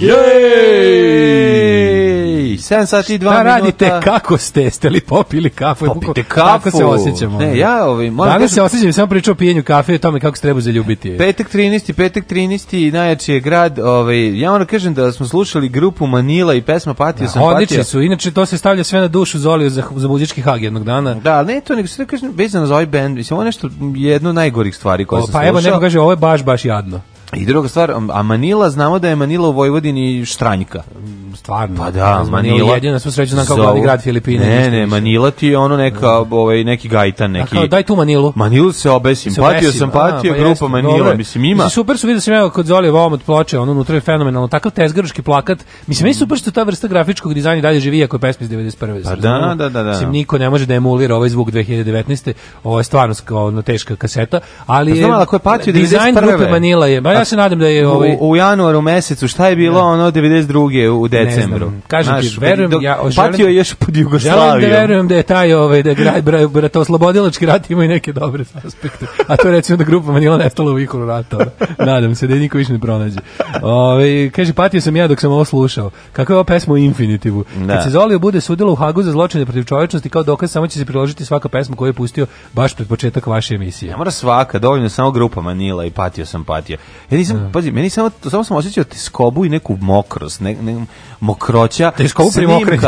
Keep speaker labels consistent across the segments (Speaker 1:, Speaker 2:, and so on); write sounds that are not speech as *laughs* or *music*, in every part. Speaker 1: Jej! 7 sati i 2 minuta. radite, kako ste? Ste li popili kafu?
Speaker 2: Popite kafu. Kako
Speaker 1: se osjećamo? Ne, ja ovaj, Danas kažem... se osjećam, samo pričao o pijenju kafe i
Speaker 2: o
Speaker 1: tome kako se treba zaljubiti.
Speaker 2: Petak 13. Petak 13. najjači je grad. Ovaj, ja moram kažem da smo slušali grupu Manila i pesma Patio da, sam
Speaker 1: Odlični su, inače to se stavlja sve na dušu Zoliju za, za muzički hag jednog dana.
Speaker 2: Da, ne to, nego se sve da kažem, vezano za ovaj band, mislim, ovo je nešto, jedno najgorih stvari koje o, sam pa slušao. Pa evo, neko
Speaker 1: kaže, ovo je baš, baš jadno.
Speaker 2: I druga stvar, a Manila, znamo da je Manila u Vojvodini štranjka.
Speaker 1: Mm, stvarno.
Speaker 2: Pa da,
Speaker 1: Manila. Manila
Speaker 2: jedina smo
Speaker 1: sreću znam kao glavni grad Filipine.
Speaker 2: Ne, ne, Manila ti je ono neka, da. ovaj, neki gajtan, neki... A da, kao,
Speaker 1: daj tu Manilu.
Speaker 2: Manilu se obesim. Se patio sam, da, patio, a, pa grupa jeste, Manila, dobro.
Speaker 1: mislim, ima. Mislim, super su, vidio sam evo kod Zoli ovom od ploče, ono unutra je fenomenalno, takav tezgaroški plakat. Mislim, meni super što ta vrsta grafičkog dizajna dalje živi, iako je pesma iz 91. Pa
Speaker 2: da, da,
Speaker 1: da,
Speaker 2: da. Mislim,
Speaker 1: niko ne može da emulira ovaj zvuk 2019. Ovo je stvarno teška kaseta, ali... Pa
Speaker 2: znam, ako je patio 91. Dizajn
Speaker 1: grupe Manila je, pa ja se nadam da je ovaj
Speaker 2: u, u januaru mesecu šta je bilo da. ne. ono 92. u decembru. Ne
Speaker 1: Kažem Naš, ti, verujem do, ja
Speaker 2: želim, patio je još pod Jugoslavijom. Želim
Speaker 1: da verujem da je taj ovaj da grad bra, brat oslobodilački rat ima i neke dobre aspekte. A to je recimo da grupa Manila nestala u vihoru rata. nadam se da je niko više ne pronađe. Ovaj kaže patio sam ja dok sam ovo slušao. Kako je ova pesma u Infinitivu. Da. Kad se Zolio bude sudilo u Hagu za zločine protiv čovečnosti kao dokaz samo će se priložiti svaka pesma koju je pustio baš pred početak vaše emisije. Ne
Speaker 2: mora svaka, dovoljno samo grupa Manila i patio sam patio. Ja nisam, da. pazi, meni samo, samo sam osjećao teskobu i neku mokrost, ne, ne, mokroća. Teskobu pri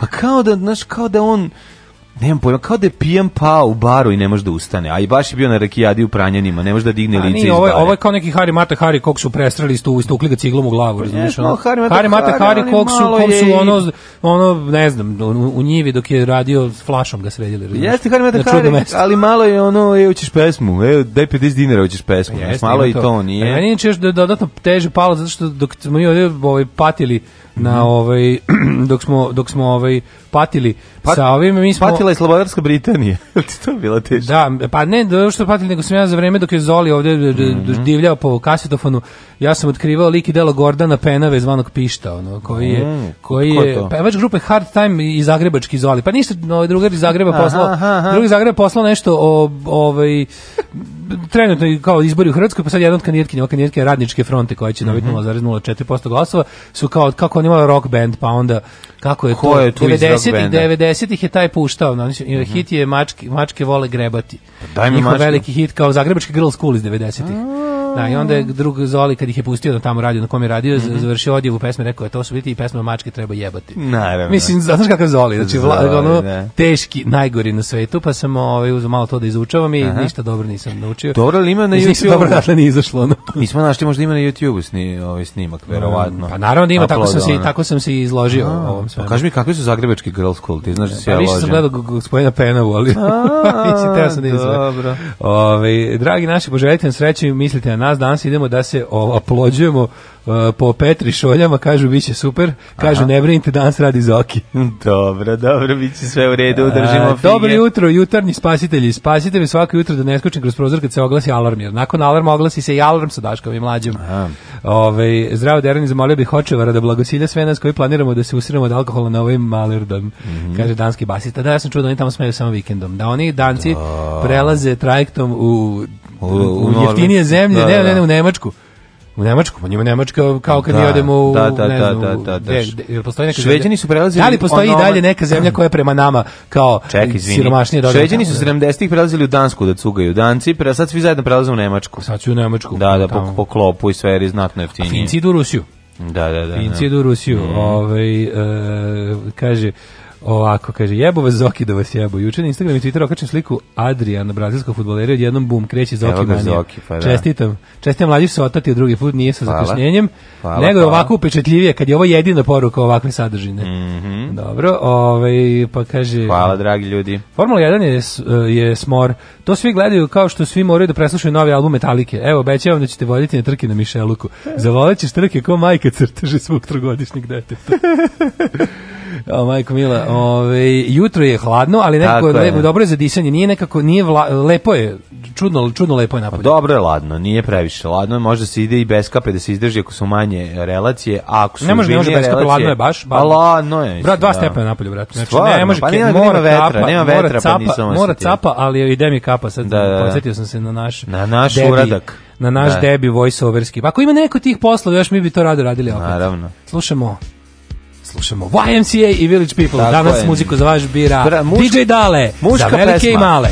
Speaker 2: Pa kao da, znaš, kao da on Nemam pojma, kao da je pijan pao u baru i ne može da ustane, a i baš je bio na rakijadi u pranjanima, ne može da digne lice
Speaker 1: iz bare.
Speaker 2: Ovo,
Speaker 1: ovo je kao neki Hari Mata Hari kog su prestrali, stu, istukli ga ciglom u glavu, pa razumiješ? Ono? Hari Mata Hari, Mata, Hari kog su, kog su ono, ono, ne znam, u, u njivi dok je radio s flašom ga sredili, razumiješ? Jeste
Speaker 2: Hari Mata Hari, ali malo je ono, evo ćeš pesmu, evo daj 50 dinara, hoćeš pesmu, Jeste, malo i to, nije.
Speaker 1: Meni je češ da dodatno teže palo, zato što dok smo mi ovdje ovaj, patili na ovaj *clears throat* dok smo dok smo ovaj patili
Speaker 2: Pat, sa pa,
Speaker 1: ovim mi smo
Speaker 2: patila je slobodarska Britanija. *laughs* to je teško.
Speaker 1: Da, pa ne da što patili nego sam ja za vreme dok je Zoli ovdje mm -hmm. divljao po kasetofonu, ja sam otkrivao lik i delo Gordana Penave zvanog Pišta, ono koji je mm, koji je pevač grupe Hard Time iz zagrebački Zoli. Pa ništa, no ovaj drugar iz Zagreba aha, poslao. Aha, aha. Drugi iz Zagreba poslao nešto o ovaj trenutno kao izbori u Hrvatskoj, pa sad jedan od kandidatkinja, ova radničke fronte koja će dobiti mm -hmm. 0,04% glasova, su kao kako on imala rock band, pa onda kako je
Speaker 2: Ko
Speaker 1: to?
Speaker 2: Je tu 90-ih,
Speaker 1: 90-ih je taj puštao, on no, je mhm. hit je mačke, mačke vole grebati. Pa daj mi Njihov mačke. veliki hit kao Zagrebački girls school iz 90-ih. Da, i onda je mm. drug Zoli, kad ih je pustio na da tamo radio, na kom je radio, mm -hmm. završio odjevu pesme, rekao je, to su biti i pesme mačke treba jebati.
Speaker 2: Naravno. Mislim,
Speaker 1: znaš kakav Zoli, znači, Zoli, ono, ne. Da. teški, najgori na svetu, pa sam ovaj, uzao malo to da izučavam i Aha. ništa dobro nisam naučio.
Speaker 2: Dobro li ima na YouTube?
Speaker 1: Nisam dobro dakle nije izašlo. Ono.
Speaker 2: *laughs* Mi smo našli možda ima na YouTube sni, ovaj snimak, verovatno.
Speaker 1: Pa naravno da ima, Upload, tako sam, se, tako sam se izložio. A, ovom pa svemu. Pa kaži
Speaker 2: mi, kakvi su zagrebački girls school, ti znaš da
Speaker 1: se ja ložim. Pa više sam gledao gospodina Penavu, ali... A, *laughs* da dobro. Ovaj, dragi naši, poželjite nam sreće, mislite na nas danas idemo da se oplođujemo uh, e, po Petri šoljama, kažu biće super, kažu Aha. ne brinite, danas radi Zoki.
Speaker 2: *laughs* dobro, dobro, biće sve u redu, e, držimo uh,
Speaker 1: Dobro jutro, jutarnji spasitelji, spasite me svako jutro da ne skočim kroz prozor kad se oglasi alarm, jer nakon alarma oglasi se i alarm sa Daškom i mlađim. Aha. Ove, zdravo, Derani, zamolio bih Hočevara da blagosilja sve nas koji planiramo da se usiramo od alkohola na ovim malerdom, mm -hmm. kaže danski basista. Da, ja sam čuo da oni tamo smeju samo vikendom, da oni danci da. prelaze trajektom u U, u, jeftinije zemlje, da, ne, da, ne, ne, da. u Nemačku. U Nemačku, pa njima Nemačka kao kad da, odemo u, da, da, ne da, znam, da, da, da, da. postoji neka Šveđani
Speaker 2: su prelazili... Da li
Speaker 1: postoji ono... i dalje neka zemlja koja je prema nama kao Ček, siromašnije događa? Šveđani
Speaker 2: su 70-ih prelazili u Dansku da cugaju Danci, pre sad svi zajedno prelaze u Nemačku.
Speaker 1: Sad su u Nemačku.
Speaker 2: Da, da, po, po klopu i sve jer znatno jeftinije.
Speaker 1: A Finci idu u Rusiju.
Speaker 2: Da, da, da.
Speaker 1: Finci idu u Rusiju. Mm. Ove, ovaj, e, kaže, Ovako, kaže, jebo vas Zoki da vas jebu. Juče na Instagram i Twitter okačem sliku Adriana, brazilskog futbolera, odjednom bum, kreće Zoki Evo manija. Zoki,
Speaker 2: pa da.
Speaker 1: Čestitam. Čestitam mlađi se otati od drugi put, nije sa Hvala. zakašnjenjem. nego je ovako upečetljivije, kad je ovo jedina poruka ovakve sadržine. Mhm. Dobro, ovaj, pa kaže...
Speaker 2: Hvala, dragi ljudi.
Speaker 1: Formula 1 je, je smor. To svi gledaju kao što svi moraju da preslušaju novi album Metalike. Evo, obećavam da ćete voljeti na trke na Mišeluku. Zavolećeš trke ko majka crteže svog trogodišnjeg deteta. *laughs* o, majko Mila, ove, jutro je hladno, ali nekako je, lepo, dobro je za disanje, nije nekako, nije vla, lepo je, čudno, čudno lepo je pa napolje.
Speaker 2: Dobro je ladno, nije previše ladno, možda se ide i bez kape da se izdrži ako su manje relacije, a ako su ne
Speaker 1: može, ne može bez kape, ladno je baš, baš. Pa ladno je. Brat, dva da. stepena napolje, brat.
Speaker 2: Znači, Stvarno, ne, može, pa nema, mora vetra,
Speaker 1: kapa,
Speaker 2: nema vetra, pa mora capa, pa nisam Mora
Speaker 1: capa, ali ide mi kapa, sad da, da, da. posetio sam se na naš,
Speaker 2: na naš debi, uradak
Speaker 1: na naš da. debi voiceoverski. ako ima neko tih poslova, još mi bi to rado radili opet.
Speaker 2: Naravno. Slušamo
Speaker 1: Slušamo YMCA i Village People. Tako Danas je. muziku za vaš bira Bra, muška, DJ Dale, muška za velike pesma. i male.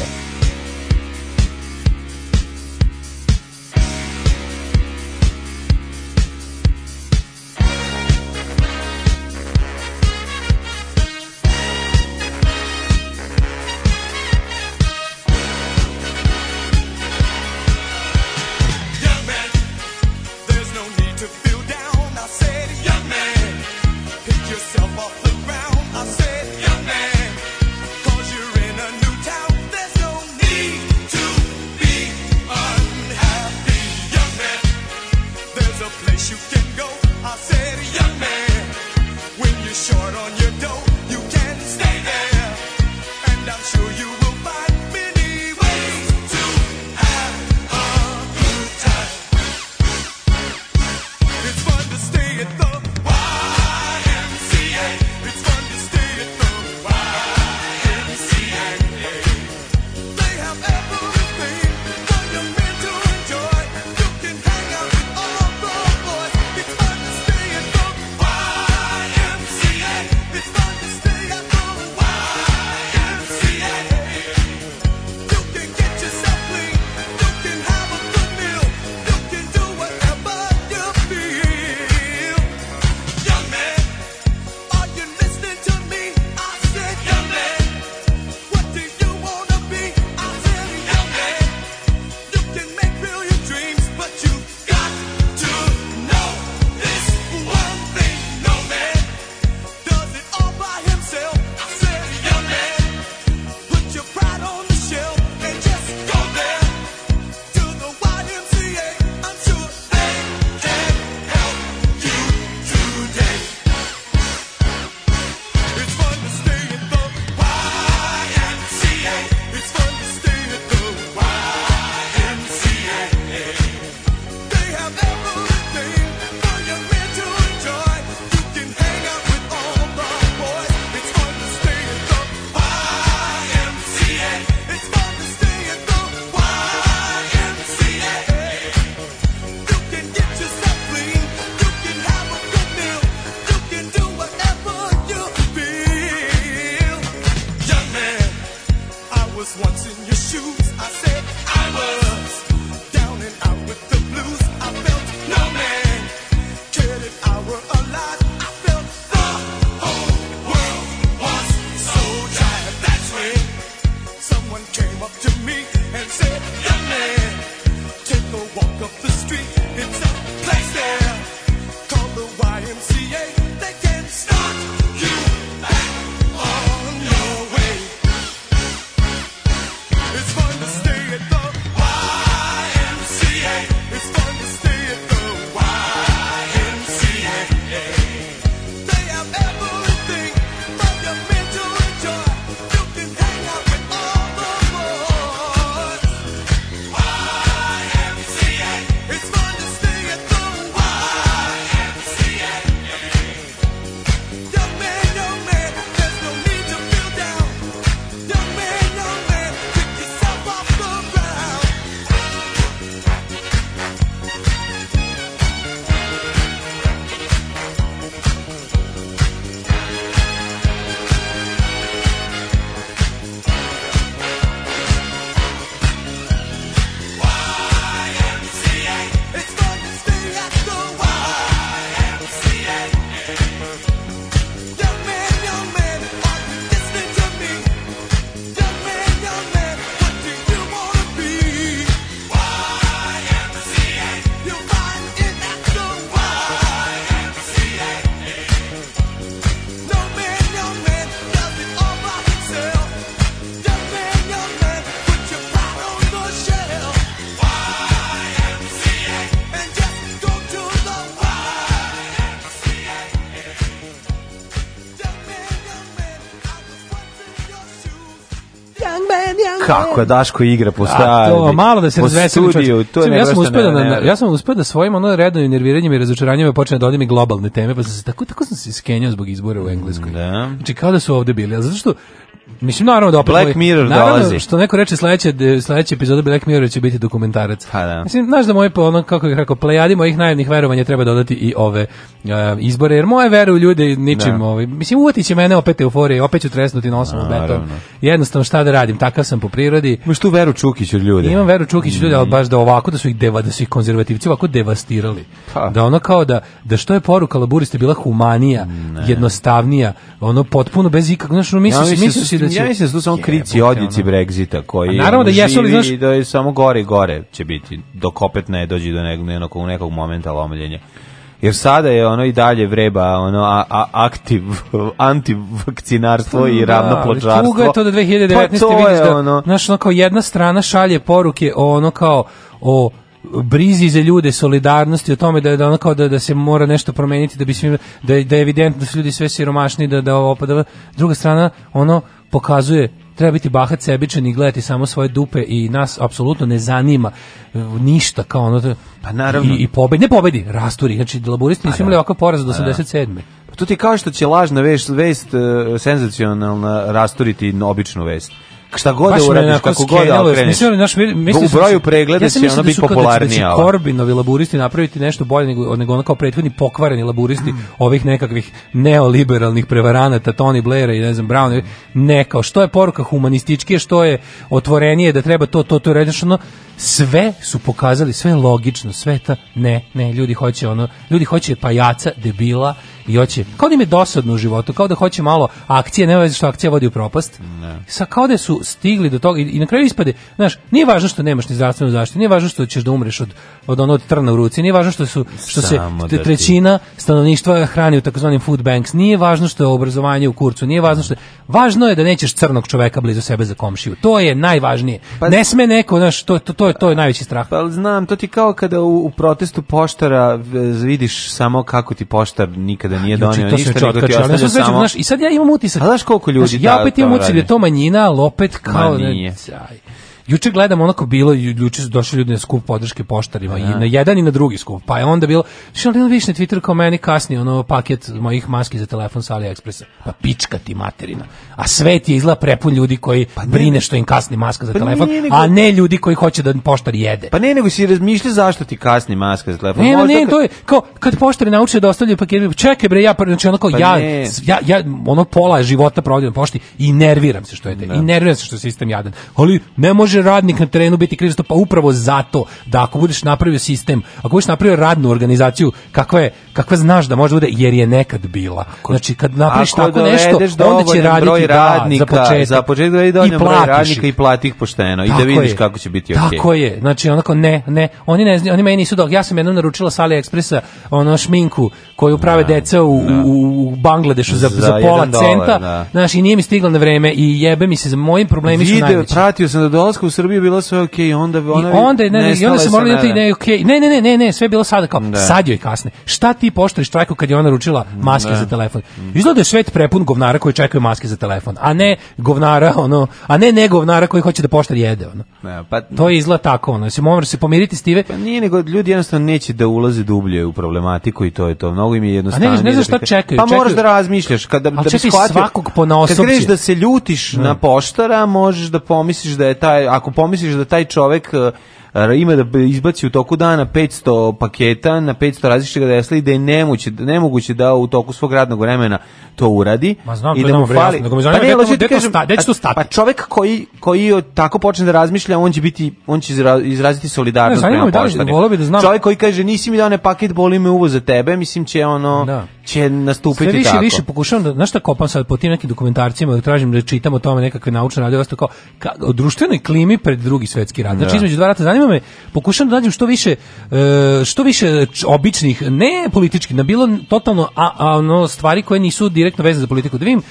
Speaker 2: Kako je Daško igra po stadiju?
Speaker 1: To, malo da se razveseli
Speaker 2: čovječ.
Speaker 1: ja, sam uspeo da, ja sam uspeo da svojim ono redovnim nerviranjem i razočaranjima počne da odim i globalne teme, pa se tako, tako sam se skenjao zbog izbora u Engleskoj. Da. Znači kada su ovde bili, a zato Mislim naravno da opet
Speaker 2: Black Mirror naravno, dolazi.
Speaker 1: što neko reče sledeće sledeće epizode Black Mirror će biti dokumentarac. Ha, pa da. Mislim znaš da moje po ono kako bih rekao plejadi mojih najavnih verovanja treba dodati i ove uh, izbore jer moje u ljude ničim da. ovaj. Mislim će mene opet euforije, opet ću tresnuti nosom u beton. Jednostavno šta da radim, takav sam po prirodi.
Speaker 2: Imaš tu Veru Čukić od ljudi.
Speaker 1: Imam Veru Čukić od ljudi, al mm. baš da ovako da su ih deva, da su ih konzervativci ovako devastirali. Ha. Pa. Da ono kao da da što je poruka laburiste bila humanija, ne. jednostavnija, ono potpuno bez ikakvog, znači misliš, ja,
Speaker 2: misliš, misliš da znači, ja mislim
Speaker 1: da
Speaker 2: su samo krici odjici Brexita koji a naravno da
Speaker 1: jesu li znaš da je
Speaker 2: samo gore i gore će biti dok opet ne dođe do nekog nekog, nekog momenta lomljenja jer sada je ono i dalje vreba ono a, a, aktiv *laughs* antivakcinarstvo pa i da, ravnopločarstvo.
Speaker 1: Tuga je to da 2019. Pa to da, znaš, ono kao jedna strana šalje poruke o ono kao o brizi za ljude, solidarnosti, o tome da da ono kao da, da se mora nešto promeniti da bi svi da da je evidentno da su ljudi sve siromašni da da ovo opada. Druga strana ono pokazuje treba biti bahat sebičan i gledati samo svoje dupe i nas apsolutno ne zanima e, ništa kao ono
Speaker 2: pa naravno
Speaker 1: i, i pobedi ne pobedi rasturi znači laburisti pa nisu da. imali ovakav poraz do 87. Pa, da.
Speaker 2: pa to ti kao što će lažna vest, vest e, senzacionalna rasturiti običnu vest šta god da uradiš, kako god da okreneš. u da broju pregleda ja da će ono biti popularnije.
Speaker 1: Ja sam da će Korbinovi laburisti napraviti nešto bolje nego, nego ono kao prethodni pokvareni laburisti mm. ovih nekakvih neoliberalnih prevaranata, Tony Blaira i ne znam, Brown, ne kao što je poruka humanističkije, što je otvorenije, da treba to, to, to, to, ono, sve su pokazali, sve logično, sveta ne, ne, ljudi hoće ono, ljudi hoće pajaca, debila i hoće, kao da im je dosadno u životu, kao da hoće malo akcije, ne veze što akcija vodi u propast, ne. sa kao da su stigli do toga i, i na kraju ispade, znaš, nije važno što nemaš ni zdravstvenu zaštitu, nije važno što ćeš da umreš od, od onog od trna u ruci, nije važno što su, što Samo se da trećina stanovništva hrani u takozvanim food banks, nije važno što je obrazovanje u kurcu, nije važno što, važno je da nećeš crnog čoveka blizu sebe za komšiju, to je najvažnije, pa- ne sme neko, znaš, to, to, to je to je najveći strah.
Speaker 2: Pa znam, to ti kao kada u, u protestu poštara vidiš samo kako ti poštar nikada nije donio ništa, nego ti ostavlja sam samo. Znaš,
Speaker 1: I sad ja imam utisak. A znaš
Speaker 2: koliko ljudi znaš,
Speaker 1: Ja
Speaker 2: opet da
Speaker 1: imam utisak da je to manjina, ali opet kao... Ma nije. Juče gledam onako bilo i juče su došli ljudi na skup podrške poštarima i na jedan i na drugi skup. Pa je onda bilo što li vidiš na Twitteru kao meni kasnije ono paket mojih maski za telefon sa AliExpressa. Pa pička ti materina. A svet je izla prepun ljudi koji pa ne, brine što im kasni maska za pa telefon, ne, nego, a ne ljudi koji hoće da poštar jede.
Speaker 2: Pa ne, nego si razmišlja zašto ti kasni maska za telefon.
Speaker 1: Ne, Možda ne, kad... to je kao kad poštari nauče da ostavljaju pakete, čekaj bre, ja znači onako pa ja, ja, ja ja ono pola života provodim pošti i nerviram se što je te. Da. I nerviram se što sistem jadan. Ali ne može može radnik na terenu biti kriv pa upravo zato da ako budeš napravio sistem, ako budeš napravio radnu organizaciju, kakva je, kakva znaš da može bude jer je nekad bila. Ako, znači kad napraviš tako nešto, onda će raditi radnika, da, za početak. Za početak da
Speaker 2: i
Speaker 1: dovoljno broj radnika
Speaker 2: i plati ih pošteno i da vidiš je, kako će biti
Speaker 1: okej. Tako je. Znači onako ne, ne, oni ne, oni meni nisu dok ja sam jednom naručila sa AliExpressa ono šminku koju prave da, deca u, da. u, u Bangladešu za, za, za pola dolar, centa. Da. Znači nije mi stiglo na vreme i jebe mi se za mojim problemi Video,
Speaker 2: pratio sam do da dolaska ulaska u Srbiji bilo sve okej, okay, onda ona
Speaker 1: I onda ne, ne,
Speaker 2: i
Speaker 1: onda se morali da to ne okej. Okay. Ne, ne, ne, ne, ne, sve bilo sada kao da. sad joj kasne. Šta ti poštoješ čovjeku kad je ona ručila maske da. za telefon? Izgleda da je svet prepun govnara koji čekaju maske za telefon, a ne govnara ono, a ne ne govnara koji hoće da poštar jede ono. Ne,
Speaker 2: pa
Speaker 1: to je izgleda tako ono. Se moraš se pomiriti Stive.
Speaker 2: Pa nije nego ljudi jednostavno neće da ulaze dublje u problematiku i to je to. Mnogo im je jednostavno. A ne, ne da znaš šta čekaju. Pa možeš da razmišljaš kada da
Speaker 1: bi shvatio
Speaker 2: svakog ponaosob. Kad greš da se ljutiš na da. poštara, možeš da pomisliš da je taj ako pomisliš da taj čovek ima da izbaci u toku dana 500 paketa na 500 različitih adresa i da je nemoguće, nemoguće da u toku svog radnog vremena to uradi.
Speaker 1: znam, i da mu fali. da pa ne, loži, da kažem, sta, to
Speaker 2: stati? Pa čovek koji, koji tako počne da razmišlja, on će biti, on će izraziti solidarnost ne, prema poštanima. Da, da Čovek koji kaže, nisi mi dao ne paket, boli me uvo za tebe, mislim će ono, da. će nastupiti tako. Sve više, tako.
Speaker 1: više pokušavam da, znaš šta kopam sad po tim nekim dokumentarcima, da tražim da čitam o tome nekakve naučne radove, kao, kao, o društvenoj klimi pred drugi svetski rad. Znači, da. između dva rata, zanima zanima me, pokušam da nađem što više e, što više običnih, ne političkih, na bilo totalno a, a, ono, stvari koje nisu direktno vezane za politiku. Da vidim,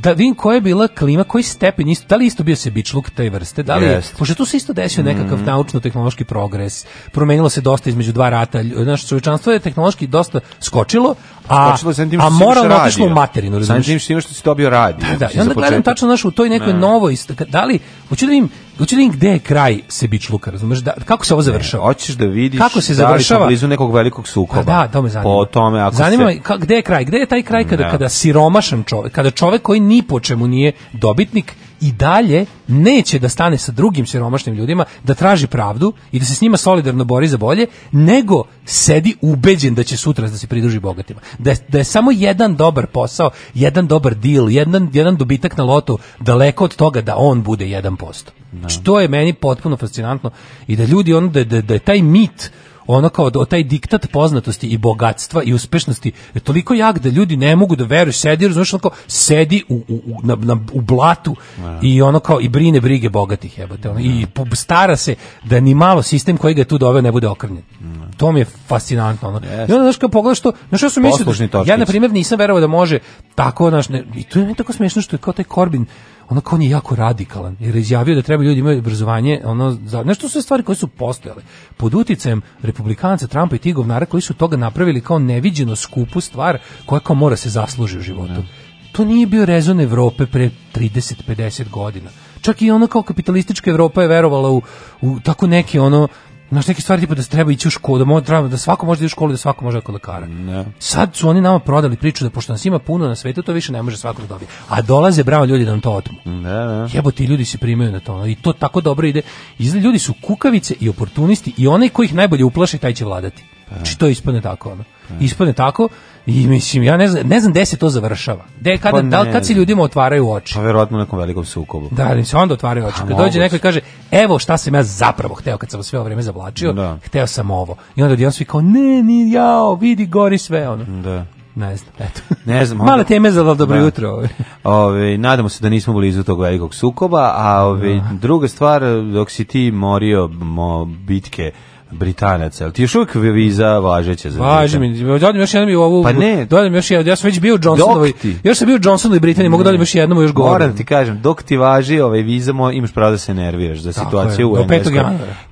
Speaker 1: da vidim koja je bila klima, koji stepen, isto, da li isto bio se bičluk te vrste, da li je, pošto tu se isto desio nekakav mm. naučno-tehnološki progres, promenilo se dosta između dva rata, naše čovječanstvo je tehnološki dosta skočilo, a, tim a moralno otišlo u materinu.
Speaker 2: Samim tim što si dobio radi.
Speaker 1: Da, da. I onda gledam tačno naš u toj nekoj ne. novoj, da li, hoću da vidim, hoću da vidim gde je kraj Sebić Luka, razumeš, da, kako se ovo završava? Ne,
Speaker 2: hoćeš da vidiš kako
Speaker 1: se
Speaker 2: završava? da li blizu nekog velikog sukoba.
Speaker 1: Pa da, to me zanima. Po tome, ako zanima se... Zanima, gde je kraj, gde je taj kraj kada, ne. Da. kada siromašan čovjek, kada čovjek koji ni po čemu nije dobitnik, i dalje neće da stane sa drugim siromašnim ljudima da traži pravdu i da se s njima solidarno bori za bolje, nego sedi ubeđen da će sutra da se pridruži bogatima. Da je, da je samo jedan dobar posao, jedan dobar deal, jedan, jedan dobitak na lotu daleko od toga da on bude 1%. No. Da. Što je meni potpuno fascinantno i da ljudi ono da, da, da je taj mit ono kao do, taj diktat poznatosti i bogatstva i uspešnosti je toliko jak da ljudi ne mogu da veruju, sedi, znaš, ono sedi u, u, na, na, u blatu ja. Da. i ono kao, i brine brige bogatih jebote ono, ja. i da. stara se da ni malo sistem koji ga je tu doveo ne bude okrnjen. Ja. Da. To mi je fascinantno. Ono. Yes. I onda, znaš, kao pogledaš to, znaš, ja sam mislio, ja, na primjer, nisam verovao da može tako, znaš, ne, i to je meni tako smiješno što je kao taj Korbin, ono kao on je jako radikalan, jer je izjavio da treba ljudi imaju obrazovanje, ono, za, nešto su stvari koje su postojale. Pod uticajem republikanca Trumpa i tih govnara koji su toga napravili kao neviđeno skupu stvar koja kao mora se zasluži u životu. Ne. Da. To nije bio rezon Evrope pre 30-50 godina. Čak i ona kao kapitalistička Evropa je verovala u, u tako neke ono Znaš, neke stvari tipa da se treba ići u školu, da, mo, treba, da svako može da ide u školu, da svako može kod lekara. Ne. Sad su oni nama prodali priču da pošto nas ima puno na svetu, to više ne može svako
Speaker 2: da
Speaker 1: dobije. A dolaze bravo ljudi da nam to otmu. Ne, ne.
Speaker 2: Jebo
Speaker 1: ti ljudi se primaju na to. I to tako dobro ide. Izle, ljudi su kukavice i oportunisti i onaj koji ih najbolje uplaše, taj će vladati. Znači, to ispadne tako. Ono. E. ispadne tako i mislim ja ne znam ne znam gde se to završava. Gde pa kada pa da kad se ljudima otvaraju oči?
Speaker 2: Pa verovatno nekom velikom sukobu.
Speaker 1: Da, ali se onda otvaraju oči. Kad dođe neko i kaže: "Evo šta sam ja zapravo hteo kad sam sve ovo vreme zavlačio, da. hteo sam ovo." I onda odjednom svi kao: "Ne, ni ja, vidi gori sve ono."
Speaker 2: Da.
Speaker 1: Ne znam, eto.
Speaker 2: Ne znam. Onda... Male
Speaker 1: teme za da. dobro da. jutro. Ovaj.
Speaker 2: Ove, nadamo se da nismo bili blizu tog velikog sukoba, a ove, da. druga stvar, dok si ti morio mo, bitke Britanac, Ali ti još uvijek viza važeća za Važi
Speaker 1: mi, dodajem još jednom i ovu... Pa ne. Dodajem još jednom, ja sam već bio u Johnsonovoj... Još sam bio u Johnsonovoj Britaniji, mogu da dodajem još jednom još govorim.
Speaker 2: Moram ti kažem, dok ti važi ovaj viza, imaš pravo da se nerviraš za situaciju u Engleskoj.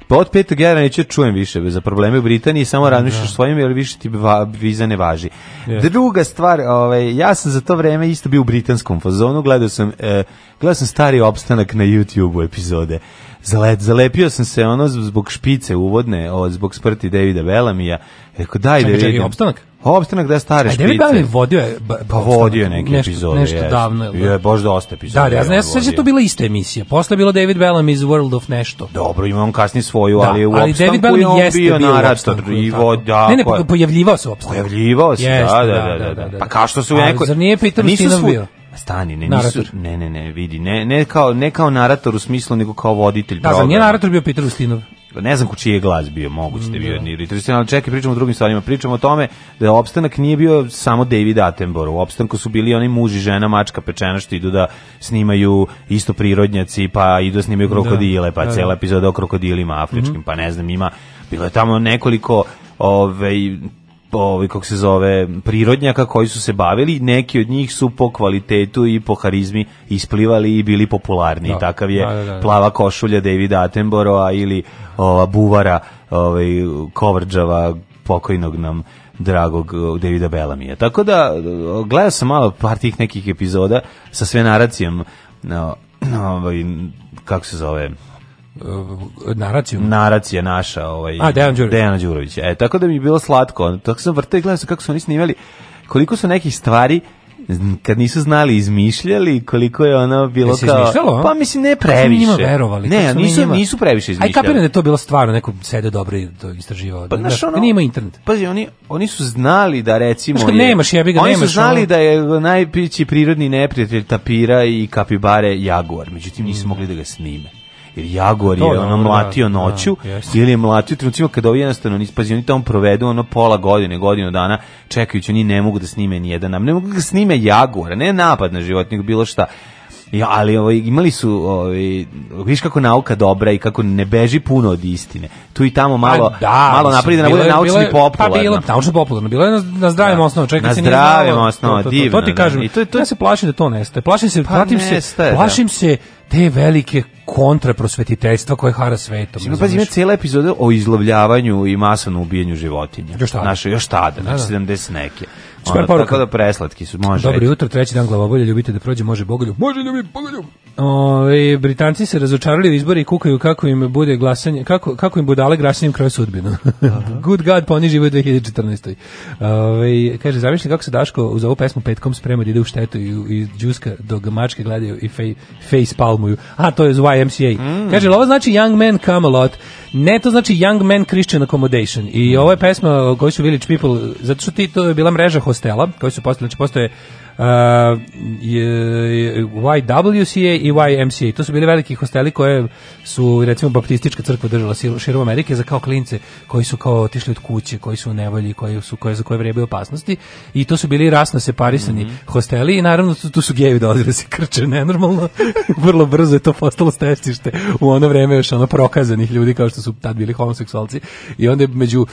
Speaker 2: Pa od 5. januara neću da čujem više za probleme u Britaniji, samo da. razmišljaš svojim, jer više ti viza ne važi. Yeah. Druga stvar, ovaj, ja sam za to vreme isto bio u britanskom fazonu, gledao sam, eh, gledao sam stari opstanak na YouTube-u epizode. Zalet, zalepio sam se ono zbog špice uvodne, od zbog sprti Davida Bellamija. Rekao, daj Čekaj, da
Speaker 1: vidim. opstanak?
Speaker 2: Opstanak da stare
Speaker 1: špice. A David
Speaker 2: Bellamy vodio je...
Speaker 1: pa
Speaker 2: vodio je neke nešto, epizode. Nešto jest. davno. Je, da. je baš dosta epizoda. Da,
Speaker 1: da ja znam, ja sam se to bila ista emisija. Posle je bilo David Bellamy iz World of nešto.
Speaker 2: Dobro, ima on kasnije svoju, da, ali je u ali opstanku David Bellamy on jeste bio narator. I vod, da,
Speaker 1: ne, ne, pojavljivao se u opstanku.
Speaker 2: Pojavljivao se, da, da, da, da,
Speaker 1: Pa kao što
Speaker 2: se
Speaker 1: u nekoj... Zar nije Peter pa Ustinov
Speaker 2: bio? Pa stani, ne, nisu, ne, ne, ne, vidi, ne, ne, kao, ne kao narator u smislu, nego kao voditelj da, programa. nije
Speaker 1: narator bio Petar Ustinov.
Speaker 2: Pa ne znam ko čiji je glas bio, moguće da je bio da. Nir ali čekaj, pričamo o drugim stvarima, pričamo o tome da opstanak nije bio samo David Attenborough, u opstanku su bili oni muži, žena, mačka, pečena što idu da snimaju isto prirodnjaci, pa idu da snimaju da, krokodile, pa da, da. cijela epizoda o krokodilima afričkim, mm -hmm. pa ne znam, ima, bilo je tamo nekoliko ove, ovaj, ovaj kako se zove prirodnjaka koji su se bavili, neki od njih su po kvalitetu i po harizmi isplivali i bili popularni. Da, Takav je da, da, da, da. plava košulja Davida Attenborougha ili ova buvara, ovaj Kovrđava pokojnog nam dragog Davida Bellamija. Tako da gledao sam malo par tih nekih epizoda sa sve naracijom no, ovaj, kako se zove
Speaker 1: uh, naraciju.
Speaker 2: Naracija naša, ovaj. A Dejan Đurović. Dejan Đurović. E tako da mi je bilo slatko. Tako sam vrteo i gledao sam kako su oni snimali koliko su nekih stvari kad nisu znali izmišljali koliko je ono bilo je kao pa mislim ne previše njima verovali ne nisu
Speaker 1: njima...
Speaker 2: nisu previše izmišljali aj kapiram da
Speaker 1: je to bilo stvarno neko sede dobro i to istraživao
Speaker 2: pa, znaš,
Speaker 1: ono, nema internet
Speaker 2: pazi oni oni su znali da recimo je,
Speaker 1: nemaš jebi ga
Speaker 2: oni
Speaker 1: su
Speaker 2: znali ono... da je najpići prirodni neprijatelj tapira i kapibare jaguar međutim nisu mm. mogli da ga snime jer Jagor je da, ono da, mlatio da, noću ili je mlatio trenucima kada ovo jednostavno nispazi, oni tamo provedu ono pola godine, godinu dana, čekajući, oni ne mogu da snime ni jedan, ne mogu da snime Jagora, ne napad na životinju, bilo šta. Ja, ali ovaj, imali su, ovaj, viš kako nauka dobra i kako ne beži puno od istine. Tu i tamo pa malo, da, malo napravi da ne bude naučno pa
Speaker 1: popularno. Pa bilo, naučno popularno, bilo je na, na zdravim da. osnovu. na zdravim
Speaker 2: osnovu, to, divno. To, to,
Speaker 1: to
Speaker 2: ti kažem,
Speaker 1: da. I to, to, ja se plašim da to nestaje. Plašim se, pa nestaje, se, plašim da. se te velike kontraprosvetiteljstva koje hara svetom. Ima
Speaker 2: pa ima cijela epizoda o izlovljavanju i masovnom ubijanju životinja. Još tada. Naše još tada, da, znači 70 da. neke. Super poruka. Tako da preslatki su, može. Dobro
Speaker 1: jutro, treći dan glavobolje, ljubite da prođe, može bogoljub. Može ljubi da bogoljub. Ove, ovaj, Britanci se razočarali u izbore i kukaju kako im bude glasanje, kako, kako im budale glasanjem kroje sudbinu. *laughs* Good God, pa poniži u 2014. Ove, ovaj, kaže, zamišljam kako se Daško uz ovu pesmu petkom sprema da ide u štetu i, i džuska dok mačke gledaju i fej, face palmuju. A, to je uz YMCA. Mm. Kaže, ovo znači Young Man Camelot. Ne, to znači Young Man Christian Accommodation. I mm. ovo je pesma koju su Village People, zato što ti to je bila mreža stela koji su postali, znači postoje Uh, YWCA i YMCA. To su bili veliki hosteli koje su, recimo, baptistička crkva držala širom Amerike za kao klince koji su kao otišli od kuće, koji su u nevolji, koji su, koje, za koje vrebaju opasnosti. I to su bili rasno separisani mm -hmm. hosteli i naravno tu, tu su gevi dolazili da se krče nenormalno. *laughs* Vrlo brzo je to postalo stestište u ono vreme još ono prokazanih ljudi kao što su tad bili homoseksualci. I onda je među uh,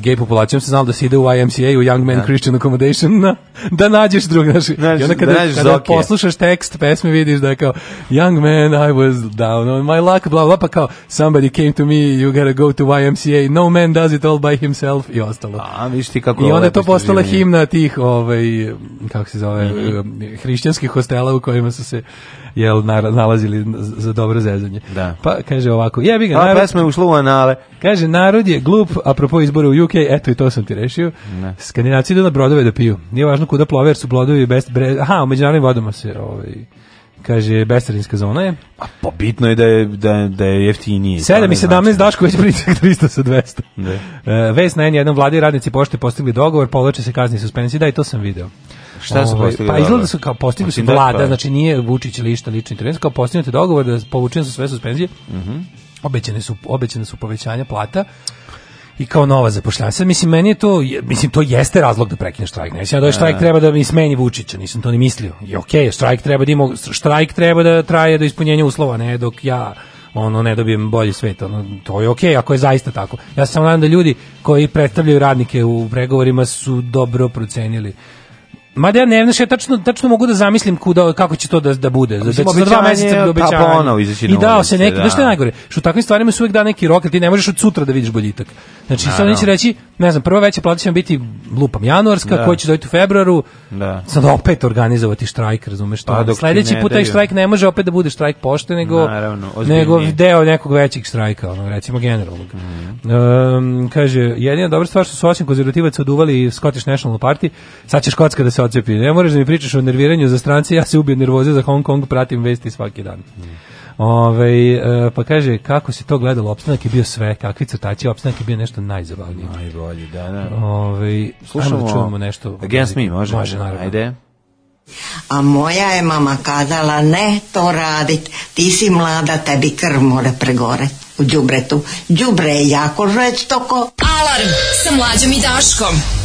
Speaker 1: gej populacijom se znalo da se ide u YMCA, u Young Men da. Christian Accommodation, na, da nađeš drug, znaš, znaš, i onda kada, znaš, kada poslušaš tekst pesme vidiš da je kao young man I was down on my luck bla bla pa kao somebody came to me you gotta go to YMCA no man does it all by himself i ostalo.
Speaker 2: A, viš ti kako
Speaker 1: I
Speaker 2: onda
Speaker 1: je to postala himna tih ovaj, kako se zove mm hrišćanskih hostela u kojima su se jel nalazili za dobro zezanje.
Speaker 2: Da.
Speaker 1: Pa
Speaker 2: kaže
Speaker 1: ovako,
Speaker 2: jebi
Speaker 1: ga, pa, narod. pesma je
Speaker 2: ušla u anale.
Speaker 1: Kaže narod je glup, apropo izbora u UK, eto i to sam ti rešio. Ne. Skandinavci idu na brodove da piju. Nije važno kuda plove, jer su brodovi best, bre, aha, u međunarodnim vodama se, ovaj, kaže besterinska zona je.
Speaker 2: A pa bitno je da je da
Speaker 1: da
Speaker 2: je jeftinije.
Speaker 1: 7 i 17 znači, Daško već priča 300 *laughs* sa 200. Da. Uh, e, Ves na N1 vladi radnici pošte postigli dogovor, povlače se kazni suspenzi, da i to sam video.
Speaker 2: Šta su ovaj, postigli?
Speaker 1: Pa
Speaker 2: izgleda da su
Speaker 1: kao postigli su znači, da, vlada, pa- znači nije Vučić lišta lični teren, kao postignut dogovor da povučene su sve suspenzije. Mhm. Mm obećane su obećane su povećanja plata i kao nova zapošljavanja. Sad mislim meni je to mislim to jeste razlog da prekine štrajk. Ne, ja da štrajk da. treba da mi smeni Vučića, nisam to ni mislio. I okej, okay, štrajk treba da ima, štrajk treba da traje do ispunjenja uslova, ne dok ja ono ne dobijem bolji svet, ono, to je okej okay, ako je zaista tako. Ja sam nadam da ljudi koji predstavljaju radnike u pregovorima su dobro procenili Mada ja ne znaš, ja tačno, tačno mogu da zamislim kuda, kako će to da, da bude. Pa da, Mislim, će za dva meseca bi obećanje. Pa ponovo izaći na I dao se neki, da. znaš što je najgore? Što u takvim stvarima su uvek da neki rok, ti ne možeš od sutra da vidiš boljitak. Znači, da, sad neće reći, ne znam, prva veća plata će vam biti lupam januarska, da. koja će dojti u februaru, da. sad opet organizovati štrajk, razumeš to? Pa, Sledeći put taj štrajk ne može opet da bude štrajk pošte, nego, Naravno, nego deo nekog većeg štrajka, ono, recimo generalnog. Mm. Um, kaže, jedina dobra stvar što su osim konzervativaca oduvali Scottish National Party, sad će Škotska da se se odcepi. Ne moraš da mi pričaš o nerviranju za strance, ja se ubijem nervoze za Hong Kong, pratim vesti svaki dan. Ove, e, pa kaže, kako se to gledalo, opstanak je bio sve, kakvi crtači, opstanak je bio nešto najzabavnije. Najbolji,
Speaker 2: da, da. Ove,
Speaker 1: da Slušamo, da čujemo
Speaker 2: nešto. Against me, može? Može, naravno. Ajde. A moja je mama kazala, ne to radit, ti si mlada, tebi krv mora pregore u džubretu. Džubre je jako žveć toko. Alarm sa mlađom i daškom.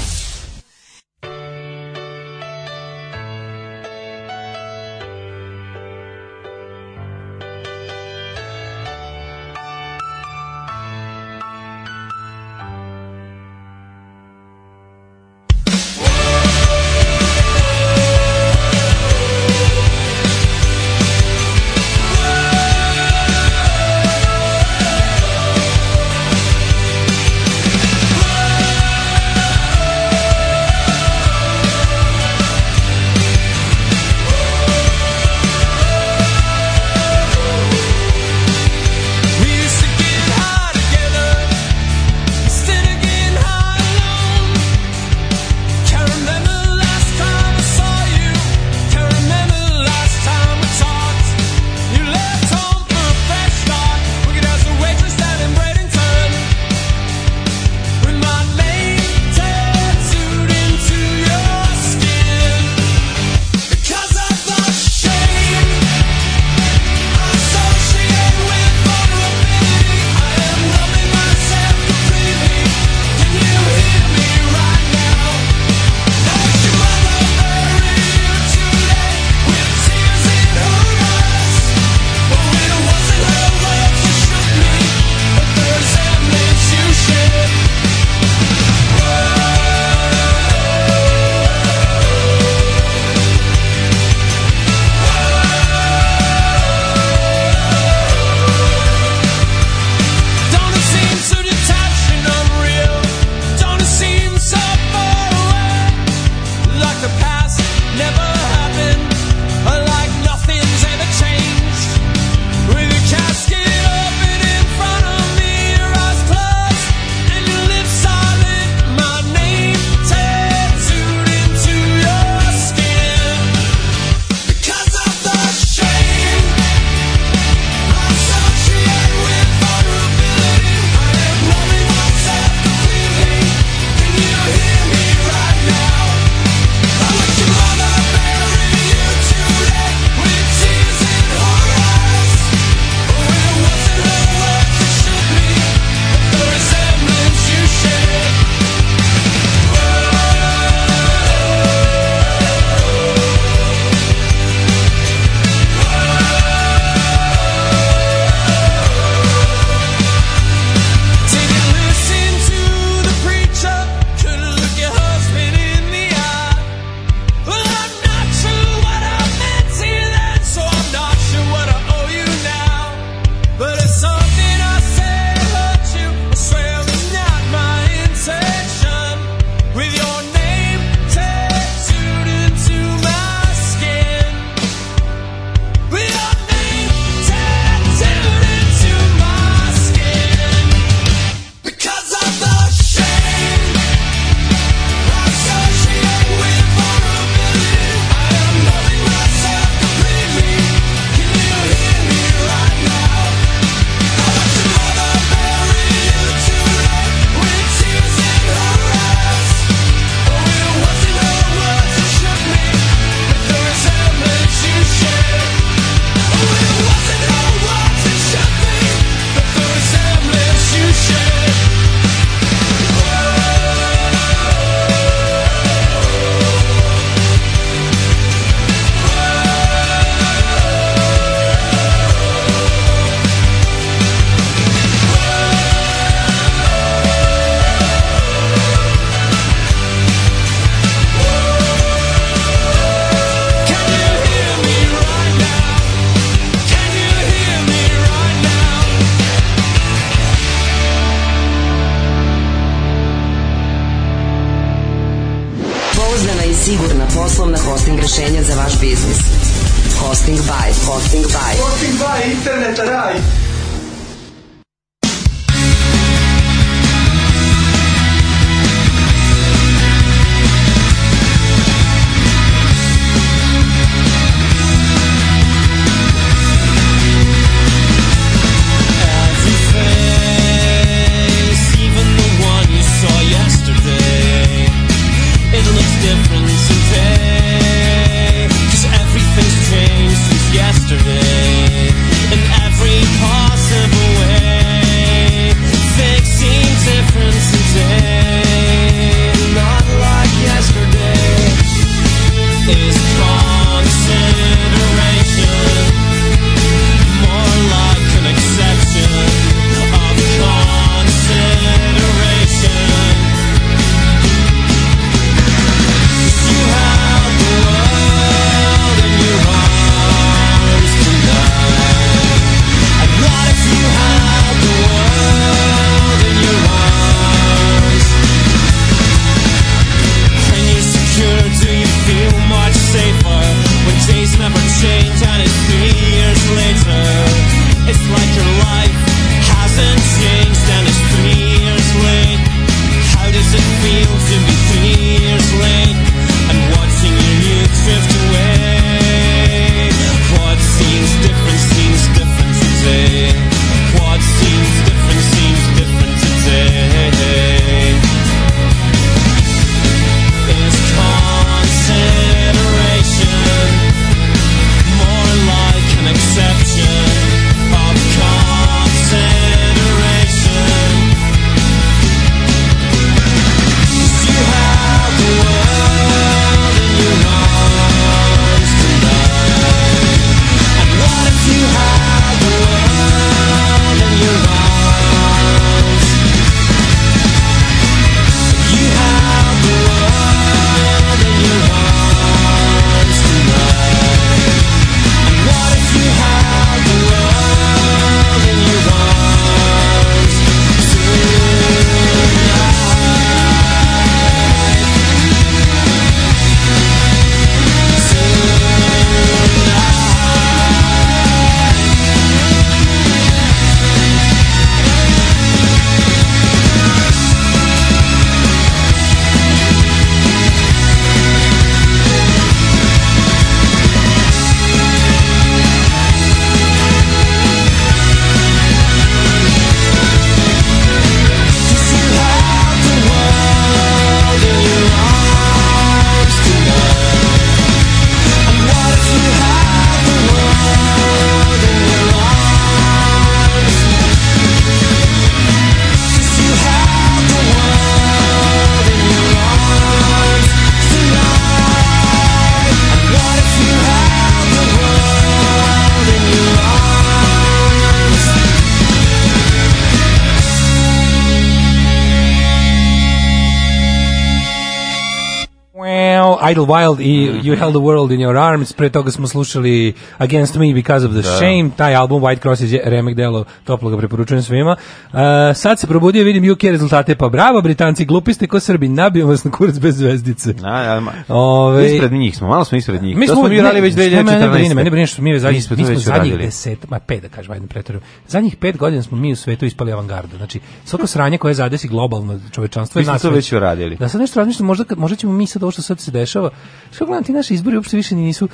Speaker 1: Idle Wild i mm -hmm. You Held the World in Your Arms, pre toga smo slušali Against Me Because of the da. Shame, taj album White Cross je remek delo, toplo ga preporučujem svima. Uh, sad se probudio, vidim UK rezultate, pa bravo, Britanci, glupi ste ko Srbi, nabijamo vas na kurac bez zvezdice.
Speaker 2: Na, ja, ma, Ove, ispred njih smo, malo smo ispred njih. Mi smo, to smo mi radili već 2014.
Speaker 1: Mene brine što mi je zadnjih, mi, mi smo zadnjih radili. deset, ma pet da kažem, ajde pretorujem. Zadnjih pet godina smo mi u svetu ispali avangarda. Znači, svako sranje koje zadesi globalno čovečanstvo
Speaker 2: je
Speaker 1: nas. Mi već uradili. Da sad nešto razmišljamo, možda, možda ćemo mi sad ovo što sad se dešava dešava. Što gledam, ti naši izbori uopšte više nisu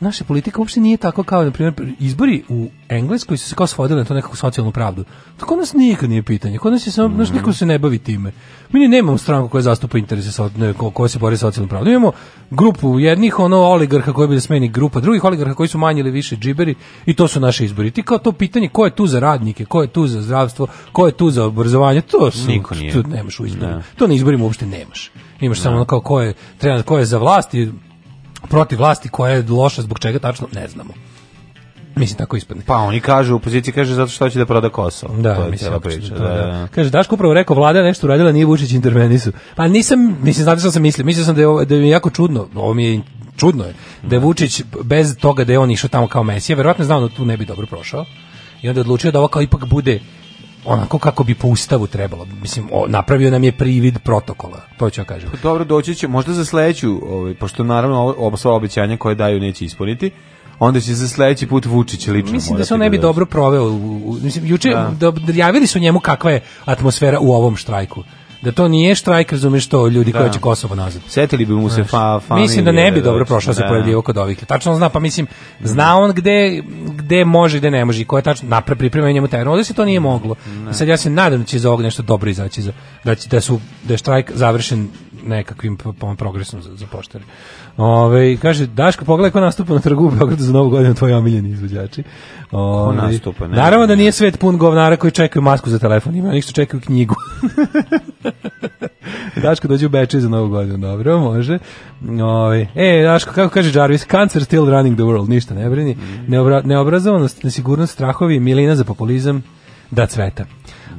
Speaker 1: naša politika uopšte nije tako kao, na primjer, izbori u Engleskoj su se kao svodili na to nekakvu socijalnu pravdu. To kod nas nikad nije pitanje. Kod nas je samo, mm. naš niko se ne bavi time. Mi ne nemamo stranku koja zastupa interese, ne, ko, koja se bori za socijalnu pravdu. Imamo grupu jednih, ono, oligarha koji bi da smeni grupa, drugih oligarha koji su manji ili više džiberi i to su naše izbori. Ti kao to pitanje ko je tu za radnike, ko je tu za zdravstvo, ko je tu za obrazovanje, to su, Niko nije. Tu nemaš u izborima. Ne. Da. To na izborima uopšte nemaš. Imaš ne. samo da. ono kao ko je, trener, ko je za vlast i protiv vlasti koja je loša, zbog čega tačno ne znamo. Mislim tako ispadne.
Speaker 2: Pa oni kažu, opozicija kaže zato što hoće da proda Kosovo.
Speaker 1: Da, to je mislim, priča. Da, da. da, Kaže Daško upravo rekao vlada nešto uradila, nije Vučić intervenisu. Pa nisam, mislim znate šta sam mislio, mislio sam da je da je jako čudno, ovo mi je čudno je da je da. Vučić bez toga da je on išao tamo kao Mesija, verovatno znao da tu ne bi dobro prošao. I onda je odlučio da ovo kao ipak bude onako kako bi po ustavu trebalo. Mislim, o, napravio nam je privid protokola, to ću ja kažem. Pa
Speaker 2: dobro, doći će, možda za sledeću, ovaj, pošto naravno ova sva obećanja koje daju neće ispuniti, onda će za sledeći put Vučić
Speaker 1: lično Mislim da se on ne bi da dobro proveo. U, u, mislim, juče da. Da, javili su njemu kakva je atmosfera u ovom štrajku da to nije štrajk, razumeš to, ljudi da. koji će Kosovo nazad.
Speaker 2: Setili bi mu se fa, fa
Speaker 1: Mislim da ne bi da, dobro da, prošao da se pojavljivo kod ovih. Tačno zna, pa mislim, zna on gde, gde može, gde ne može i ko je tačno napre pripremio njemu terenu. Ovdje se to nije moglo. Ne. Sad ja se nadam da će iz ovog nešto dobro izaći, za, da, će, da, su, da je štrajk završen nekakvim progresom za, za poštari. Ove, kaže, Daško, pogledaj ko nastupa na trgu u Beogradu za novu godinu, tvoji omiljeni izvođači.
Speaker 2: Ove, ko nastupa, ne,
Speaker 1: Naravno da nije svet pun govnara koji čekaju masku za telefon, ima ništa čekaju knjigu. *laughs* *laughs* Daško dođe u Bečej za novu godinu, dobro, može. Ove, ovaj, e, Daško, kako kaže Jarvis, cancer still running the world, ništa ne brini. Mm. Neobra, neobrazovanost, nesigurnost, strahovi, milina za populizam, da cveta.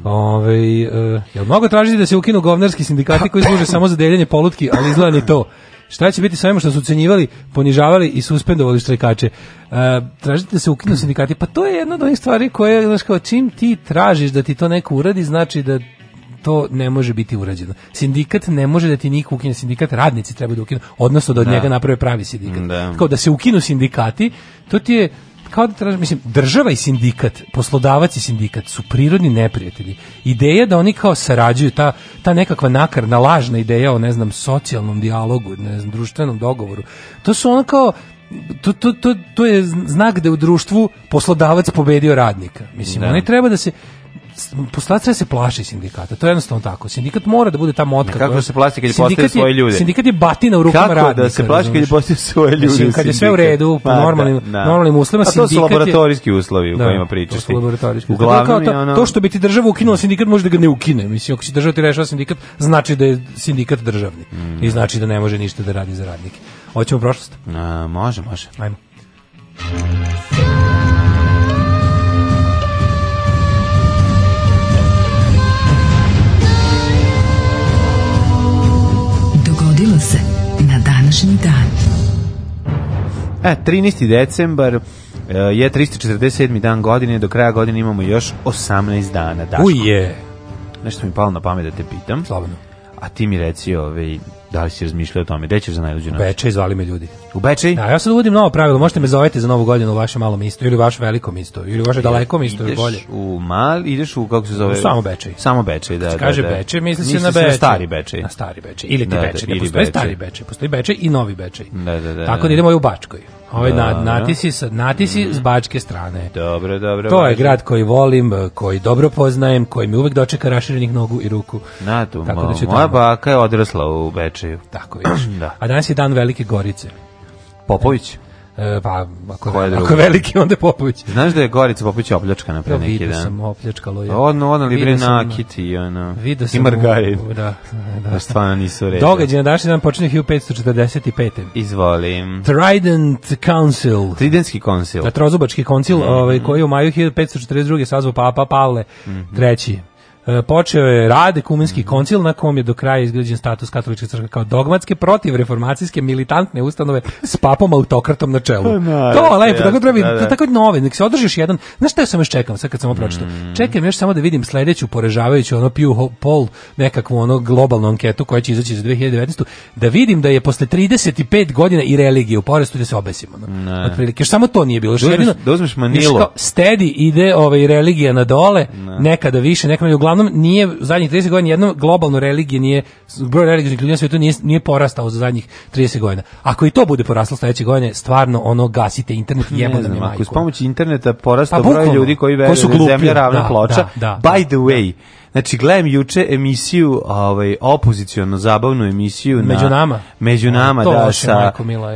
Speaker 1: Ove, ovaj, e, jel mogu tražiti da se ukinu govnarski sindikati koji služe samo za deljenje polutki, ali izgleda ni to. Šta će biti sa ovima što su ucenjivali, ponižavali i suspendovali štrajkače? Uh, tražite da se ukinu sindikati, pa to je jedna od onih stvari koje, znaš, kao čim ti tražiš da ti to neko uradi, znači da to ne može biti urađeno. Sindikat ne može da ti niko ukine sindikat, radnici treba da ukinu, odnosno da od da. njega naprave pravi sindikat. Da. Kao da se ukinu sindikati, to ti je kao da traži, mislim, država i sindikat, poslodavac i sindikat su prirodni neprijatelji. Ideja da oni kao sarađuju, ta, ta nekakva nakarna, lažna ideja o, ne znam, socijalnom dijalogu, ne znam, društvenom dogovoru, to su ono kao, to, to, to, to je znak da je u društvu poslodavac pobedio radnika. Mislim, da. oni treba da se, poslodavac se plaši sindikata. To je jednostavno tako. Sindikat mora da bude ta motka. Ne,
Speaker 2: kako
Speaker 1: koja...
Speaker 2: se plaši kad postaje svoje ljude?
Speaker 1: Sindikat je batina u rukama radnika. Kako
Speaker 2: da se plaši
Speaker 1: kad
Speaker 2: postaje svoje ljude?
Speaker 1: Mislim, kad je sve u redu, pa po normalnim, da, da. normalnim uslovima,
Speaker 2: sindikat je... A to su laboratorijski uslovi u da, kojima pričaš. To
Speaker 1: su laboratorijski. Uglavnom, to, ono... to što bi ti država ukinula sindikat, može da ga ne ukine. Mislim, ako će država ti rešava sindikat, znači da je sindikat državni. Mm. I znači da ne može ništa da radi za radnike. Hoćemo prošlost?
Speaker 2: A, može, može.
Speaker 1: Ajmo.
Speaker 2: današnji dan. E, 13. decembar e, je 347. dan godine, do kraja godine imamo još 18 dana. Daško.
Speaker 1: Uje!
Speaker 2: Nešto mi palo na pamet da te pitam.
Speaker 1: Slobodno.
Speaker 2: A ti mi reci, ove, ovaj, Da li si razmišljao o tome? Gde ćeš za najluđu noć? U
Speaker 1: Bečej zvali me ljudi.
Speaker 2: U Bečej?
Speaker 1: Da, ja sad uvodim novo pravilo. Možete me zovete za novu godinu u vaše malo mesto ili u vaše veliko mesto ili u vaše daleko mesto ili bolje.
Speaker 2: U mal, ideš u kako se zove?
Speaker 1: Samo Bečej.
Speaker 2: Samo Bečej, da. Kad
Speaker 1: da, kaže da, da. Bečej, misli se na
Speaker 2: Bečej. Na stari
Speaker 1: Bečej. Na stari Bečej. Ili ti da, da Bečej. Da, ne postoji bečej. stari Bečej, postoji Bečej i novi Bečej.
Speaker 2: Da, da, da.
Speaker 1: Tako da,
Speaker 2: da
Speaker 1: idemo i u Bačkoj. Ovaj da, na, da. natisi, sa- natisi s bačke strane.
Speaker 2: Dobro, dobro. To
Speaker 1: je grad koji volim, koji dobro poznajem, koji mi uvek dočeka raširenih nogu i ruku.
Speaker 2: Na tu, Tako da moja tamo. baka je odrasla u Bečeju.
Speaker 1: Tako vidiš. *clears throat* Da. A danas je dan Velike Gorice.
Speaker 2: Popović.
Speaker 1: E, pa ako, Koje ako veliki onda Popović.
Speaker 2: Znaš da je Gorica Popović opljačkana pre neki
Speaker 1: dan. sam
Speaker 2: opljačkalo je. Odno
Speaker 1: ona
Speaker 2: libri na
Speaker 1: Kitty i
Speaker 2: ona. Video
Speaker 1: sam.
Speaker 2: I Margarin. Da, da. Da stvarno nisu reči.
Speaker 1: Događaj na današnji dan počinje 1545.
Speaker 2: Izvolim.
Speaker 1: Trident Council.
Speaker 2: Tridentski koncil.
Speaker 1: Da trozubački koncil, mm -hmm. ovaj koji u maju 1542 sazvao papa Pavle mm -hmm. III. E, počeo je rad ekumenski mhm. koncil na kom je do kraja izgrađen status katoličke crkve kao dogmatske protiv reformacijske militantne ustanove s papom autokratom na čelu. No, pa, da, to je lepo, tako treba, da, da. tako nove, nek se održiš jedan. Znaš šta ja sam još čekam, sad kad sam opročitao? Mm. Čekam još samo da vidim sledeću porežavajuću ono Pew Poll nekakvu ono globalnu anketu koja će izaći za 2019. da vidim da je posle 35 godina i religije u porastu da se obesimo. No. Otprilike, samo to nije bilo. Da, da uzmeš, manilo. Još steady ide ovaj, religija na dole, ne. nekada više, nekada je uglavnom uglavnom nije u zadnjih 30 godina jedno globalno religije nije broj religijnih ljudi na svetu nije, nije porastao za zadnjih 30 godina. Ako i to bude poraslo sledeće godine, stvarno ono gasite internet jebote
Speaker 2: mi majku. Uz pomoći interneta porastao pa, broj ljudi koji veruju da je zemlja ravna da, ploča. Da, da, By da. the way, Znači, gledam juče emisiju, ovaj, opoziciono zabavnu emisiju.
Speaker 1: Među nama.
Speaker 2: Među nama, to da, sa,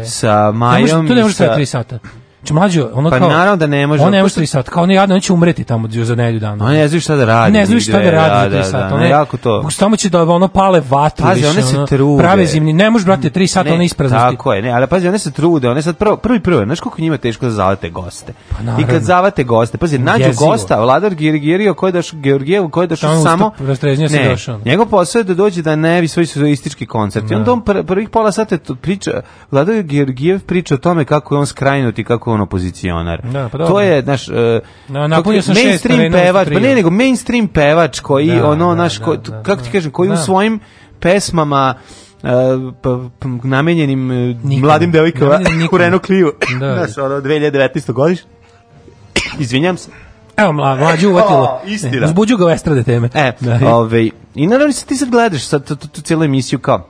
Speaker 2: sa Majom. To ne
Speaker 1: može sve tri sata. Znači mlađo,
Speaker 2: ono pa,
Speaker 1: kao
Speaker 2: naravno da ne može. On ne
Speaker 1: može 3 Kao ne jadno, on će umreti tamo za nedelju dana.
Speaker 2: On ne zna šta da radi. Ne
Speaker 1: zna šta da radi za da, 3 da, sata. Da, ne, jako to. Samo će da ono pale vatru pazi, više. Pazi, one se trude. Prave zimni, ne može brate 3 sata ona ispraznosti.
Speaker 2: Tako je, ne, ali pazi, one se trude, one sad prvo prvi prvo, znaš koliko njima teško da zavate goste. Pa, naravno. I kad zavate goste, pazi, nađu Jezivo. gosta, Vladar Georgijev koji daš Georgijev koji daš samo
Speaker 1: rastreznje se došao.
Speaker 2: Njegov posao je da dođe da ne bi svoj sudaistički koncert. I onda on prvih pola sata priča, Vladar Georgijev priča o tome kako je on skrajnut i kako on
Speaker 1: opozicionar. Da, pa
Speaker 2: to je, znaš, uh, e, no, napunio sam mainstream šest, pevač, pa ne, nego mainstream pevač koji, da, ono, da, naš, da, ko, da, kako da, ti kažem, koji u da. svojim pesmama Uh, pa, pa, namenjenim uh, mladim devojkama *laughs* u Renault Clio. Da. *laughs* Znaš, ono, 2019. godiš. Izvinjam se.
Speaker 1: Evo, mla, mlađu uvatilo. *laughs* Istina. Zbuđu ga u estrade teme. E, da. ove,
Speaker 2: ovaj, I naravno se ti sad gledaš sad tu, tu, tu cijelu emisiju kao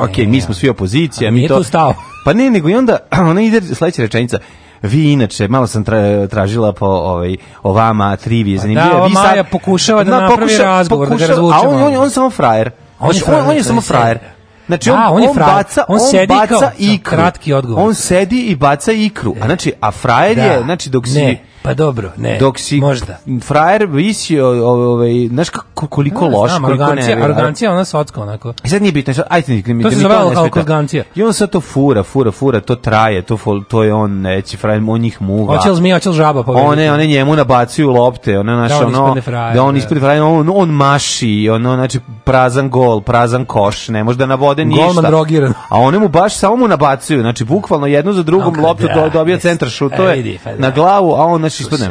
Speaker 2: Ok, mi smo svi opozicija, mi to... stao. Pa ne, nego i onda, *clears throat* ona ide sledeća rečenica vi inače, malo sam tra, tražila po ovaj, ovama trivije pa zanimljive. Da, vi sad, Maja
Speaker 1: pokušava da na, napravi pokuša, razgovor, da pokuša, da razvučemo.
Speaker 2: A on, on, on, samo frajer. On, on, on, je samo frajer. Znači on, da. Znači, da, on, on baca, on, on sedi baca kao, ikru. Kratki odgovor. On sedi i baca ikru. A znači a frajer da. je, znači dok si ne.
Speaker 1: Pa dobro, ne. Dok si možda.
Speaker 2: frajer visio, ovaj, znaš kako, koliko loš, koliko ne.
Speaker 1: Arogancija, ona sotska onako.
Speaker 2: I sad nije bitno, ajde mi, to mi,
Speaker 1: se zove arogancija.
Speaker 2: I on
Speaker 1: sad
Speaker 2: to fura, fura, fura, to traje, to, to je on, neći frajer, on njih muva.
Speaker 1: Hoće li zmija, hoće li žaba
Speaker 2: pobediti. One, one njemu nabacuju lopte, ona naša, da on ono, da on da. ispred frajer, on, on maši, ono, znači, prazan gol, prazan koš, ne može da navode ništa. Golman
Speaker 1: drogiran.
Speaker 2: A one mu baš samo mu nabacuju, znači, bukvalno jedno za drugom loptu da, dobija centar šut, to je na glavu, a on, znači, baš ispadne.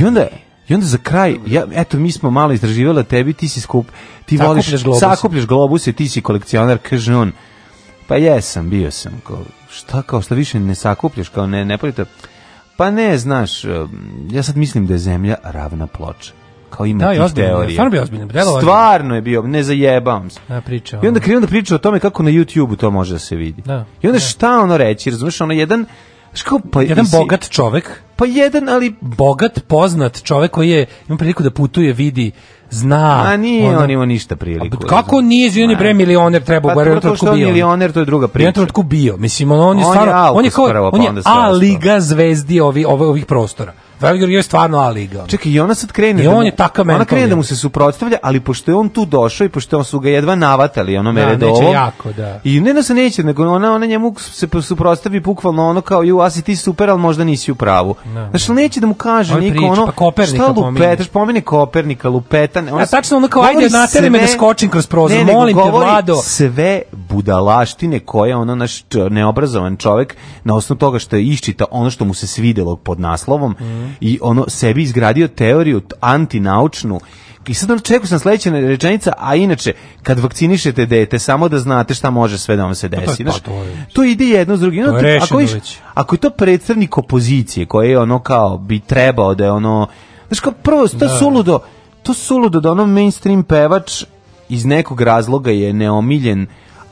Speaker 2: I onda, i onda za kraj, ja, eto, mi smo malo izdraživali tebi, ti si skup, ti voliš, globuse. sakupljaš globuse, ti si kolekcionar, kaže on, pa jesam, bio sam, kao, šta kao, šta više ne sakupljaš, kao ne, ne polite, pa ne, znaš, ja sad mislim da je zemlja ravna ploča kao ima da, tih
Speaker 1: teorija. Da, stvarno bio ozbiljno. Da, stvarno je bio, ne zajebavam
Speaker 2: se.
Speaker 1: Da,
Speaker 2: priča. I onda krenu onda priča o tome kako na YouTube-u to može da se vidi. Da. I onda da. šta ono reći, razumiješ, ono jedan
Speaker 1: Ško, pa, jedan isi... bogat čovek.
Speaker 2: Pa jedan, ali...
Speaker 1: Bogat, poznat čovek koji je, ima priliku da putuje, vidi, Zna. A
Speaker 2: nije on, on imao ništa priliku. A,
Speaker 1: kako nije, on
Speaker 2: izvini
Speaker 1: bre, milioner treba, pa, bar
Speaker 2: to što bio.
Speaker 1: milioner, to je druga priča.
Speaker 2: Jedan
Speaker 1: bio, mislim, on, on je stvarno, on je kao, prvo, on je A liga zvezdi ovi, ovih prostora. Veligor je stvarno A liga.
Speaker 2: Čekaj, i ona sad krene. I da on je taka Ona krene da mu se suprotstavlja, ali pošto je on tu došao i pošto su ga jedva navatali, ono da, mere do. Neće
Speaker 1: jako, da.
Speaker 2: I ne da se neće, nego ona ona njemu se suprotstavi bukvalno ono kao ju, a si ti super, al možda nisi u pravu. Znači neće da mu kaže niko ono. Pa Kopernika šta lupetaš, pomene Kopernika, lupeta
Speaker 1: nestane. Ona ja, tačno ono kao, ajde, nateri me da skočim kroz prozor, ne, molim te,
Speaker 2: Vlado. sve budalaštine koje ono naš neobrazovan čovjek na osnovu toga što je iščita ono što mu se svidelo pod naslovom mm. i ono sebi izgradio teoriju antinaučnu i sad ono čekao sam sledeća rečenica, a inače, kad vakcinišete dete, samo da znate šta može sve da vam se pa desi. Pa, to, je. to ide jedno s drugim. je ako, iš, ako je to predstavnik opozicije, koji je ono kao bi trebao da je ono... Znaš kao prvo, to je da. suludo, to suludo da ono mainstream pevač iz nekog razloga je neomiljen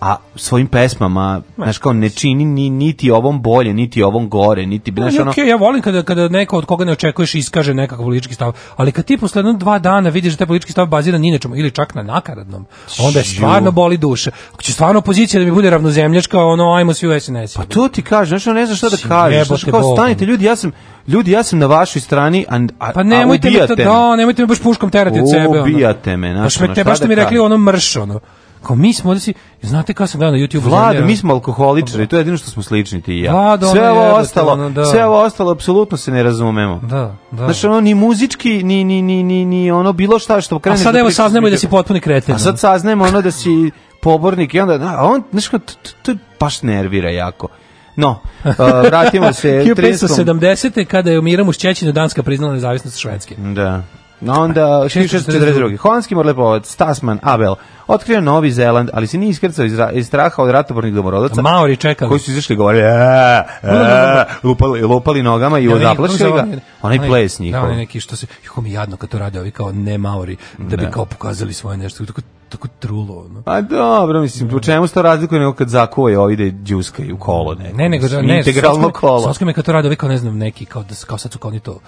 Speaker 2: a svojim pesmama, znaš kao, ne čini ni, niti ovom bolje, niti ovom gore, niti, pa znaš ono...
Speaker 1: Okay, ja volim kada, kada neko od koga ne očekuješ iskaže nekakav politički stav, ali kad ti posle dva dana vidiš da taj politički stav bazira ni čemu ili čak na nakaradnom, onda je stvarno boli duša. Ako će stvarno opozicija da mi bude ravnozemljačka, ono, ajmo svi u SNS.
Speaker 2: Pa to ti kaže, znaš, ne znam šta da kažeš, znaš, kao, stanite ljudi, ja sam, ljudi, ja sam na vašoj strani, a, a, pa
Speaker 1: nemojte a ubijate da, me. Da, nemojte me baš
Speaker 2: puškom terati od sebe. Ubijate ono. me,
Speaker 1: znaš, pa baš me, te, baš ste mi rekli ono mrš, ono. Kao mi smo, da si, znate kada sam gledao na YouTube?
Speaker 2: Vlad, mi smo alkoholičari, to je jedino što smo slični ti i ja. Vlado, da, da, sve ovo ostalo, ono, da. sve ovo ostalo, apsolutno se ne razumemo.
Speaker 1: Da, da. Znači,
Speaker 2: ono, ni muzički, ni, ni, ni, ni, ni ono bilo šta što krene... A
Speaker 1: sad da evo i da si potpuni kreten. A
Speaker 2: sad saznemo ono da si pobornik i onda, a on, znaš, to, to baš nervira jako. No, uh, *laughs* vratimo se...
Speaker 1: 1570. *laughs* kada je u Miramu Šćećinu Danska priznala nezavisnost Švedske.
Speaker 2: Da. Na Onda 1642. Holandski morlepovac Stasman Abel otkrio Novi Zeland, ali se nije iskrcao iz, straha od ratobornih domorodaca.
Speaker 1: Maori čekali.
Speaker 2: Koji su izašli govorili, a, a, lupali, lupali nogama i odaplašili ga. Onaj ples njihov.
Speaker 1: Da, onaj neki što se, juho mi jadno kad to rade ovi kao ne Maori, da bi da. kao pokazali svoje nešto. Tako, tako trulo. No.
Speaker 2: A dobro, mislim, po čemu se to razlikuje nego kad zakoje ovi da džuskaju kolo? Ne,
Speaker 1: ne nego, da-
Speaker 2: ne, integralno kolo.
Speaker 1: Soskom je kad to rade ovi kao, ne znam, neki, kao, da kao sad su kao oni to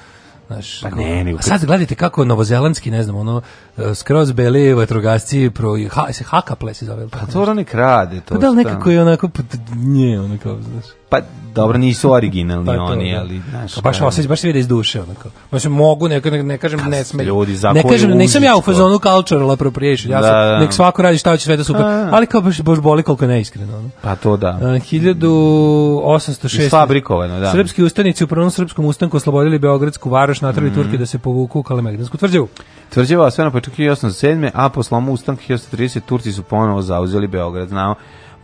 Speaker 1: Znaš,
Speaker 2: pa ne, ne, sad
Speaker 1: gledajte kako novozelandski, ne znam, ono, eh, skroz beli vatrogasci, pro, ha, se haka se zove. Pa
Speaker 2: to oni krade. To pa
Speaker 1: da li nekako je onako, pa nje, ono kao, znaš.
Speaker 2: Pa dobro, nisu pa originalni pa, oni, da. ali
Speaker 1: znaš. Kao baš osjećaj, baš se vidi iz duše onako. Mislim mogu ne, ne, ne kažem ne sme. Ljudi za Ne kažem nisam ja u fazonu cultural appropriation. Ja da, sam nek svako radi šta hoće sve da super. A, ali kao baš baš boli koliko neiskreno, ono.
Speaker 2: Pa to da.
Speaker 1: 1806.
Speaker 2: Fabrikovano, da.
Speaker 1: Srpski ustanici u prvom srpskom ustanku oslobodili beogradsku varoš, naterali mm -hmm. Turke da se povuku u Kalemegdansku tvrđavu.
Speaker 2: Tvrđava sve na početku 1807. a po ustanka 1830 Turci su ponovo zauzeli Beograd. Znao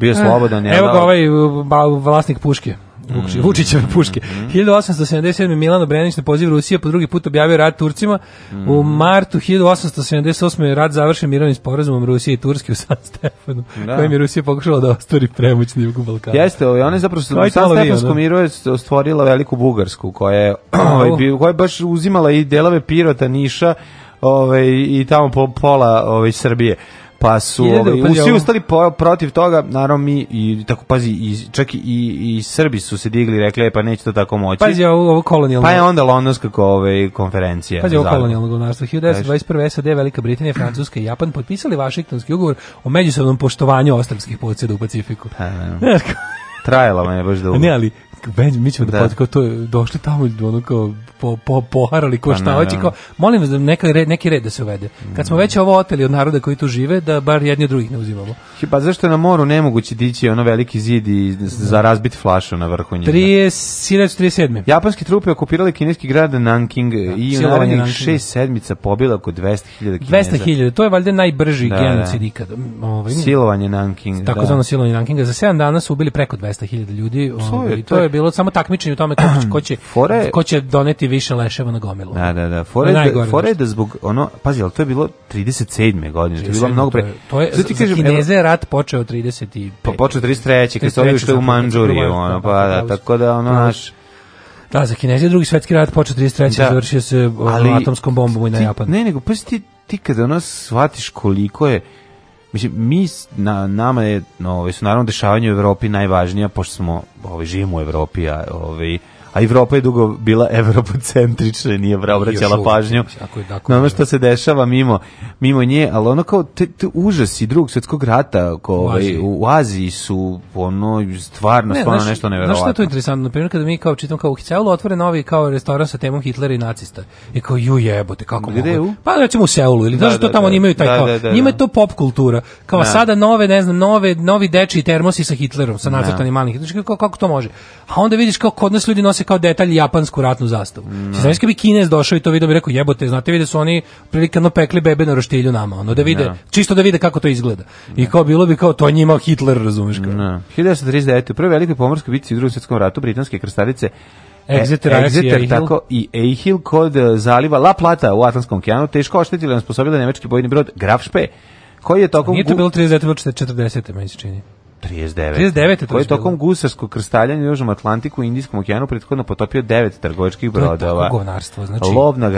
Speaker 2: bio slobodan.
Speaker 1: Evo ga ovaj vlasnik puške. Vučić, mm. Vučićeve puške. Mm mm-hmm. 1877. Milano Brenić na poziv Rusije po drugi put objavio rat Turcima. Mm U mm-hmm. martu 1878. rat završen mirovnim sporazumom Rusije i Turske u San Stefanu, da. kojim je Rusija pokušala da ostvari premoć na jugu Balkana.
Speaker 2: Jeste, i ona je zapravo u San Stefanskom da. miru je stvorila veliku Bugarsku, koja je, *clears throat* ovaj, oh. koja je baš uzimala i delove Pirota, Niša, ovaj i tamo pola ovaj Srbije pa su ovaj, svi ustali po, protiv toga, naravno mi i tako pazi i čak i, i Srbi su se digli rekli e, pa neće to tako moći. Pazi
Speaker 1: ovo, ovo kolonijalno. Pa je onda londonska ove ovaj, konferencije. Pazi ovo kolonijalno govnarstvo 1921. SAD, Velika Britanija, Francuska i Japan potpisali Vašingtonski ugovor o međusobnom poštovanju ostrvskih poseda u Pacifiku. Pa, ne.
Speaker 2: *laughs* Trajala me baš
Speaker 1: dugo. Ne, ali Benj, mi ćemo da, da. Kao to je, došli tamo ono kao po, po, poharali ko pa, šta hoće kao molim vas da neka red, neki red da se uvede. Kad smo mm. već ovo oteli od naroda koji tu žive da bar jedni od drugih ne uzimamo.
Speaker 2: Pa zašto je na moru nemoguće dići ono veliki zid i za da. razbit flašu na vrhu njega?
Speaker 1: 37.
Speaker 2: Japanske trupe okupirali kineski grad Nanking da, i u narednih šest sedmica pobila oko 200.000
Speaker 1: kineza. 200.000, to je valjda najbrži da, da. genocid da. ikad.
Speaker 2: Ovaj, silovanje Nankinga.
Speaker 1: Tako da. zvano silovanje Nankinga. Za 7 dana su ubili preko 200.000 ljudi. Ovaj, to, to je bilo samo takmičenje u tome kako će, ko će, *clears throat* fore... ko će doneti više leševa na gomilu.
Speaker 2: Da, da, da. Fore, da, fore da zbog, ono, pazi, ali to je bilo 37. godine, to je bilo mnogo pre...
Speaker 1: To je, to
Speaker 2: je
Speaker 1: ti kažem, Kineze evo, rat počeo 35.
Speaker 2: Pa počeo 33. kad se ovi što je u Manđuriji, ono, pa da, da, tako da, ono, naš...
Speaker 1: Da, za Kineziju drugi svetski rat počeo 33. Da, završio se ali, atomskom bombom i na Japan.
Speaker 2: Ne, nego, pa ti, ti kada ono shvatiš koliko je Mislim, mi, na, nama je, no, ovaj, su naravno dešavanja u Evropi najvažnija, pošto smo, ovaj, živimo u Evropi, a ovaj, a Evropa je dugo bila evropocentrična, nije obraćala pažnju na ono da što se dešava mimo, mimo nje, ali ono kao te, te užasi drugog svjetskog rata ko, u, ovaj, Aziji. u Aziji su ono stvarno, ne, stvarno znaš, nešto nevjerovatno. Znaš
Speaker 1: što je to interesantno? Naprimjer, kada mi kao čitam kao u Seulu otvore novi kao restoran sa temom Hitlera i nacista. I kao, ju jebote, kako
Speaker 2: Gde mogu?
Speaker 1: Pa recimo u Seulu, ili da, da, to tamo da, imaju taj da, kao, da, da, njima da. je to pop kultura. Kao da. sada nove, ne znam, nove, novi dečiji termosi sa Hitlerom, sa da. nacrtanim malim Hitlerom. Kako, kako to može? A onda vidiš kako kod nas ljudi nose nose kao detalj japansku ratnu zastavu. Mm. da bi Kinez došao i to video bi rekao jebote, znate vi da su oni prilike pekli bebe na roštilju nama, ono da vide, no. Da. čisto da vide kako to izgleda. No. I da. kao bilo bi kao to njima Hitler, razumeš kako. No.
Speaker 2: 1939. u prvoj velikoj pomorskoj bitci u Drugom svetskom ratu britanske krstarice
Speaker 1: e, Exeter,
Speaker 2: Exeter
Speaker 1: tako
Speaker 2: i Eichel kod e, zaliva La Plata u Atlantskom okeanu teško oštetila i sposobila nemački bojni brod Graf Spee koji je tokom...
Speaker 1: Nije to bilo 30, 40, meni se čini. 39. 39. Koji je
Speaker 2: tokom gusarskog krstaljanja u Južnom Atlantiku i Indijskom okeanu prethodno potopio devet trgovačkih brodova. To
Speaker 1: je tako znači.
Speaker 2: Lov na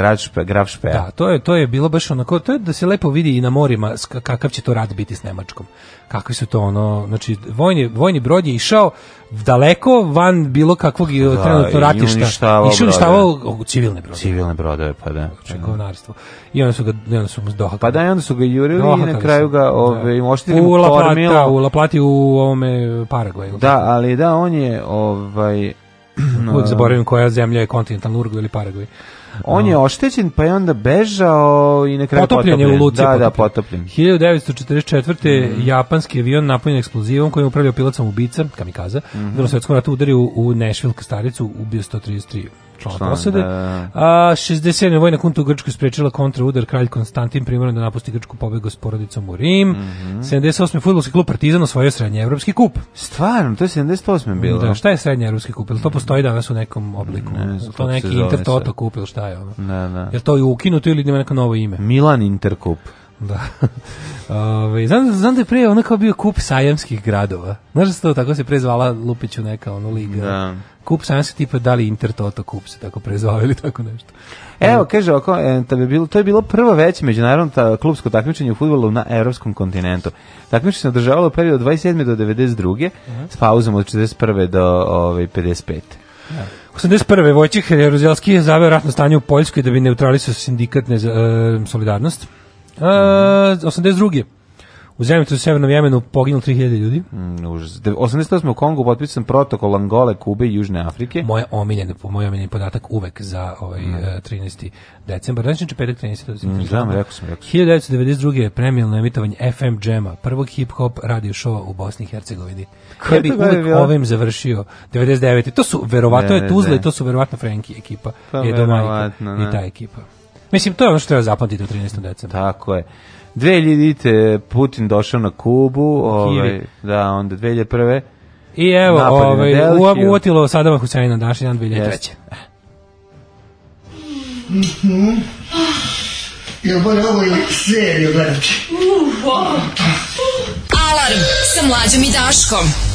Speaker 2: graf Šper.
Speaker 1: Da, to je, to je bilo baš onako, to je da se lepo vidi i na morima kakav će to rad biti s Nemačkom kakvi su to ono, znači vojni, vojni brod je išao daleko van bilo kakvog da, trenutno ratišta. Uništavao išao uništavao civilne brodove.
Speaker 2: Civilne brodove, pa da. Čekovnarstvo.
Speaker 1: Znači, da. I onda su ga, onda su dohakali.
Speaker 2: Pa da, i onda su ga jurili dohakali i na kraju ga da. ove, da. u
Speaker 1: La u La Plati u ovome Paragvaju.
Speaker 2: Da, ali da, on je ovaj...
Speaker 1: *clears throat* Uvijek zaboravim koja zemlja je kontinentalna Urugvaj ili Paragvaj.
Speaker 2: On je oštećen, pa je onda bežao i na kraju potopljen. potopljen. je u Luci.
Speaker 1: Da, da, potopljen. 1944. Mm. japanski avion napunjen eksplozivom koji je upravljao pilot sam ubica, kamikaza, mm -hmm. u drugom svetskom ratu udario u Nashville kastaricu, ubio 133 član posade. Da, da. A, 67. vojna kunta u Grčkoj sprečila kontraudar kralj Konstantin primoran da napusti Grčku pobegao s porodicom u Rim. Mm -hmm. 78. futbolski klub Partizan osvojio srednjeevropski kup.
Speaker 2: Stvarno, to je 78.
Speaker 1: bilo. Da, šta je srednjeevropski kup? Jel to postoji danas u nekom obliku? Ne, znam, to neki Intertoto kupil, šta je ono? Da, da. Jel to je ukinuto ili ima neko novo ime?
Speaker 2: Milan Interkup.
Speaker 1: Da. *laughs* Ove, znam, znam da je prije ono kao bio kup sajamskih gradova. Znaš da se to tako se prezvala Lupiću neka ono liga. Da. Kup sajamski tipa da li Toto kup se tako prezvao ili tako nešto.
Speaker 2: Evo, kaže, oko, e, da bi bilo, to je bilo prvo veće međunarodno ta, klubsko takmičenje u futbolu na evropskom kontinentu. Takmičenje se održavalo u periodu od 27. do 92. Uh -huh. s pauzom od 41. do ove, 55.
Speaker 1: Da. 81. Vojčih Jeruzelski je zaveo ratno stanje u Poljskoj da bi neutralisao sindikatne ne, e, solidarnost. Uh, 82. U zemljicu u Severnom Jemenu poginulo 3000 ljudi. Mm,
Speaker 2: užas. 88. u Kongu potpisan protokol Angole, Kube i Južne Afrike. Moje
Speaker 1: omiljene, moj omiljeni podatak uvek za ovaj, mm. 13. E, decembar. Znači, znači petak 13. Mm,
Speaker 2: znam, rekao sam,
Speaker 1: rekao sam. 1992. je premijalno emitovanje FM Džema, prvog hip-hop radio šova u Bosni i Hercegovini. Koji ja bi uvek ovim završio 99. To su, verovatno ne, je Tuzle, ne. to su verovatno Frenki ekipa. Pa, je verovatno, I ta ekipa. Mislim, to je ono što treba zapamtiti u 13. decembru.
Speaker 2: Tako je. 2000 Putin došao na Kubu, ovaj, da, onda
Speaker 1: 2001. I evo, ovaj, na uotilo Sadama Huseina današnji dan 2003. Yes. Mm -hmm. Ja moram ovo je i seriju gledati. Alarm sa mlađom i Daškom.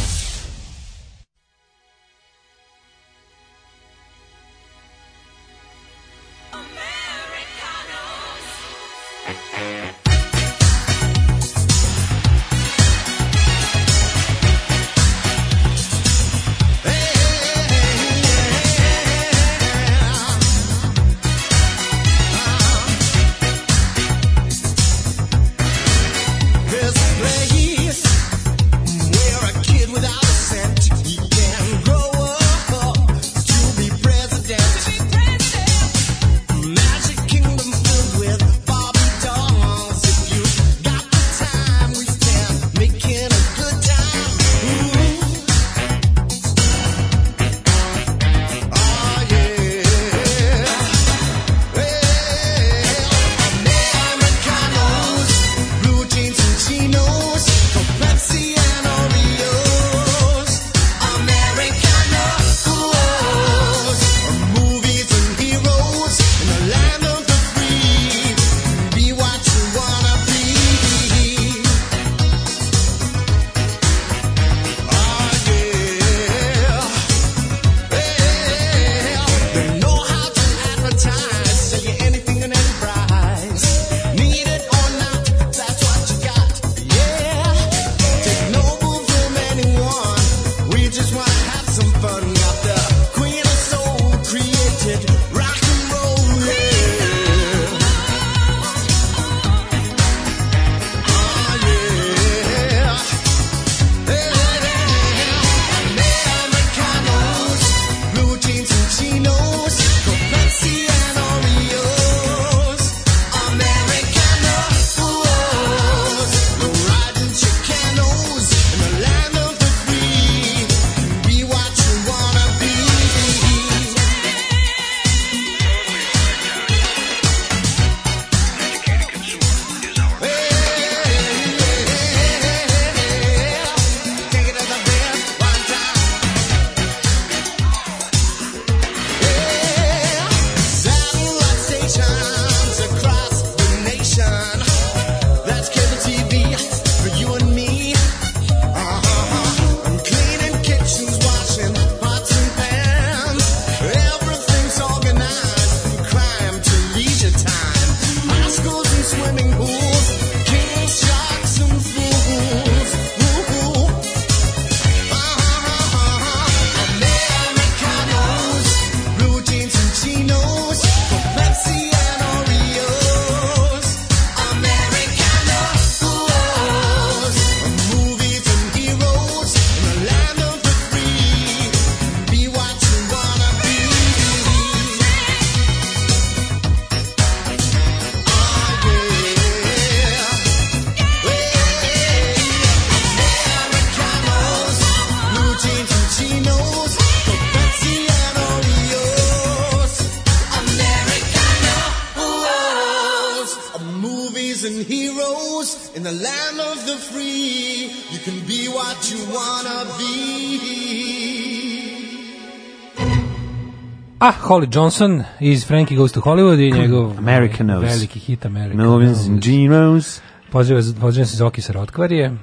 Speaker 1: Holly Johnson iz Frankie Goes to Hollywood i njegov Americanos. veliki hit Americanos. Millions and Genos. Pozdrav, pozdrav se Zoki sa Rotkvarije. Mm,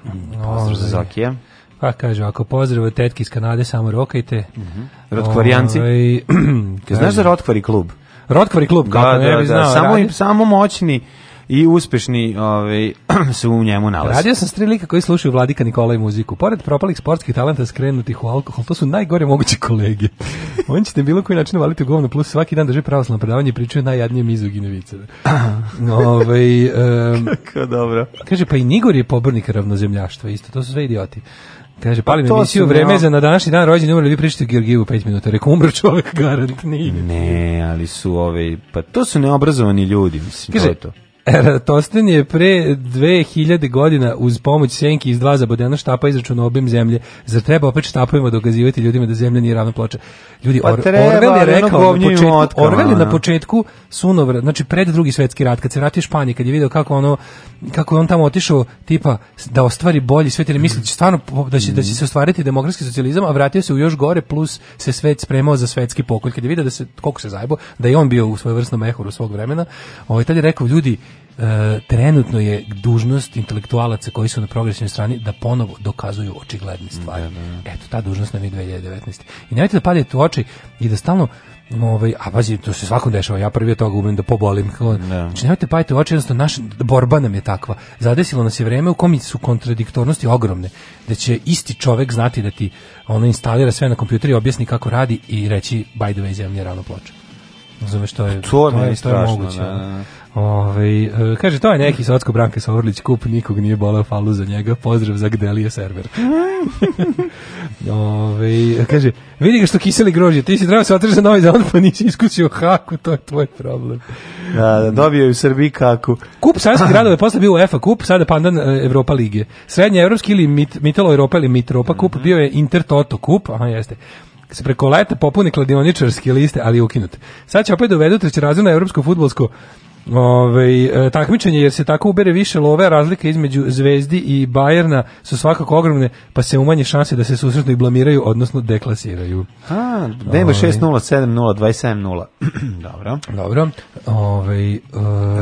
Speaker 2: pozdrav
Speaker 1: za ovaj. Zokija. Pa kaže, ako pozdrav tetki iz Kanade, samo rokajte. Mm -hmm.
Speaker 2: Rotkvarijanci. Ove, ovaj, *clears throat* znaš za Rotkvari klub?
Speaker 1: Rotkvari klub, da, kako da, ne bi da. znao. Da,
Speaker 2: samo, i, samo moćni i uspešni ovaj, *clears throat* su u njemu nalazi.
Speaker 1: Radio sam s tri lika koji slušaju Vladika Nikola i muziku. Pored propalih sportskih talenta skrenutih u alkohol, to su najgore moguće kolege. On će te bilo koji način valiti u govno, plus svaki dan drži pravoslavno predavanje i pričaju najjadnije mizogine viceve. *laughs* Ove, ovaj, um,
Speaker 2: Kako dobro.
Speaker 1: Kaže, pa i Nigor je pobornik ravnozemljaštva, isto, to su sve idioti. Kaže, palim pa emisiju, vreme ja. za na današnji dan rođendan umrli, vi pričate Georgijevu 5 minuta. Rekao, umro čovjek, *laughs* garant, nije.
Speaker 2: Ne, ali su ove, pa to su neobrazovani ljudi, mislim, Kaže, to je to.
Speaker 1: Eratostan *laughs* je pre 2000 godina uz pomoć senki iz dva zabodena štapa izračunao obim zemlje. Zar treba opet štapovima dokazivati ljudima da zemlja nije ravna ploča? Ljudi, pa Or treba, Orwell je rekao na početku, otka, Orwell je na početku sunovrat, znači pred drugi svetski rat, kad se vratio Španije, kad je video kako ono kako je on tamo otišao tipa da ostvari bolji svet, ili misli da stvarno da će, da će se ostvariti demokratski socijalizam, a vratio se u još gore, plus se svet spremao za svetski pokolj. Kad je video da se, koliko se zajebo, da je on bio u svojevrsnom mehuru svog vremena, ovaj tad je rekao, ljudi, E, trenutno je dužnost intelektualaca koji su na progresivnoj strani da ponovo dokazuju očigledne stvari. Da, da. Eto, ta dužnost nam je 2019. I nemojte da padete u oči i da stalno ovaj, a pazi, to se svakom dešava, ja prvi od toga umem da pobolim. Ne. Da. Znači, nemojte da u oči, jednostavno, naša borba nam je takva. Zadesilo nas je vreme u kom su kontradiktornosti ogromne, da će isti čovek znati da ti ono instalira sve na kompjuter objasni kako radi i reći, by the way, zemlja je ravno ploča. Razumeš, to je, to, to je, to je, strašno, moguće. Da, ne, ne. Ove, ovaj, kaže, to je neki socko Branka Savorlić kup, nikog nije bolao falu za njega, pozdrav za Gdelije server. *laughs* Ove, ovaj, kaže, vidi ga što kiseli grožje, ti si trebao se otrži za novi zavod, pa nisi iskusio haku, to je tvoj problem.
Speaker 2: Da, da dobio je u Srbiji kaku.
Speaker 1: Kup savjskih *laughs* gradova je posle bio UEFA kup, sada pandan e, Evropa lige. Srednja evropski ili mit, Mitalo Europa ili Mitropa kup, mhm. bio je Inter Toto kup, aha jeste se preko leta popune kladioničarske liste, ali je ukinut. Sad će opet dovedu trećerazredno evropsko futbolsko Ove, ovaj, takmičenje jer se tako ubere više love, razlike između Zvezdi i Bajerna su svakako ogromne, pa se umanje šanse da se susretno i blamiraju, odnosno deklasiraju. A,
Speaker 2: nema 6 0 7 0 27 0. Dobro.
Speaker 1: Dobro. Ove, ovaj,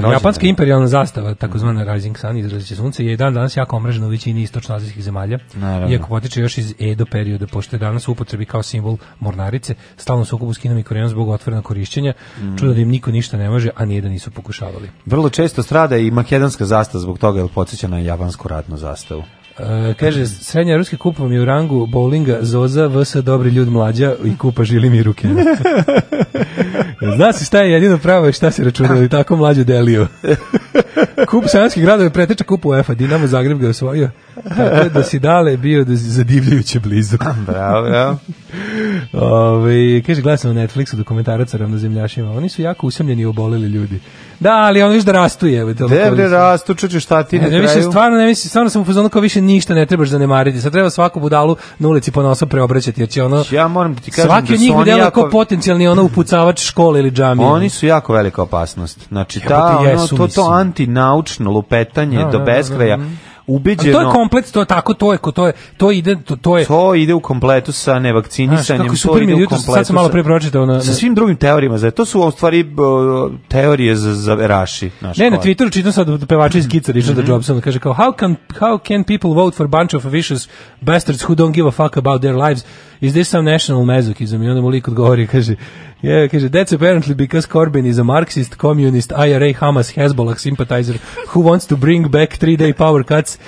Speaker 1: uh, japanska imperialna zastava, takozvana Rising Sun, izraziće sunce, je dan danas jako omražena u većini istočnoazijskih zemalja, Naravno. iako potiče još iz Edo perioda, pošto je danas upotrebi kao simbol mornarice, stalno sukobu s Kinom i Korejom zbog otvorena korišćenja, mm. čudo da im niko ništa ne može, a nije da nisu pokušali pokušavali.
Speaker 2: Vrlo često strada i makedonska zastava zbog toga, je podsjeća na japansku ratnu zastavu.
Speaker 1: E, kaže, srednja ruske kupa mi u rangu bowlinga Zoza, VS, dobri ljud mlađa i kupa žili mi ruke. *laughs* Zna si šta je jedino pravo i šta se računa, ali tako mlađe delio. *laughs* Kup sanjskih gradova preteča kupa UEFA, Dinamo Zagreb ga je osvojio. Tako da si dale bio da si zadivljujuće blizu. *laughs*
Speaker 2: bravo, bravo.
Speaker 1: Ove, kaže, gledam na Netflixu dokumentaraca ravnozemljašima. Oni su jako usamljeni i oboleli ljudi. Da, ali ono viš da rastu je.
Speaker 2: Debre rastu, čuče šta ti ne, ne
Speaker 1: više, stvarno, ne mislim, stvarno sam u fazonu kao više ništa ne trebaš zanemariti. Sad treba svaku budalu na ulici po nosom preobraćati, jer će ono...
Speaker 2: Ja moram da ti kažem svaki da od njih delo jako... kao
Speaker 1: potencijalni ono upucavač škole ili džamije.
Speaker 2: Pa oni su jako velika opasnost. Znači, ta, ono, to, to antinaučno lupetanje da, do da, da, beskraja ubeđeno. A
Speaker 1: to je
Speaker 2: komplet,
Speaker 1: to je tako, to je, to je, to ide, to, to je.
Speaker 2: To ide u kompletu sa nevakcinisanjem, to ide u kompletu.
Speaker 1: Sad sam malo pre pročitao na,
Speaker 2: sa svim drugim teorijama, za to su u stvari teorije za, za Raši.
Speaker 1: Naš ne, na Twitteru čitam sad da pevača iz Kica, Richard mm -hmm. Jobsona, kaže kao, how can, how can people vote for bunch of vicious bastards who don't give a fuck about their lives? is this some national masochism? I onda mu lik odgovori, kaže, yeah, kaže, that's apparently because Corbyn is a Marxist, communist, IRA, Hamas, Hezbollah sympathizer who wants to bring back three-day power cuts,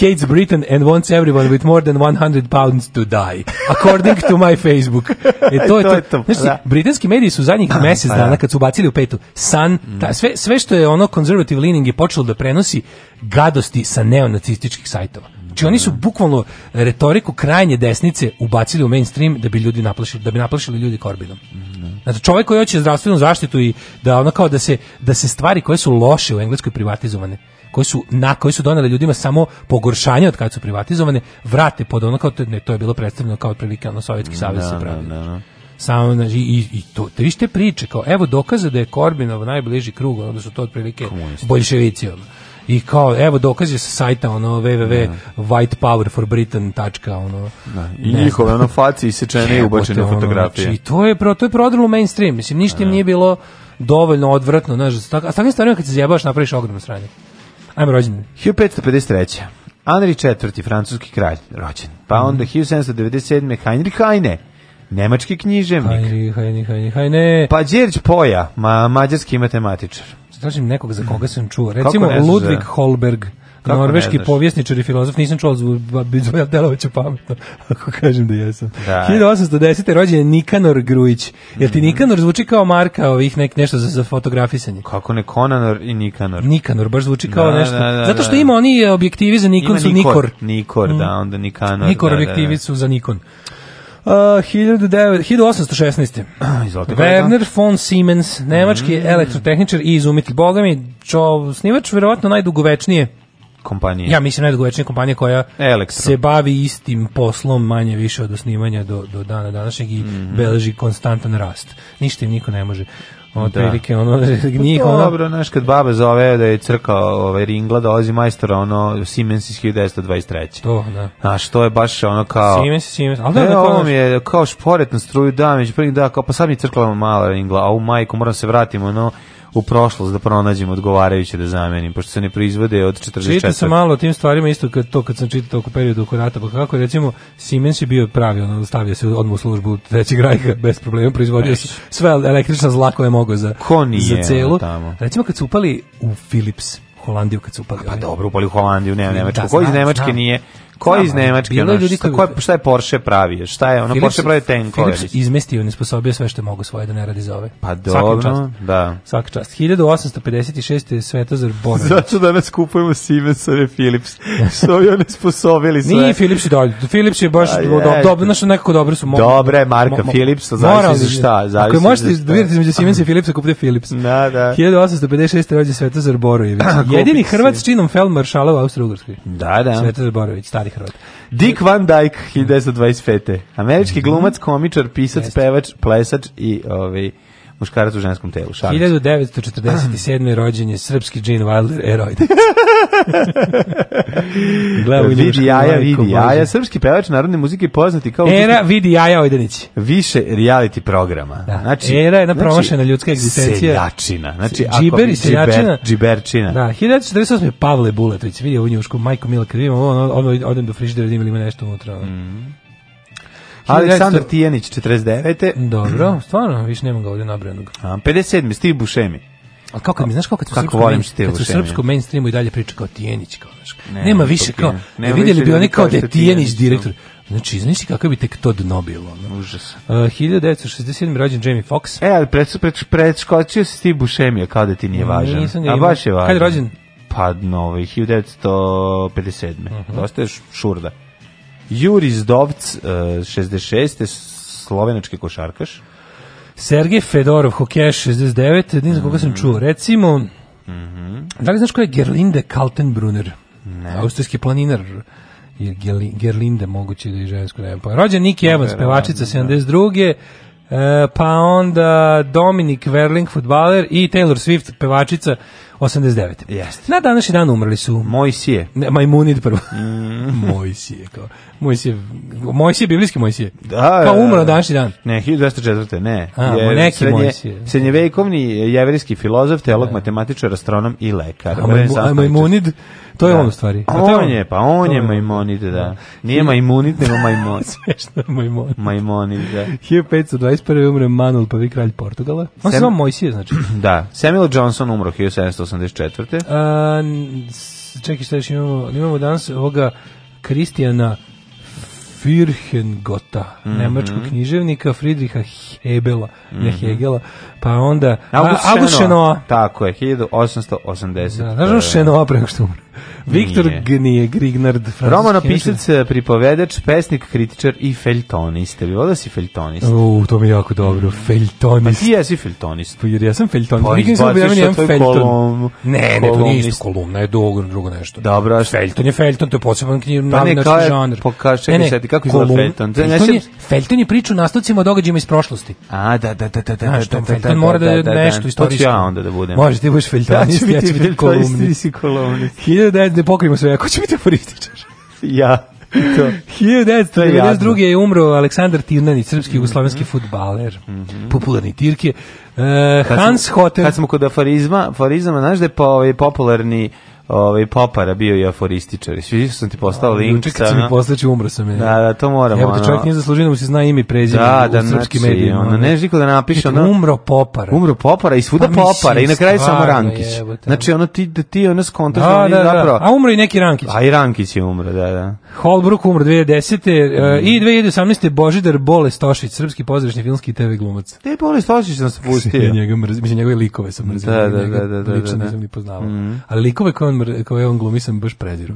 Speaker 1: hates Britain and wants everyone with more than 100 pounds to die. According to my Facebook. E, to je to. to, Znaš, da. britanski mediji su zadnjih da, mesec pa dana da. kad su bacili u petu Sun, mm. ta, sve, sve što je ono conservative leaning je počelo da prenosi gadosti sa neonacističkih sajtova. Znači oni su da. bukvalno e, retoriku krajnje desnice ubacili u mainstream da bi ljudi naplašili, da bi naplašili ljudi Korbinom. Da. Znači čovjek koji hoće zdravstvenu zaštitu i da ona kao da se da se stvari koje su loše u engleskoj privatizovane, koje su na koje su donele ljudima samo pogoršanje od kad su privatizovane, vrate pod ono kao to, ne, to je bilo predstavljeno kao otprilike ono Sovjetski savez da, se pravi. Samo, znači, i, i to, te vište priče, kao, evo dokaza da je Korbinov najbliži krug, ono su to otprilike bolševici. ono i kao evo dokaz je sa sajta ono www whitepowerforbritain.com ono.
Speaker 2: Da. I njihove ono faci isečene i ubačene fotografije. Znači,
Speaker 1: to je pro to je prodalo mainstream, mislim ništa im da. nije bilo dovoljno odvratno, znaš, a s takvim stvarima kad se zjebaš napraviš ogromno sranje. Ajmo rođendan.
Speaker 2: 1553. Henri IV, francuski kralj, rođen. Pa onda mm. 1797. Heinrich Heine, nemački književnik.
Speaker 1: Heine, Heine, Heine. Pa
Speaker 2: Đerđ Poja, ma, mađarski matematičar
Speaker 1: tražim nekog za koga sam čuo. Recimo Ludvig Holberg. Kako Norveški povjesničar i filozof, nisam čuo zbog Delovića pametno, *laughs* ako kažem da jesam. Da. 1810. rođen je Nikanor Grujić. Jel ti mhm. Nikanor zvuči kao marka ovih nek, nešto za, za fotografisanje?
Speaker 2: Kako ne Konanor i Nikanor?
Speaker 1: Nikanor, baš zvuči da, kao da, nešto. Da, da, Zato što da. ima oni eh, objektivi za Nikon su Nikor.
Speaker 2: Nikor, da, mhm. onda Nikanor.
Speaker 1: Nikor da, objektivi su za Nikon. Uh, 1816. *clears throat* Izvolite. Werner von Siemens, nemački mm. elektrotehničar i izumitelj. Boga mi, čo, snimač verovatno najdugovečnije
Speaker 2: kompanije.
Speaker 1: Ja mislim najdugovečnija kompanija koja Elektro. se bavi istim poslom manje više od osnivanja do, do dana današnjeg i mm -hmm. beleži konstantan rast. Ništa im niko ne može. Da. Otprilike ono *laughs*
Speaker 2: pa njih ono dobro, znaš kad baba zove da je crka ovaj ringla dolazi majstor ono Siemens iz 1923. To, da. A što je baš ono kao
Speaker 1: Siemens Siemens.
Speaker 2: Al da, e, ovo mi je kao šporet na struju Damić, prvi da kao pa sad mi crkla mala ringla, a u majku moram se vratimo ono u prošlost da pronađem odgovarajuće da zamenim, pošto se ne proizvode od 44. Čita se
Speaker 1: malo o tim stvarima, isto kad, to kad sam čitao oko periodu oko rata, pa kako recimo Siemens je bio pravi, ono, stavio se odmah u službu trećeg rajka, bez problema, proizvodio Eš. sve električna zla koje mogo za, Ko nije za celu. Tamo. Recimo kad su upali u Philips, Holandiju kad su upali. Pa
Speaker 2: ovaj. dobro, upali u Holandiju, ne, da, Nemačku. Koji iz Nemačke znam. nije Ko je iz Nemačke? Bilo ono, ljudi šta, koji... šta je Porsche pravi? Šta je ono? Philips, Porsche pravi tenkove. Philips
Speaker 1: izmestio, nesposobio sve što mogu svoje da ne radi za ove.
Speaker 2: Pa dobro, da. Svaka
Speaker 1: čast. 1856. je Svetozar Bonović.
Speaker 2: *laughs* Zato danas kupujemo Siemensove Philips. što bi ne sposobili sve.
Speaker 1: Nije Philips i dobro. Philips je baš dobro, do, znaš, nekako
Speaker 2: dobro
Speaker 1: su. Dobra je
Speaker 2: marka mo, Philips, to zavisi za šta. Zavisi
Speaker 1: ako je možete da vidjeti između Siemens i Philipsa, kupite Philips. *laughs* Da, da. 1856. rođe Svetozar Borojević. *clears throat* Jedini Hrvat s činom Feldmaršala u Austro-Ugrskoj. Da,
Speaker 2: da. Svetozar Borojević, stari mladi Hrvat. Dick Van Dyke, 1925. Mm. Američki glumac, komičar, pisac, pevač, plesač i ovaj muškarac u ženskom telu.
Speaker 1: Šalić. 1947. rođen je srpski Gene Wilder, eroid.
Speaker 2: *laughs* Glavu vidi jaja, vidi jaja. Srpski pevač narodne muzike poznati kao...
Speaker 1: Era vidi jaja Ojdanić.
Speaker 2: Više reality programa. Da. Znači,
Speaker 1: Era je napromašena znači, ljudska egzistencija.
Speaker 2: Seljačina. Znači,
Speaker 1: Džiber i seljačina. Džiberčina.
Speaker 2: Da,
Speaker 1: 1948. Pavle Bulatović. Vidio u njušku, majko Mila krivima, ono, ono, odem do frižidera da ima nešto unutra. Mm.
Speaker 2: Aleksandar Tijanić 49.
Speaker 1: Dobro, stvarno, više nemam ga ovdje nabranog. A
Speaker 2: 57. Steve Buscemi.
Speaker 1: Al kako mi znaš kako kad kako volim stil u srpskom mainstreamu i dalje priča kao Tijenić kao znaš. Ne, nema više kao ne, vidjeli bi oni kao da je Tijenić direktor. Znači, znaš ti kakav bi tek to dno bilo. No? Užas. Uh, 1967. rođen Jamie Fox. E,
Speaker 2: ali pred, pred, pre, si ti Bušemija kao da ti nije važan. Nisam ga A baš je važan. Kad je rođen? Pa, no, 1957. Uh -huh. Dosta je šurda. Juri Zdovc, 66. E, slovenački košarkaš.
Speaker 1: Sergej Fedorov, hokeješ 69, ne znam koga sam mhm. čuo. Recimo, mm -hmm. da li znaš ko je Gerlinde Kaltenbrunner? Ne. Austrijski planinar. Gerli, Gerlinde moguće da je žensko ne. Pa rođen Niki Evans, pevačica 72. E, pa onda Dominik Verling, futbaler i Taylor Swift, pevačica 89. Jeste. Na današnji dan umrli su
Speaker 2: Mojsije. Ne,
Speaker 1: Majmunid prvo. Mm. *laughs* Mojsije kao. Mojsije, Mojsije biblijski Mojsije. Da. Kao da, da, umro da. na današnji dan.
Speaker 2: Ne, 1204. ne. A, je, neki srednje, Mojsije. Srednjevekovni jevrijski filozof, teolog, da. matematičar, astronom i lekar. A, majmu,
Speaker 1: a Majmunid To je da. on u stvari.
Speaker 2: Pa a on, on je, pa on je majmonid, da. da. Nije majmunid, nego majmon. *laughs* Smešno je
Speaker 1: majmon.
Speaker 2: Majmonid, da.
Speaker 1: 1521. umre Manuel prvi pa kralj Portugala. On se zove Mojsije, znači.
Speaker 2: *clears throat* Da. Samuel Johnson umro 1784.
Speaker 1: A, čekaj, šta još imamo? Imamo danas ovoga Kristijana Firhengota, mm -hmm. nemačkog književnika Friedricha Hebela, mm -hmm. Hegela, pa onda
Speaker 2: August, August Šenoa. Tako je, 1880.
Speaker 1: Da, da, da, znaš Šenoa preko što umre? Viktor Gnije, Grignard,
Speaker 2: Roman opisac, pripovedač, pesnik, kritičar i feljtonist. Vi volio da si feljtonist?
Speaker 1: U, to mi je jako dobro. Mm. Feljtonist. Pa
Speaker 2: ti
Speaker 1: jesi
Speaker 2: feljtonist. Pa jer ja
Speaker 1: sam feljtonist. Pa izbaciš ja tvoj kolum. Ne, ne, to nije isto kolumna, je drugo, drugo nešto. Dobro. Feljton je feljton, to je poseban knjiv, pa ne, kao žanr. Pokaži,
Speaker 2: pa čekaj, sad, kako izgleda feljton? Feljton je,
Speaker 1: feljton je priča o nastavcima događajima iz prošlosti.
Speaker 2: A, da, da, da, da, da, da,
Speaker 1: da, da, da, mora da, da je nešto istorijsko. To ću ja onda da budem. Možeš, ti budeš *laughs*
Speaker 2: feljtonist, ja ću biti kolumnist da ne
Speaker 1: da pokrimo sve, ako će biti aforističar?
Speaker 2: *laughs* ja. To.
Speaker 1: 1992. je, je umro Aleksandar Tirnani, srpski mhm. jugoslovenski mm -hmm. futbaler, mm -hmm. popularni Tirke. Uh, Hans Hotel. Kad smo
Speaker 2: kod aforizma, aforizama, znaš da je po, ovaj, popularni ovaj popara bio i aforističar. Svi sam
Speaker 1: ti
Speaker 2: postao link. Juče kad sam mi postači umro sam je. Da, da, to moramo. Evo, ono,
Speaker 1: čovjek nije zaslužio da mu se zna ime i prezime da, da, u srpskim znači, medijima. Ono,
Speaker 2: ne žiko da napiše.
Speaker 1: Ono, umro popara.
Speaker 2: Umro popara i svuda pa popara i na kraju samo Rankić. Jebote. Znači, ono ti, da ti ono skontaš da, da, da, da, zapravo.
Speaker 1: A umro i neki Rankić. A i
Speaker 2: Rankić je umro, da, da.
Speaker 1: Holbrook umro 2010. E, mm. I 2018. Božidar Bole Stošić, srpski pozdrašni filmski TV glumac. Te
Speaker 2: Bole Stošić nas pustio.
Speaker 1: *laughs* njega mrzim, mislim, njegove likove sam mrzim. Da, da, da, da, da, da, da, da, da, da, da, da, da, da, da, on, koje on glumi sam baš preziru.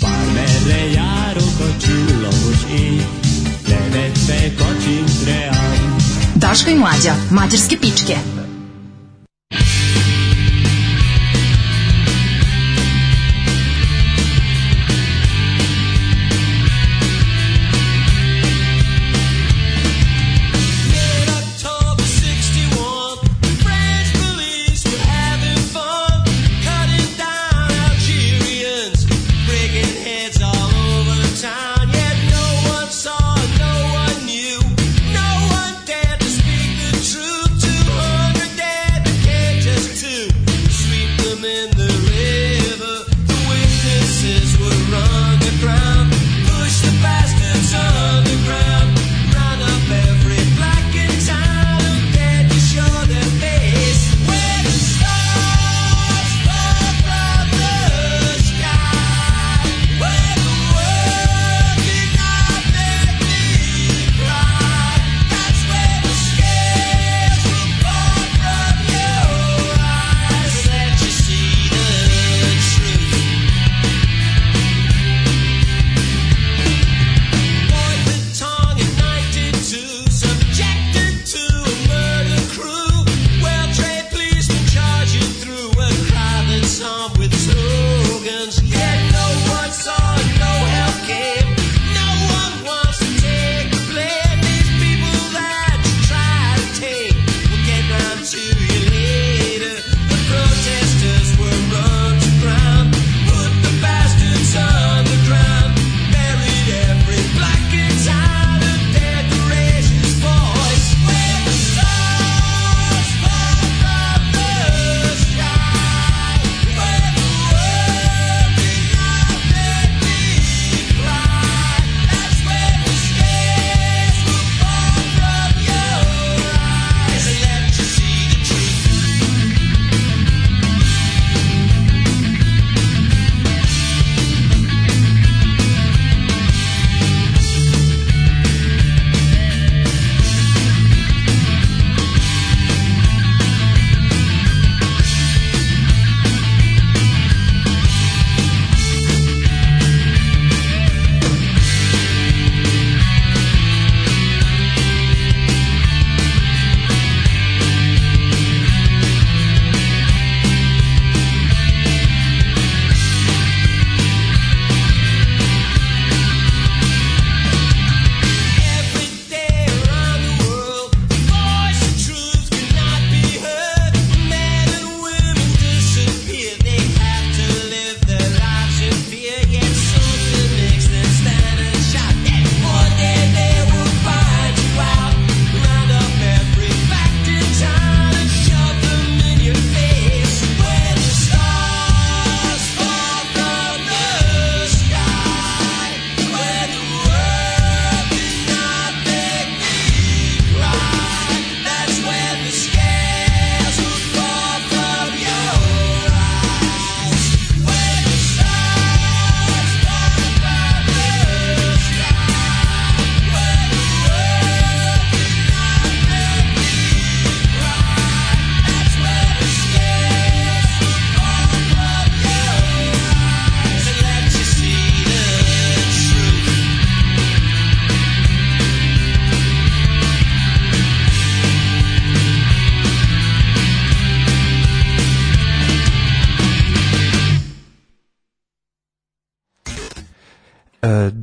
Speaker 1: Parmere jaru kočilo i sve kočim trean Daška i mlađa, mađarske pičke.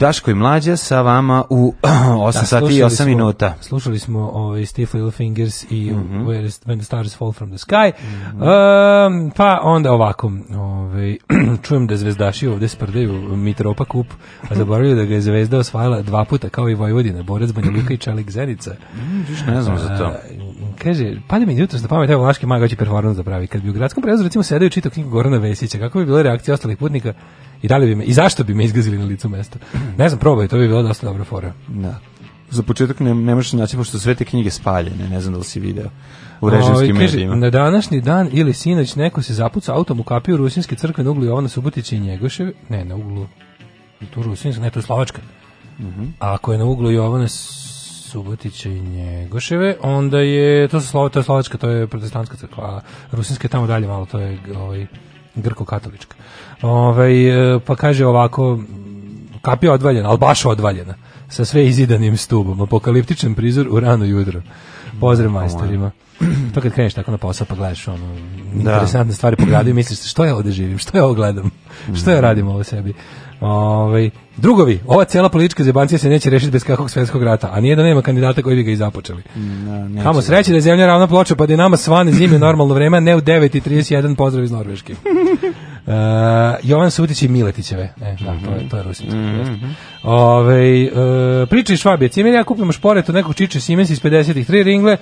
Speaker 2: Daško i Mlađa sa vama u 8 *clears throat* da, sati i 8 smo, minuta.
Speaker 1: Slušali smo ovaj Stiff Little Fingers i mm -hmm. Where is, When the Stars Fall from the Sky. Mm -hmm. um, pa onda ovako, ovaj, *clears throat* čujem da zvezdaši ovde sprdaju Mitropa kup, a zaboravljaju da ga je zvezda osvajala dva puta, kao i Vojvodina, Borac Banja Luka i Čelik Zenica.
Speaker 2: Mm, ne znam za to.
Speaker 1: Kaže, pa da mi jutros da pamet, evo Vlaški Maga će performans da pravi. Kad bi u gradskom prevozu recimo sedaju čitao knjigu Gorana Vesića, kako bi bila reakcija ostalih putnika? I da li bi me, i zašto bi me izgazili na licu mesta? Ne znam, probaj, to bi bilo dosta dobra fora.
Speaker 2: Da. Za početak ne, ne možeš naći, pošto sve te knjige spaljene, ne znam da li si video u režimskim medijima.
Speaker 1: Na današnji dan ili sinoć neko se zapuca autom u kapiju Rusinske crkve na uglu Jovana Subotića i Njegoševe, ne, na uglu, tu Rusinska, ne, to je Slovačka. Mm -hmm. Ako je na uglu Jovana Subotića i Njegoševe, onda je, to, su Slova, to je Slovačka, to je protestantska crkva, a Rusinska je tamo dalje malo, to je ovaj, grko-katolička. Ovaj, e, pa kaže ovako, kapija odvaljena, ali baš odvaljena, sa sve izidanim stubom, apokaliptičan prizor u rano jutro. Pozdrav majstorima. *clears throat* To kad kreneš tako na posao pa gledaš ono, da. interesantne stvari po gradu i misliš što ja ovde živim, što ja ovo gledam, što ja radim ovo sebi. Ove, ovaj, drugovi, ova cijela politička zebancija se neće rešiti bez kakvog svjetskog rata, a nije da nema kandidata koji bi ga i započeli. Mm, da, no, Kamo da. sreće da je zemlja ravna ploča, pa da je nama svane zime normalno vreme, ne u 9.31, pozdrav iz Norveške. *laughs* Uh, Jovan Sutić i Miletićeve. E, da, mm -hmm. to je, to je Rusica. Mm -hmm. Ove, uh, priča iz Švabije. Cimer ja kupim šporet od nekog čiče Simens iz 50-ih. Tri ringle,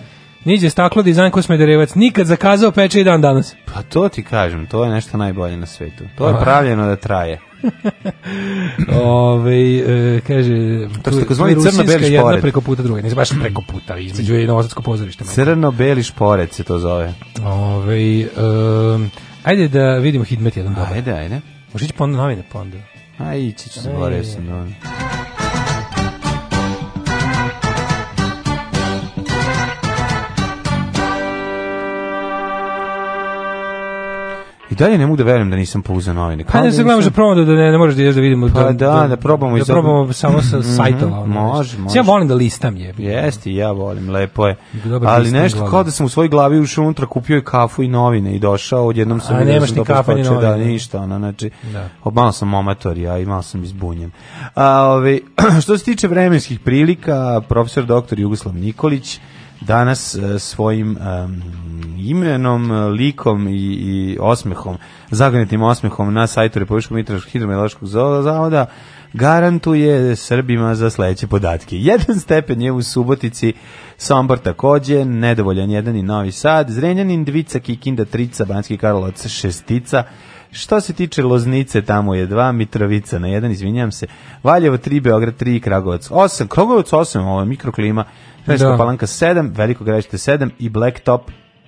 Speaker 1: Niđe staklo dizajn Kosmederevac. Nikad zakazao peče i dan danas.
Speaker 2: Pa to ti kažem, to je nešto najbolje na svetu. To je pravljeno da traje.
Speaker 1: *laughs* Ove, e, kaže,
Speaker 2: to što tako zvoni crno-beli
Speaker 1: šporet. preko puta druge, ne baš preko puta, između je i Novosadsko pozorište.
Speaker 2: *laughs* Crno-beli šporet se to zove.
Speaker 1: Ove, e, Ajde da vidimo hitmet jedan dobar.
Speaker 2: Ajde, ajde.
Speaker 1: Možeš ići pa onda novine, pa onda.
Speaker 2: Aj, ići ću, zaboravio sam novine. Da- I dalje
Speaker 1: ne mogu
Speaker 2: da verujem da nisam pouzao novine.
Speaker 1: Pa da se gledam, da probamo da, ne, ne možeš da ideš
Speaker 2: da
Speaker 1: vidimo.
Speaker 2: Pa da, da, da, da probamo. Da
Speaker 1: probamo samo sa mhm, sajtova. Ono,
Speaker 2: može, može.
Speaker 1: Ja volim da listam
Speaker 2: je. Jeste, ja volim, lepo je. Dobar Ali nešto kao da sam u svojoj glavi ušao unutra, kupio je kafu i novine i došao,
Speaker 1: odjednom sam...
Speaker 2: A
Speaker 1: da nemaš
Speaker 2: ni
Speaker 1: kafa ni da, novine.
Speaker 2: Da, ništa, ona, znači, da. malo sam momator, ja i sam izbunjen. A, ove, ovaj, *clears throat* što se tiče vremenskih prilika, profesor doktor Jugoslav Nikolić, danas e, svojim um, imenom, e, likom i, i osmehom, zagonitim osmehom na sajtu Republičkog mitraškog hidrometeorološkog zavoda garantuje Srbima za sledeće podatke. *laughs* Jedan stepen je u Subotici, Sombor takođe, nedovoljan jedan i Novi Sad, Zrenjanin, Dvica, Kikinda, Trica, Banski Karlovac, Šestica, što se tiče Loznice, tamo je 2, Mitrovica na 1, izvinjam se, Valjevo 3, Beograd 3, Kragovac 8, Kragovac 8, ovo je mikroklima, Švenska da. palanka 7, veliko gradište 7 i Blacktop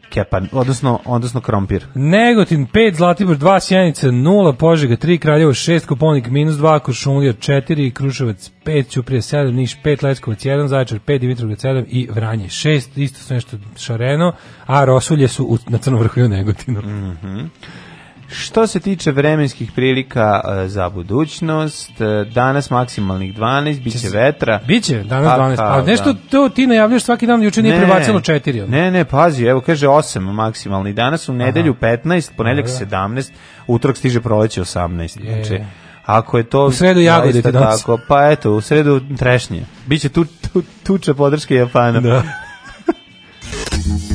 Speaker 2: kepan, odnosno, odnosno krompir.
Speaker 1: Negotin 5, Zlatibor 2, Sjenica 0, Požega 3, Kraljevo 6, Koponik minus 2, Košumlija 4, Kruševac 5, Ćuprije 7, Niš 5, Leskovac 1, Zaječar 5, Dimitrovgrad 7 i Vranje 6, isto sve nešto šareno, a Rosulje su u, na Crnom vrhu i u Negotinu. Mhm. Mm
Speaker 2: Što se tiče vremenskih prilika uh, za budućnost, uh, danas maksimalnih 12, bit će vetra.
Speaker 1: Biće, danas pa, 12, pa, ali da. nešto da. to ti najavljaš svaki dan, juče nije prebacilo 4.
Speaker 2: Ne, ne, pazi, evo kaže 8 maksimalni, danas u nedelju Aha. 15, ponedeljak 17, utorak stiže proleće 18. Je. Znači, ako je to u sredu
Speaker 1: jagode ti
Speaker 2: tako, pa eto, u sredu trešnje. Biće tu, tu tuča podrške Japana. Da. *laughs*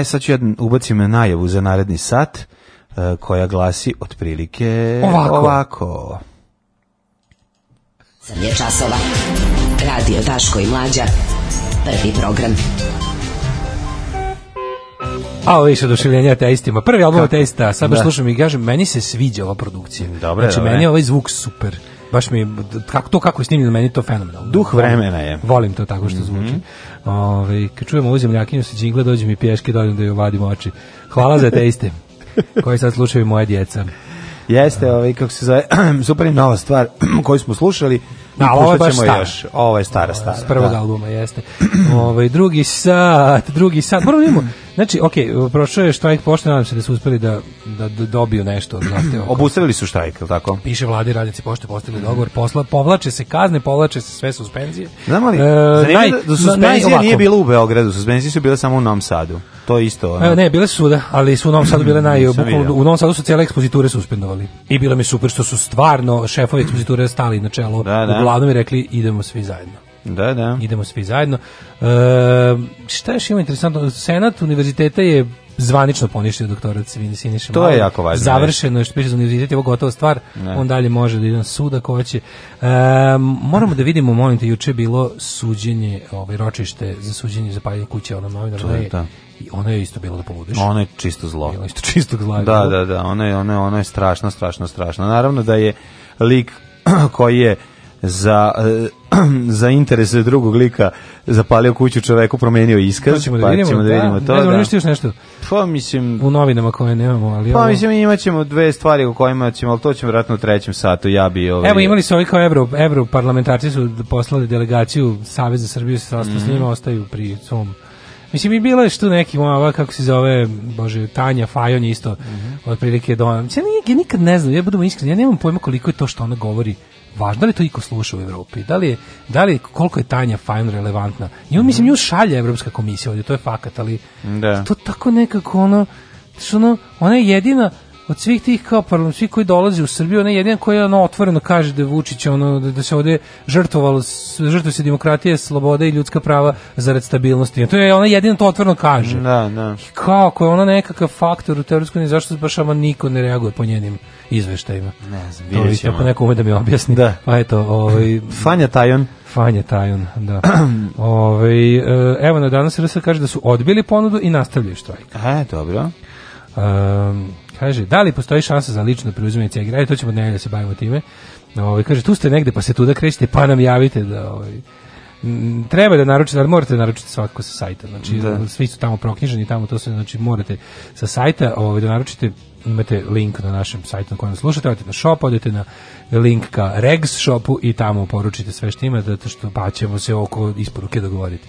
Speaker 2: E, sad ću ja ubacim najavu za naredni sat, e, koja glasi otprilike ovako. ovako. Sam je časova. Radio Daško i
Speaker 1: Mlađa. Prvi program. A ovo više oduševljenja teistima. Prvi album Kako? teista, sad baš da. slušam i kažem, meni se sviđa ova produkcija.
Speaker 2: Dobre,
Speaker 1: znači,
Speaker 2: dobre.
Speaker 1: meni je ovaj zvuk super baš mi kako to kako je snimljeno meni je to fenomenalno.
Speaker 2: Duh vremena je.
Speaker 1: Volim to tako što mhm. zvuči. Mm -hmm. Ove, ovaj, kad čujemo u zemljakinju se džingle, dođe mi pješke, dođem da ju vadim oči. Hvala za teiste, *laughs* koji sad slušaju moje djeca.
Speaker 2: Jeste, ovaj, kako se zove, *clears throat* super nova stvar *clears throat* koju smo slušali.
Speaker 1: Da, ovo je baš stara. Još.
Speaker 2: Ovo je stara, stara.
Speaker 1: S prvog da. albuma, jeste. *clears throat* Ovaj, drugi sat, drugi sat. Prvo da vidimo, Znači, ok, prošlo je štrajk pošte, nadam se da su uspeli da, da, da dobiju nešto. Znate,
Speaker 2: *clears throat* Obustavili su štrajk, ili tako?
Speaker 1: Piše vladi radnici pošte, postavili dogovor, posla, povlače se kazne, povlače se sve suspenzije.
Speaker 2: Znam li, e, naj, da, da suspenzije naj, nije bila u Beogradu, suspenzije su bile samo u Novom Sadu. To je isto. E,
Speaker 1: ono. E, ne, bile su svuda, ali su u Novom Sadu bile mm, naj... Bukval, u Novom Sadu su cijele ekspoziture suspendovali. I bilo mi super što su stvarno šefovi ekspoziture stali na čelo. Da, da. Uglavnom i rekli idemo svi zajedno.
Speaker 2: Da, da.
Speaker 1: Idemo svi zajedno. E, šta još ima interesantno? Senat univerziteta je zvanično poništio doktorat Siniša
Speaker 2: To je jako važno.
Speaker 1: Završeno je što piše za univerzitet, je ovo gotova stvar. Ne. On dalje može da ide na suda ako hoće. E, moramo da vidimo, molim te, juče je bilo suđenje, ovaj ročište za suđenje za paljenje kuće onom novinaru. To je,
Speaker 2: da.
Speaker 1: I ona je isto bilo da poludiš.
Speaker 2: Ona je čisto zlo. Bilo
Speaker 1: isto čistog zla.
Speaker 2: Da, da, da, ona je, ona je, ono je strašno, strašno, strašno. Naravno da je lik *clears throat* koji je za eh, *clears throat* za interes drugog lika zapalio kuću čoveku, promenio iskaz.
Speaker 1: To ćemo da
Speaker 2: pa
Speaker 1: vidimo, ćemo da, da. vidimo da, to. Ne znam, da. nešto još nešto. Pa mislim... U novinama koje nemamo, ali...
Speaker 2: Pa ovo... mislim, imat ćemo dve stvari o kojima ćemo, ali to ćemo vratno u trećem satu, ja bi... Ovaj...
Speaker 1: Evo, imali su ovi kao Evro, Evro parlamentarci su poslali delegaciju Saveza Srbije, Srbiju, se sastav mm -hmm. s njima ostaju pri svom... Mislim, i bilo je što neki, ova, kako se zove, bože, Tanja Fajon isto, mm -hmm. otprilike do... Ja nikad ne znam, ja budemo iskreni, ja nemam pojma koliko je to što ona govori važno da li to iko sluša u Evropi? Da li je, da li je, koliko je Tanja Fajn relevantna? I mislim, nju šalje Evropska komisija ovdje, to je fakat, ali da. to tako nekako ono, što ono, ona je jedina, od svih tih kao parlament, svih koji dolaze u Srbiju, onaj jedan koji ono otvoreno kaže da je Vučić ono da, da se ovde žrtvovalo, žrtvuje se demokratija, sloboda i ljudska prava zarad stabilnosti. To je ona jedino da to otvoreno kaže.
Speaker 2: Da, da. I
Speaker 1: kao ako je ona nekakav faktor u teorijskoj ni zašto baš ama niko ne reaguje po njenim izveštajima.
Speaker 2: Ne znam, to
Speaker 1: vidjet ćemo. Ako neko ume
Speaker 2: da
Speaker 1: mi objasni. Da. Pa eto, ovaj...
Speaker 2: Fanja Tajon.
Speaker 1: Fanje Tajon, da. *clears throat* Ove, ovaj, eh, evo na danas RS kaže da su odbili ponudu i nastavljaju štrajk.
Speaker 2: E, dobro.
Speaker 1: Um, Kaže, da li postoji šansa za lično preuzimanje cijeg radi, to ćemo od da se bavimo time. Ovo, ovaj, kaže, tu ste negde, pa se tuda krećete, pa nam javite da... Ovo, ovaj, treba da naručite, ali morate da naručite svakako sa sajta. Znači, da. svi su tamo proknjiženi, tamo to se, znači, morate sa sajta ovaj, da naručite imate link na našem sajtu na kojem slušate, odete na shop, odete na link ka Rex shopu i tamo poručite sve što imate, zato što pa ćemo se oko isporuke dogovoriti.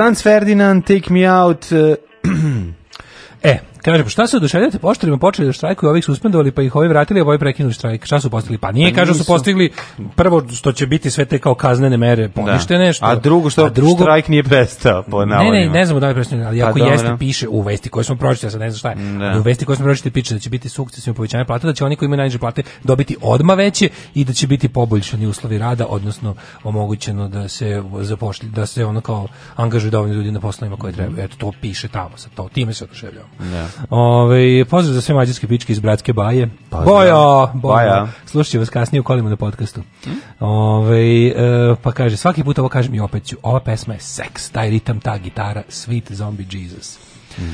Speaker 1: Franz Ferdinand, Take Me Out, eh, *clears throat* e, Kaže, šta se oduševljate poštarima, počeli da štrajkuju, ovih suspendovali, pa ih ovi vratili, a ovi prekinuli štrajk. Šta su postigli? Pa nije, pa kažu, su postigli prvo što će biti sve te kao kaznene mere poništene, da.
Speaker 2: što, a drugo što a drugo, štrajk nije prestao po navodima.
Speaker 1: Ne, ne, ne znamo da li prestao, ali pa ako jeste piše u vesti koje smo pročitali, sad ne znam šta je, da. u vesti koje smo pročitali piše da će biti sukcesivno povećanje plate, da će oni koji imaju najniže plate dobiti odma veće i da će biti poboljšani uslovi rada, odnosno omogućeno da se zapošlji, da se ono kao angažuju dovoljno ljudi na poslovima koje trebaju. Eto, to piše tamo, sa to, time se oduševljavamo. Da. Ove, ovaj, pozdrav za sve mađarske pičke iz Bratske Baje. Pozdrav. Bojo, Bojo. Baja. Slušajte vas kasnije u kolima na podkastu. Ove, e, pa kaže, svaki put ovo kažem i opet ću, ova pesma je seks, taj ritam, ta gitara, sweet zombie Jesus.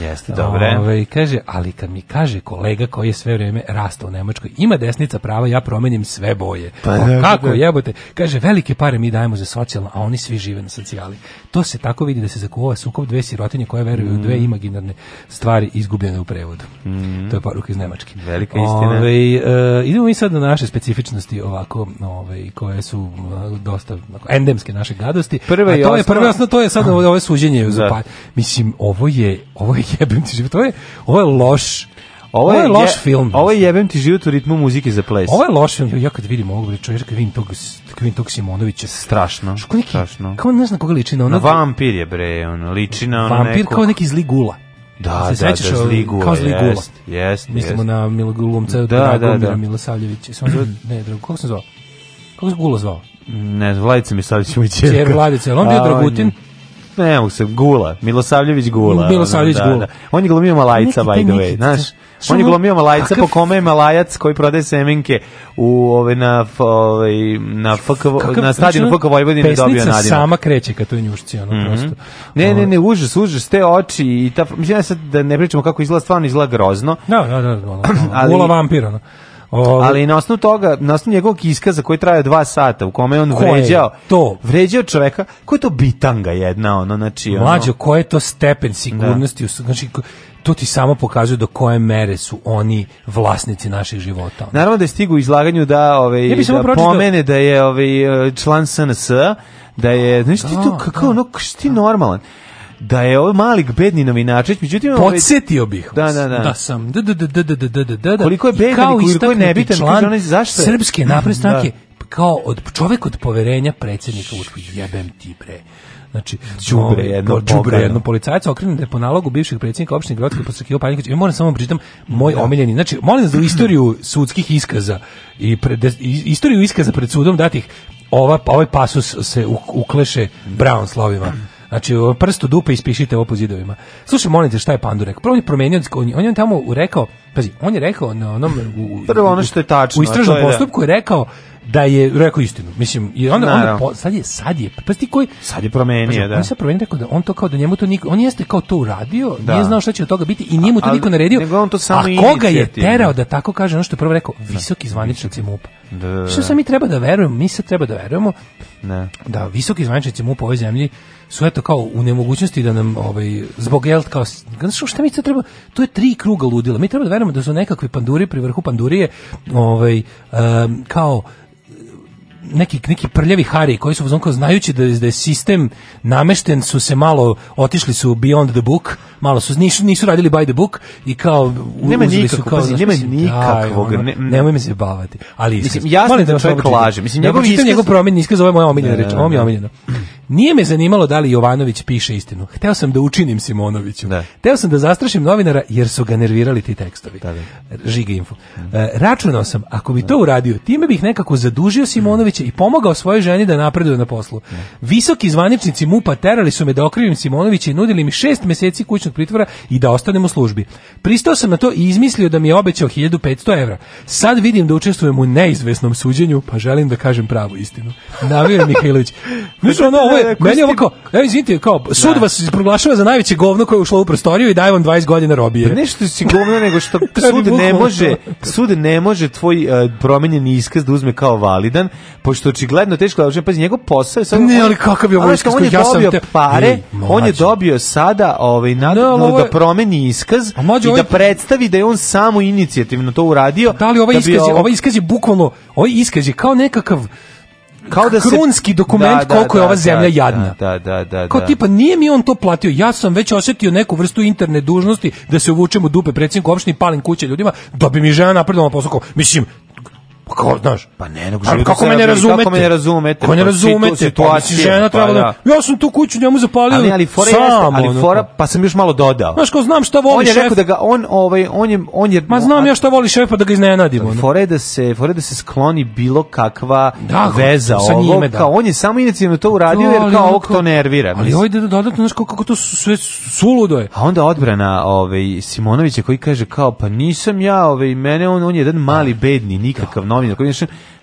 Speaker 2: Jeste, dobre.
Speaker 1: Ove, kaže, ali kad mi kaže kolega koji je sve vrijeme rastao u Nemačkoj, ima desnica prava, ja promenim sve boje. Pa, o, kako da. jebote? Kaže, velike pare mi dajemo za socijalno, a oni svi žive na socijali. To se tako vidi da se zakuva sukob dve sirotinje koje veruju mm. dve imaginarne stvari izgubljene u prevodu. Mm. To je poruka iz Nemačke. Velika istina. Ove, uh, idemo mi sad na naše specifičnosti ovako, ove, koje su e, dosta ovako, endemske naše gadosti. Prve a to je, prvo, to je sad *clears throat* ovo, ovo suđenje. Da. Pa, mislim, ovo je, ovo Ovo je jebem ti život. Ovo je, ovo je loš. Ovo je, ovo je loš je, film. Ovo je
Speaker 2: jebem ti život u ritmu muzike
Speaker 1: za
Speaker 2: ples.
Speaker 1: Ovo je loš film. Ja kad vidim ovog bre čovjeka, vidim tog, kad vidim tog Simonovića.
Speaker 2: Strašno,
Speaker 1: neki,
Speaker 2: strašno.
Speaker 1: Kao ne znam koga liči na ono.
Speaker 2: Na vampir je bre, on liči na ono
Speaker 1: Vampir
Speaker 2: nekog...
Speaker 1: kao neki zli gula.
Speaker 2: Da, se da, da,
Speaker 1: da, gula, kao Zligula. Jest, jest, Mislimo jest. na Milogulumca, da, da, da, da. Milosavljevića. *clears throat* ne, drugo, kako sam zvao? Kako se Gula zvao?
Speaker 2: Ne, Vladica Misavljević mu je čerka.
Speaker 1: Vladica, on bio Dragutin
Speaker 2: ne mogu se, Gula, Milosavljević Gula.
Speaker 1: Milosavljević ono,
Speaker 2: da, Gula. Da. On je glumio Malajca, by the way, znaš. On je glumio Malajca, po kome je Malajac koji prodaje semenke u, ove, na, ove, ovaj, na, FK, Kakav, na znači stadionu FK Vojvodine dobio
Speaker 1: nadima. Pesnica sama kreće ka toj njušci, ono, mm -hmm. prosto.
Speaker 2: Ne, ne, ne, užas, užas, te oči i ta,
Speaker 1: mislim ja sad
Speaker 3: da
Speaker 1: ne pričamo kako izgleda, stvarno izgleda grozno. Da,
Speaker 3: da, da, da ono, *clears throat* ali,
Speaker 1: vampir, ono. Ovaj- Ali na osnovu
Speaker 3: toga, na osnovu njegovog iskaza koji traje dva
Speaker 1: sata, u kome je
Speaker 3: on
Speaker 1: ko vređao, je
Speaker 3: to? vređao čoveka, ko je to bitanga jedna, ono, znači... Ono... Mlađo, ko je to stepen sigurnosti,
Speaker 1: da.
Speaker 3: znači,
Speaker 1: to ti
Speaker 3: samo
Speaker 1: pokazuje do koje mere su oni vlasnici
Speaker 3: naših života. Naravno da je stigu u izlaganju da, ove, ovaj, ja da pomene da je ove, ovaj, član SNS, da je, znači, ti to, da, kako, da. ono, ti normalan da je ovaj mali bedni novinačić, međutim... Ovaj- Podsjetio bih da, vas da, da, da. da sam... Da, da, da, da, da, da, da, da. da, da. Koliko
Speaker 1: je bedan
Speaker 3: koliko je nebitan, član onaj, zašto je? Srpske napredstanke, da.
Speaker 1: kao
Speaker 3: od, čovek od poverenja predsjednika
Speaker 1: Vučića, jebem
Speaker 3: ti
Speaker 1: bre. Znači, đubre ovaj, jedno, đubre jedno policajca okrenete po nalogu
Speaker 3: bivšeg predsjednika opštine Gradske Pasakio Panjikić. Ja moram samo pročitam moj
Speaker 1: omiljeni. Znači, molim za istoriju sudskih iskaza i pred, istoriju iskaza pred sudom datih ova ovaj pasus se ukleše brown slovima Znači, prstu dupe ispišite ovo po zidovima. Slušaj, molim šta je Pandu rekao? Prvo je promenio, on je tamo rekao, pazi, on je rekao na onom u, prvo ono što je tačno, u istražnom da. postupku je rekao da je rekao istinu. Mislim, i onda, onda sad je sad je pa ti koji sad je promenio, pazi, da. On se
Speaker 3: promenio rekao da on to kao
Speaker 1: da njemu to niko on jeste kao to uradio, da. nije znao šta će od toga biti
Speaker 3: i njemu to niko naredio. Nego
Speaker 1: on to samo a koga je terao da tako kaže ono što je prvo rekao,
Speaker 3: da. visoki zvaničnici MUP. Da, da, da. Što sam mi treba da verujemo, mi se treba da verujemo ne. da visoki zvaničnici MUP u ovoj zemlji su eto kao u nemogućnosti da nam
Speaker 1: ovaj
Speaker 3: zbog jel kao znači
Speaker 1: šta mi se treba to je tri kruga ludila mi treba da smatram da su nekakvi panduri pri vrhu pandurije ovaj, um, kao neki neki prljavi
Speaker 3: hari
Speaker 1: koji
Speaker 3: su uzonko
Speaker 1: znajući da da je sistem
Speaker 3: namešten su se malo
Speaker 1: otišli su beyond the book malo su nisu, nisu radili by the book i kao nema nikakvog su kao pazi, nema nikakvog ono, nemoj me se bavati ali mislim jasno da, da čovjek laže mislim njegov iskaz njegov promeni iskaz ovo je moja omiljena reč da, ovo mi je da. omiljeno Nije me zanimalo da li Jovanović piše istinu. Hteo sam da učinim Simonoviću. Ne. Da. Hteo sam da zastrašim novinara jer su ga nervirali ti tekstovi. Da, da. Žiga info. E, računao
Speaker 3: sam, ako bi to uradio,
Speaker 1: time bih nekako zadužio Simonovića i
Speaker 3: pomogao svojoj ženi
Speaker 1: da napreduje na poslu. Ne. Da. Visoki zvaničnici MUP-a terali su me da okrivim Simonovića i nudili mi šest meseci kućnog pritvora i da ostanem u službi. Pristao sam na
Speaker 3: to
Speaker 1: i izmislio da mi
Speaker 3: je
Speaker 1: obećao 1500 evra. Sad
Speaker 3: vidim
Speaker 1: da
Speaker 3: učestvujem u neizvesnom suđenju,
Speaker 1: pa želim da kažem pravu istinu. Navio Mihajlović. *laughs* Znaš ono, je, meni je ovo kao, evo izvinite, kao, sud da. vas proglašava za najveće govno koje
Speaker 3: je
Speaker 1: ušlo u prostoriju i daje vam 20 godina
Speaker 3: robije. Pa nešto
Speaker 1: si
Speaker 3: govno nego što *laughs* sud ne može, sud ne može tvoj uh, promenjeni iskaz da uzme kao validan, pošto očigledno teško da pazi, njegov posao je sad... Ne, ali kakav je ovo iskaz? On ja sam te... pare, Ej, on je dobio sada
Speaker 1: ovaj, nadno da promeni iskaz i da predstavi da je on samo inicijativno to
Speaker 3: uradio. Da li ovaj da iskaz je, ovaj iskaz je bukvalno, ovaj iskaz je kao nekakav
Speaker 1: kao da
Speaker 3: se krunski dokument da, da, koliko je ova da, zemlja da, jadna. Da, da, da, Kao da.
Speaker 1: tipa nije mi on to platio. Ja sam već
Speaker 3: osetio neku vrstu
Speaker 1: interne dužnosti da se uvučem u dupe predsjedniku opštine palim kuće ljudima da bi mi žena napredovala posao. Mislim, Pa kao, znaš, pa
Speaker 3: ne,
Speaker 1: nego želim
Speaker 3: da
Speaker 1: kako da me ne razumete? Kako me ne razumete? Kako ne pa razumete? Pa, situaciju, žena pa treba da-, da, ja sam tu kuću njemu zapalio. Ali ali fora sam, ali fora, pa sam još malo dodao. Znaš, kao znam šta voli On je rekao da ga on ovaj on je on je Ma znam ja šta voli šef pa da ga iznenadimo. Fore
Speaker 3: da
Speaker 1: se,
Speaker 3: fora da se
Speaker 1: skloni bilo
Speaker 3: kakva da, veza da. kao on je samo inicijativno to uradio jer kao ovog to nervira. Ali ajde da dodatno, znaš kako
Speaker 1: to sve suludo je. A onda odbrana ovaj Simonovića koji kaže kao pa nisam ja, ovaj mene on on je jedan mali bedni nikakav novinar koji je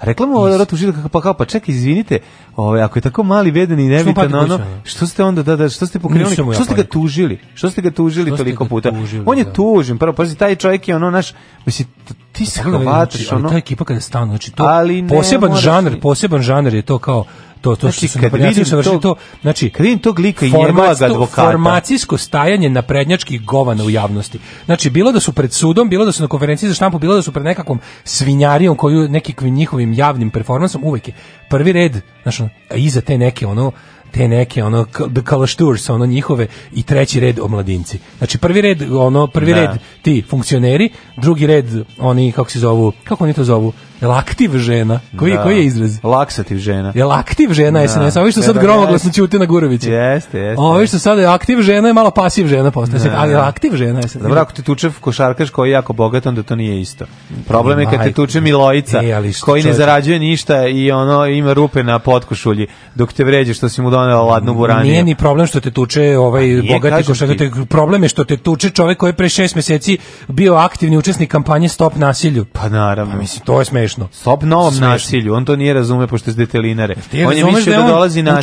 Speaker 1: rekla mu ova tužila kako pa kao pa
Speaker 3: čekaj izvinite, ovaj ako je tako mali bedan i nebitan ono, što ste onda da da što ste pokrenuli,
Speaker 1: što ste ga tužili? Što ste ga tužili toliko puta? Tužili,
Speaker 3: on je da. tužen, prvo pazi taj čovjek je
Speaker 1: ono
Speaker 3: naš mislim ti se da ono. Ta ekipa kada stanu, znači to poseban žanr, poseban žanr je to kao to to znači, što sam kad vidim ja to znači kad tog lika i njegovog advokata formacijsko stajanje na prednjačkih
Speaker 1: govana u javnosti znači bilo da su pred sudom bilo da su na konferenciji za štampu bilo da su pred nekakom svinjarijom koju nekim njihovim javnim performansom uvek je prvi red znači iza
Speaker 3: te
Speaker 1: neke ono te neke ono the kalašturs ono njihove
Speaker 3: i treći red omladinci. Znači prvi red ono prvi da. red ti funkcioneri, drugi
Speaker 1: red oni kako
Speaker 3: se zovu, kako oni to zovu? Jel aktiv žena? Koji, da. koji je izraz? Laksativ žena. je aktiv žena da. SNS? Ovi što da, sad da, da. gromoglasno jest. na gurovići Jeste, jeste. a vi što sad je aktiv žena je malo pasiv žena postaje. Da. Ali aktiv žena jeste SNS. Dobro, ako te tuče košarkaš koji je jako bogat, onda to nije isto.
Speaker 1: Problem
Speaker 3: je
Speaker 1: kad te tuče Milojica, e, koji
Speaker 3: ne
Speaker 1: zarađuje ništa i ono ima rupe na potkošulji, dok te vređa što si mu donao ono ladnu buraniju. Nije ni problem što te tuče ovaj
Speaker 3: bogati košarkaš, problem je što te tuče čovjek koji je pre 6 mjeseci bio aktivni učesnik kampanje Stop nasilju. Pa naravno. Pa, mislim, to je smešno. Stop novom smešno. nasilju, on to nije
Speaker 1: razume pošto je detelinare. on
Speaker 3: je
Speaker 1: više da, da on, dolazi na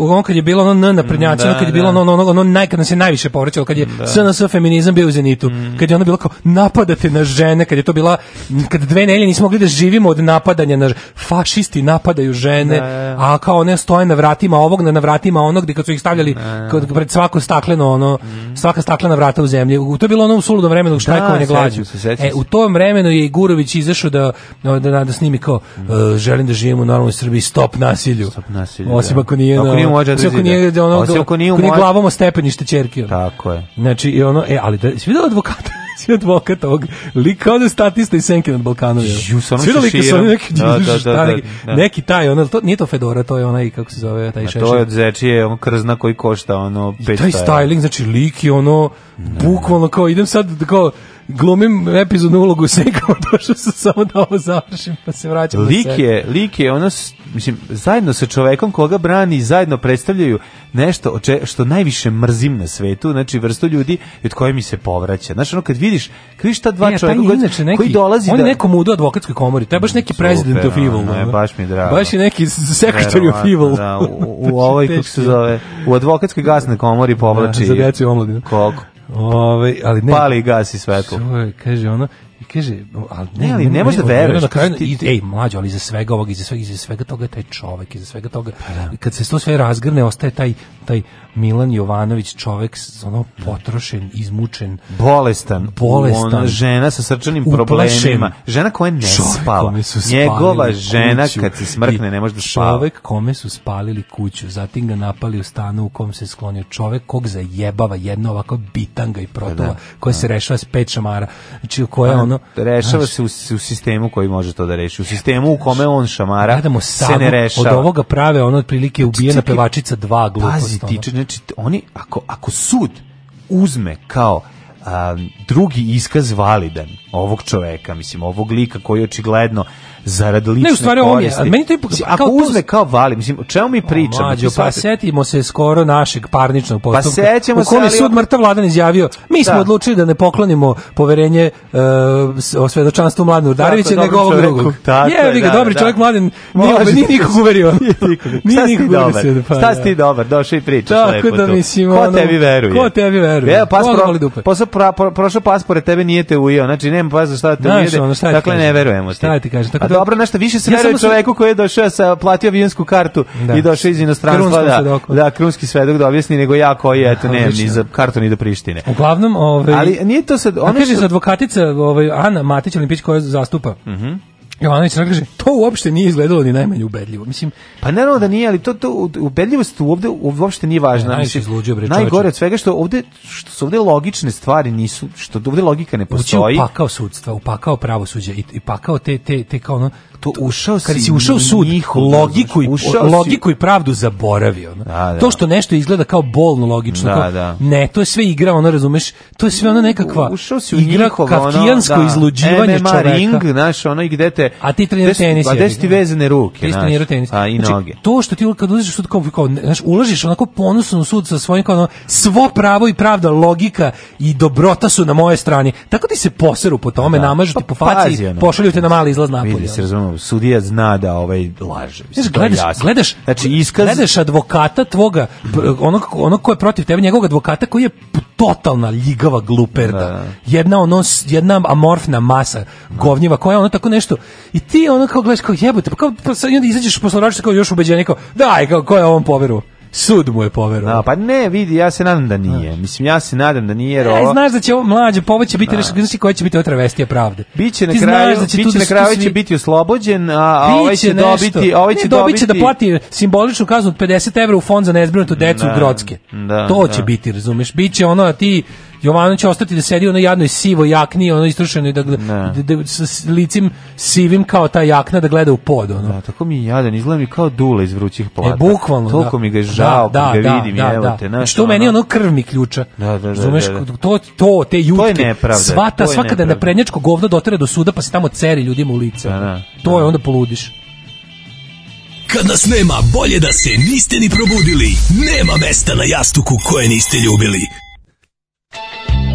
Speaker 1: on kad je bilo ono na mm, prednjacima, da, kad je bilo da. ono, ono, ono, ono naj, kad nam se najviše povraćalo, kad je da. SNS feminizam bio u Zenitu, mm. kad je
Speaker 3: ono
Speaker 1: bilo kao napadate na žene, kad je to bila, kad dve nedelje nismo mogli
Speaker 3: da
Speaker 1: živimo od napadanja na fašisti napadaju žene, da, a kao ne stoje na vratima ovog zakona na vratima
Speaker 3: onog gdje kad
Speaker 1: su
Speaker 3: ih stavljali
Speaker 1: kod, pred svako stakleno ono mm. svaka staklena vrata u zemlji. U to je bilo ono u suludom vremenu da, štrajkovanje glađu. E u tom vremenu je i Gurović izašao da da, da, da snimi kao mm. E, želim da živimo u normalnoj Srbiji stop nasilju. Stop
Speaker 3: nasilju. Osim da. ako nije ako nije moja Osim ako da. nije ono, osim ako nije glavom o
Speaker 1: stepenište ćerke. Tako je. Znači i ono e ali da si video advokata si advokat tog. Lik kao da statista i senke nad Balkanom. Ju, sa onom šeširom. Neki, da, da, da, da, da, da. neki taj, ono, to, nije to Fedora, to je onaj, kako se zove, taj šešir. A To je od Zečije, on krzna koji košta, ono, 500. I taj styling, znači lik je ono, bukvalno kao, idem
Speaker 3: sad,
Speaker 1: kao,
Speaker 3: glumim epizodnu ulogu Senka, došao sam samo da ovo
Speaker 1: završim, pa
Speaker 3: se
Speaker 1: vraćam lik na je, lik je ono,
Speaker 3: mislim, zajedno sa čovekom koga brani, zajedno predstavljaju nešto
Speaker 1: što najviše mrzim na svetu, znači vrstu ljudi od koje mi se povraća. Znači ono kad vidiš, kad vidiš ta dva ne, čoveka koji, inače neki, koji dolazi on je da- nekom u advokatskoj komori, to je baš neki Super, president of evil. Ne, baš mi je drago. Baš je neki secretary of evil. Da, u, u, u *laughs* znači, ovoj, kako se zove, u advokatskoj
Speaker 3: gasnoj komori povlači. Da, za djecu i omladinu. Koliko? Ove, ovaj, ali ne, Pali i gasi svetlo.
Speaker 1: Čovjek, kaže ono, I kaže, ali ne, ali ne, ne može da veruješ. Na kraju, ti, ej, mlađo, ali iza svega ovog, iza svega, iza svega toga je taj čovek, iza svega toga. Da. Kad se to sve razgrne, ostaje taj, taj Milan Jovanović čovek ono potrošen, izmučen, bolestan, bolestan, ona žena sa srčanim problemima, žena koja ne spava. Njegova žena kuću. kad se smrkne ne može da spava. Čovek kome su spalili kuću, zatim ga napali u stanu u kom se sklonio čovek kog zajebava jedna ovako bitanga i protova da, koja da. se rešava s pet šamara. Znači koja ono ono da rešava se u, u, sistemu koji može to da reši u sistemu u kome on šamara Gledamo se ne rešava od ovoga prave ono otprilike znači, ubijena pevačica dva glupost pazi tiče znači oni ako ako sud uzme kao a, drugi iskaz validan ovog čoveka, mislim, ovog lika koji očigledno zarad lične Ne, u stvari on je, meni to ipak... Ako kao uzme kao vali, mislim, o čemu mi pričamo? Mađo, pa setimo se skoro našeg parničnog pa postupka. Pa sećamo u kojem se, sud Mrtav Vladan izjavio, mi da. smo odlučili da ne poklonimo poverenje uh, o svedočanstvu Mladenu Urdarevića, nego ovog drugog. Je, vi ga, da, dobri da, čovjek Mladen, nije nikog uverio. Nije nikog uverio. *laughs* Šta si pa ti da. dobar, došao i pričaš lepo da, mislim, Ko tebi veruje? Ko tebi veruje? Evo, pas, prošao pas pored tebe, nije te ujeo, znači nemam pojma šta da to ide. Ono, dakle ne verujemo Šta ti kažem? Tako A da- dobro, nešto više se ja veruje čoveku koji je došao sa platio avionsku kartu da. i došao iz inostranstva da, svedoku. da krunski svedok da objasni nego ja koji da, eto ne ni za kartu ni do Prištine. Uglavnom, ovaj Ali nije to sad, ona kaže za advokatica, ovaj Ana Matić Olimpić koja zastupa. Mhm. Jovanović nam kaže, to uopšte nije izgledalo ni najmanje ubedljivo. Mislim, pa naravno da nije, ali to, to ubedljivost ovde uopšte nije važna. Ne, najviše izluđio, bre, najgore od svega što ovde, što su ovde logične stvari nisu, što ovde logika ne postoji. Ući upakao sudstva, upakao pravosuđe i, i pakao te, te, te kao ono, to ušao si, kad si ušao u sud, logiku i, logiku i pravdu zaboravio. Da, da. To što nešto izgleda kao bolno logično, da, kao, da. ne, to je sve igra, ono razumeš, to je sve ona nekakva ušao si u igra njihovo, kafkijansko ono, da, izluđivanje MMA čoveka. ring, znaš, ono i gde te... A ti treniraš tenis. A gde si ti vezane ruke, znaš, tenis. a i znači, noge. To što ti kad uđeš u sud, kao, kao, znaš, ulaziš onako ponosno u sud sa svojim, kao, ono, svo pravo i pravda, logika i dobrota su na moje strani. Tako ti se poseru po tome, da. namažu ti pa po faci, pošalju te na mali izlaz napolje. Vidi se, razumemo, sudija zna da ovaj laže. Mislim, gledaš, gledaš, znači iskaz gledaš advokata tvoga onog onog ko je protiv tebe njegovog advokata koji je totalna ljigava gluperda. Da, Jedna ono jedna amorfna masa govnjiva koja ono tako nešto i ti ono kao gledaš kao jebote pa kao pa sad izađeš posle kao još ubeđenije kao daj kao ko je ovom poveru. Sud mu je poverovao. No, da, pa ne, vidi, ja se nadam da nije. Mislim, ja se nadam da nije. Jer ovo... E, znaš da će ovo mlađe, povo biti da. nešto, znaš koja će biti otra vestija pravde. Biće na Ti kraju, da će biće da na kraju svi... će biti oslobođen, a, a ovaj će nešto. dobiti... Ovaj će ne, dobit će dobiti... da plati simboličnu kaznu od 50 evra u fond za nezbrinutu decu da, Grodske. Da, to će da. biti, razumeš? Biće ono, da ti Jovanović će ostati da sedi u onoj jadnoj sivoj jakni, ono istrušenoj da, da, da, s licim sivim kao ta jakna da gleda u pod. Ono. Da, tako mi je jadan, izgleda mi kao dule iz vrućih plata. E, bukvalno. Toliko da. mi ga je žao, da, pa da, ga vidim, da, evo da. te. Znaš, što ono... meni ono krv mi ključa. Da, da, da, Zumeš, da, da. To, to, te jutke. To je nepravda. Svata, svaka da na prednjačko govno dotere do suda pa se tamo ceri ljudima u lice. Da, da, to je da. onda poludiš. Kad nas nema, bolje da se niste ni probudili. Nema mesta na jastuku koje niste ljubili. Música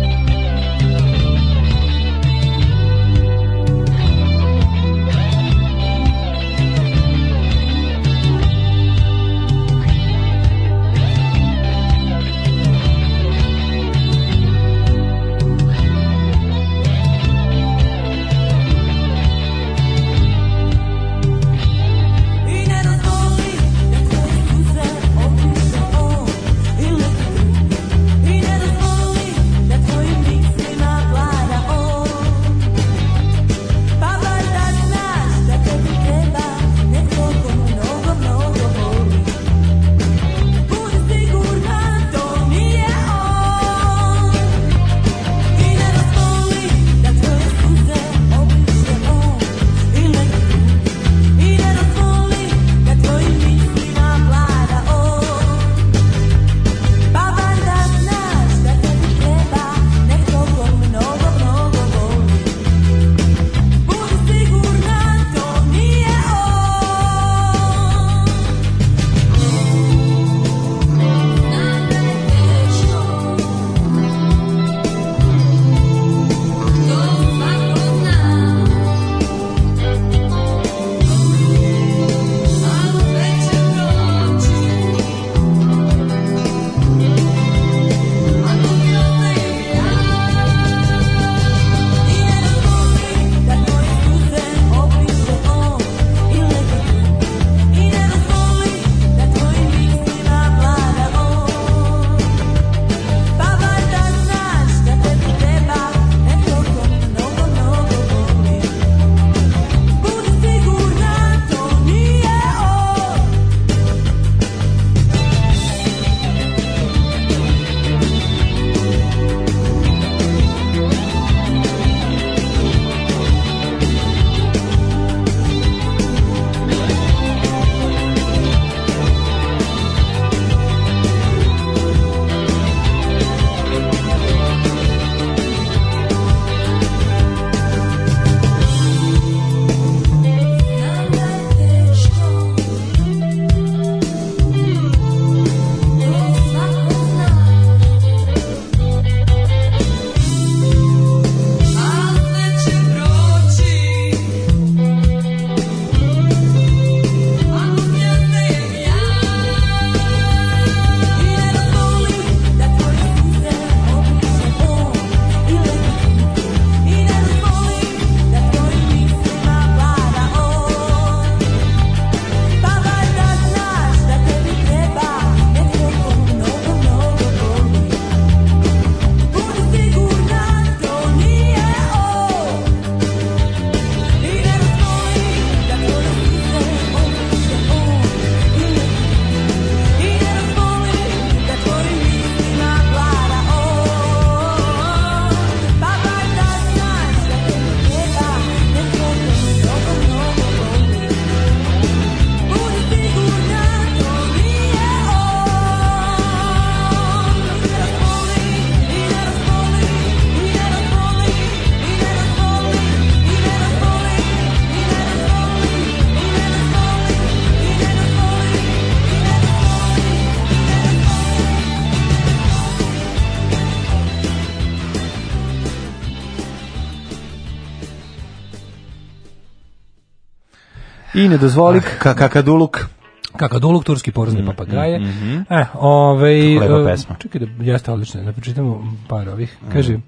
Speaker 1: ne dozvoli. Ah, ka kakaduluk. Kakaduluk, turski porozni mm, papagaje. Mm, mm, mm. e, ovaj, Lepa e, pesma. Čekaj da jeste odlično, da pročitamo par ovih. Mm. Kaže,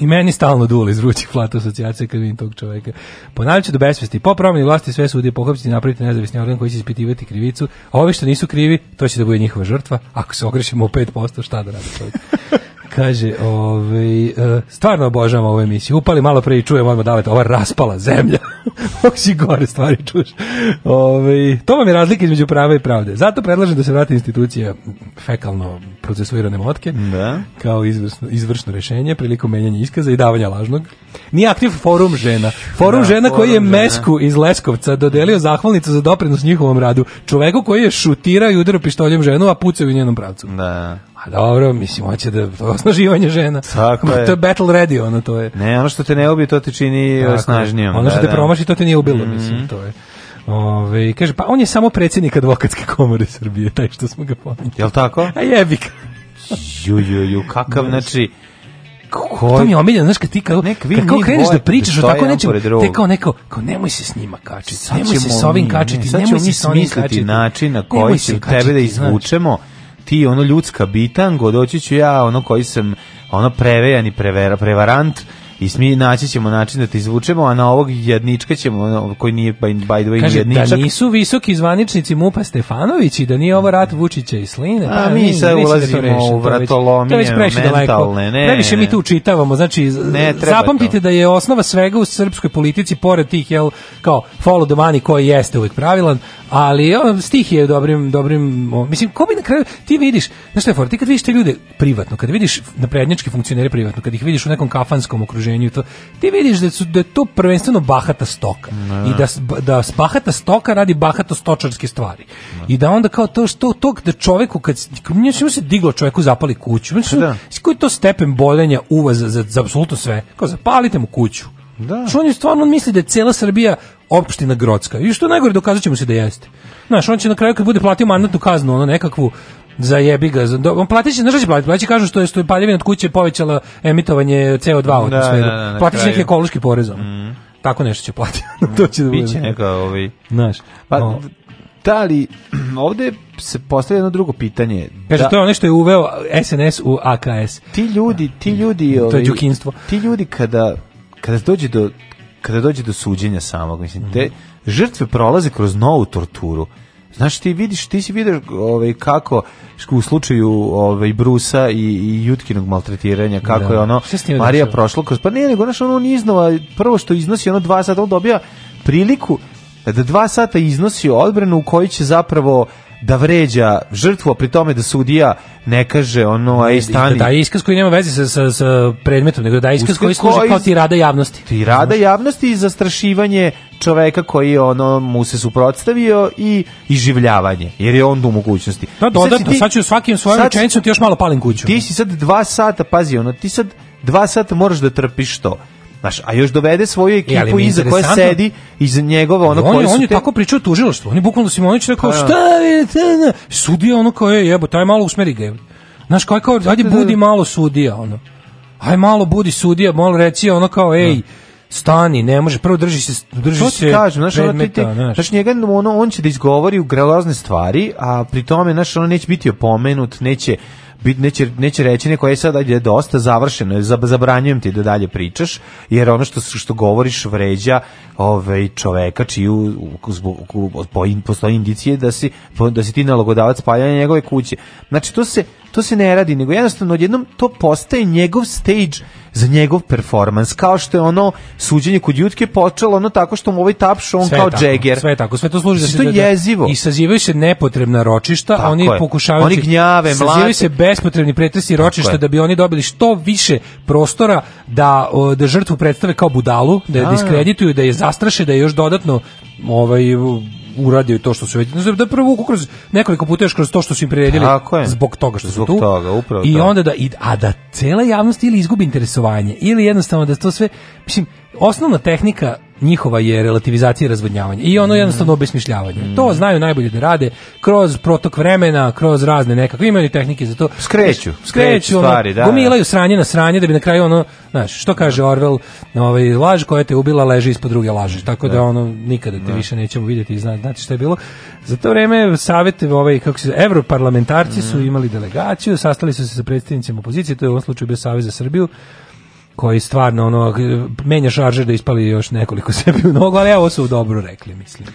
Speaker 1: i meni stalno duel iz vrućih flata asocijacije kad vidim tog čoveka. Ponavljajući do besvesti, po promjeni vlasti sve sudije pohapsiti napraviti nezavisni organ koji će ispitivati krivicu, a ovi što nisu krivi, to će da bude njihova žrtva. Ako se ogrešimo u 5%, šta da radi čovjek? *laughs* Kaže, ovaj, e, stvarno obožavam ovu emisiju. Upali malo pre i čujem odmah da ova raspala zemlja. Moći gore stvari čuš. Ove, ovaj, to vam je razlika između prava i pravde. Zato predlažem da se vrati institucija fekalno procesuirane motke da. kao izvršno, izvršno rešenje prilikom menjanja iskaza i davanja lažnog. Nije aktiv forum žena. Forum da, žena forum koji je žena. Mesku iz Leskovca dodelio zahvalnicu za doprinos njihovom radu. Čoveku koji je šutirao i udarao pištoljem ženu, a pucao u njenom pravcu. Da. A pa dobro, mislim, hoće da to osnaživanje žena. Tako je. To je battle ready, ono to je.
Speaker 3: Ne, ono što te ne ubije, to te čini Tako, snažnijom.
Speaker 1: Ono što da, te da. promaši, to te nije ubilo, mm -hmm. mislim, to je. Ove, kaže, pa on je samo predsjednik advokatske komore Srbije,
Speaker 3: taj
Speaker 1: što smo ga
Speaker 3: pominjali.
Speaker 1: Jel
Speaker 3: tako? A jebi ju, ju, ju, kakav, *laughs* znači,
Speaker 1: Ko? To mi je omiljeno, znaš, kad ti kao, Nek, vi, kad kao kreneš da pričaš o tako nečem, te kao neko, kao nemoj se s njima kačiti, nemoj se s ovim kačiti, nemoj se s onim kačiti.
Speaker 3: način na koji će tebe da izvučemo, ti ono ljudska bitango, doći ću ja ono koji sam ono prevejan i prevera, prevarant, i smi naći ćemo način da te izvučemo, a na ovog jednička ćemo, koji nije by, by the way Kaže,
Speaker 1: jedničak. da nisu visoki zvaničnici Mupa Stefanović i da nije ovo rat
Speaker 3: Vučića
Speaker 1: i Sline.
Speaker 3: A pa mi sad da ulazimo da reši, u vratolomije mentalne.
Speaker 1: Ne, Previše mi tu čitavamo. znači ne, zapamtite to. da je osnova svega u srpskoj politici, pored tih, jel, kao follow the money koji jeste uvijek pravilan, ali on, stih je dobrim, dobrim, mislim, ko bi na kraju, ti vidiš, znaš što je for, ti kad vidiš te ljude privatno, kad vidiš naprednjačke funkcionere privatno, kad ih vidiš u nekom kafanskom okruženju, okruženju. To, ti vidiš da, su, da je to prvenstveno bahata stoka. Ne. I da, da bahata stoka radi bahato stočarske stvari. Ne. I da onda kao to što tog da čovjeku kad njemu se diglo čovjeku zapali kuću. Znači, da. koji to stepen boljenja uva za, za, za apsolutno sve. Kao zapalite mu kuću. Da. Što on je stvarno on misli da je cela Srbija opština Grocka. I što najgore dokazaćemo se da jeste. Znaš, on će na kraju kad bude platio mandatnu kaznu, ono nekakvu, Za jebi ga. Za, on platiće, znaš će platiti? Platiće kažu što je, što je paljevina od kuće povećala emitovanje CO2 u atmosferu. Da, da, da, platiće neki ekološki porezom. Mm. Tako nešto će platiti. *laughs* to mm. će da bude.
Speaker 3: Biće neka ovi... Ovaj- znaš. Pa, o da li *clears throat* ovde se postavlja jedno drugo pitanje.
Speaker 1: Kaže da, to je ono što je uveo SNS u AKS.
Speaker 3: Ti ljudi, ti da. ljudi, to je ovaj, đukinstvo. Ti ljudi kada kada dođe do kada dođe do suđenja samog, mislim, te mhm. žrtve prolaze kroz novu torturu. Znaš, ti vidiš, ti si vidiš ovaj, kako u slučaju ovaj, Brusa i, i Jutkinog maltretiranja, kako da. je ono Marija prošla kroz... Pa nije, nego, znaš, ono iznova, prvo što iznosi, ono dva sata, on dobija priliku da dva sata iznosi odbranu u kojoj će zapravo da vređa žrtvu, a pri tome da sudija ne kaže ono, a da, i stani.
Speaker 1: Da, da iskaz koji nema veze sa, sa, sa predmetom, nego da iskaz koji služi kao ti rada javnosti.
Speaker 3: Ti rada javnosti i zastrašivanje čoveka koji ono mu se suprotstavio i iživljavanje, jer je on
Speaker 1: u mogućnosti. Da, dodatno, sad, sad ću svakim svojom rečenicom ti još malo palim
Speaker 3: kuću. Ti si sad dva sata, pazi, ono, ti sad dva sata moraš da trpiš to. Znaš, a još dovede svoju e, ekipu iza koje sedi, iz njegova ono on, koji
Speaker 1: On je te... tako pričao tužilaštvo. On je bukvalno Simonić rekao, pa, šta vidite? Sudija ono kao je, jebo, taj malo usmeri ga. Znaš, kao je kao, ajde da- budi malo sudija, ono. Aj malo budi sudija, malo reci ono kao, ej, da stani, ne može, prvo drži se drži
Speaker 3: to
Speaker 1: se.
Speaker 3: kažem, znaš, predmeta, ono, ti, ti, znaš, njega ono, on će da izgovori u grelozne stvari, a pri tome znaš, ono neće biti opomenut, neće bit neće neće reći neko je sada je dosta završeno zabranjujem ti da dalje pričaš jer ono što što govoriš vređa ovaj čoveka čiju zbog po postoji indicije da si da si ti nalogodavac paljanja njegove kuće znači to se to se ne radi, nego jednostavno odjednom to postaje njegov stage za njegov performans, kao što je ono suđenje kod Jutke počelo ono tako što mu ovaj tapš, on sve kao tako,
Speaker 1: Jagger. Sve tako, sve
Speaker 3: to
Speaker 1: služi da se da- to
Speaker 3: jezivo. I sazivaju
Speaker 1: se nepotrebna ročišta, tako oni pokušavaju
Speaker 3: oni gnjave,
Speaker 1: sazivaju se bespotrebni pretresi ročišta tako da bi oni dobili što više prostora da da žrtvu predstave kao budalu, da je da. diskredituju, da je zastraše, da je još dodatno ovaj uradio to što su već da prvo kroz nekoliko puta još kroz to što su im priredili zbog toga što
Speaker 3: zbog
Speaker 1: su tu
Speaker 3: toga,
Speaker 1: upravo i onda da i, a da cela javnost ili izgubi interesovanje ili jednostavno da to sve mislim osnovna tehnika njihova je relativizacija i I ono mm. jednostavno obesmišljavanje. Mm. To znaju najbolje da rade kroz protok vremena, kroz razne nekakve imaju
Speaker 3: tehnike za to. Skreću, znaš, skreću
Speaker 1: ono,
Speaker 3: stvari, da.
Speaker 1: Gomilaju da. sranje na sranje da bi na kraju ono, znaš, što kaže da. Orwell, ovaj laž koja te ubila leži ispod druge laži. Tako da, da ono nikada te da. više nećemo vidjeti i znati. Znate šta je bilo? Za to vreme savet ovaj kako se evroparlamentarci mm. su imali delegaciju, sastali su se sa predstavnicima opozicije, to je u ovom slučaju bio Savez za Srbiju koji stvarno ono menja šaržer da ispali još nekoliko *laughs* sebi u nogu, ali evo su dobro rekli, mislim.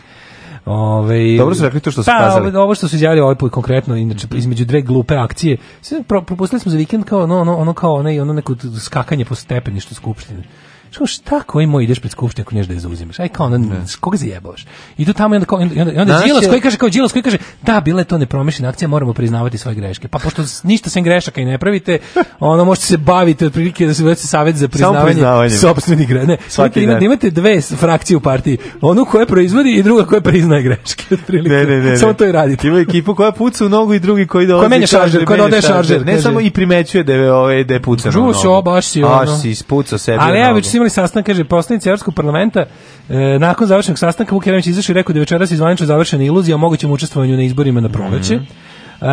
Speaker 1: Ove,
Speaker 3: Dobro su rekli to što su pa, kazali.
Speaker 1: Ovo, ovo što su izjavili ovaj put konkretno, inače između dve glupe akcije. Sve pro, propustili smo za vikend kao ono, ono, ono kao ono, ono neko skakanje po stepeništu skupštine. Što šta koji moj ideš pred skupštinu ako da je zauzimaš? Aj kao onda koga zajebavaš? Idu tamo i onda i onda, i onda Naš Đilas koji kaže kao džilos koji kaže da bila to nepromišljena akcija, moramo priznavati svoje greške. Pa pošto ništa sem grešaka i ne pravite, *laughs* ono možete se baviti otprilike da se već savet za priznavanje sopstvenih grešaka. Svaki imate, imate dve frakcije u partiji, onu koja proizvodi i druga koja priznaje greške *laughs* otprilike. Ne, ne, ne, Samo to i
Speaker 3: radite. Ima ekipu koja puca u nogu i drugi koji
Speaker 1: dolazi. Da koja
Speaker 3: menja šaržer, koja da dodaje
Speaker 1: šaržer. Ne
Speaker 3: samo i primećuje da je, ovaj, da je pucano. Čuo se, baš si, ono. Baš si, ispucao sebi. Ali ja
Speaker 1: prvi sastanak, kaže, poslanici Evropskog parlamenta, e, nakon završenog sastanka Vuk Jeremić izašao i rekao da je večeras izvanično završena iluzija o mogućem učestvovanju na izborima na proleće. Mm -hmm. Uh,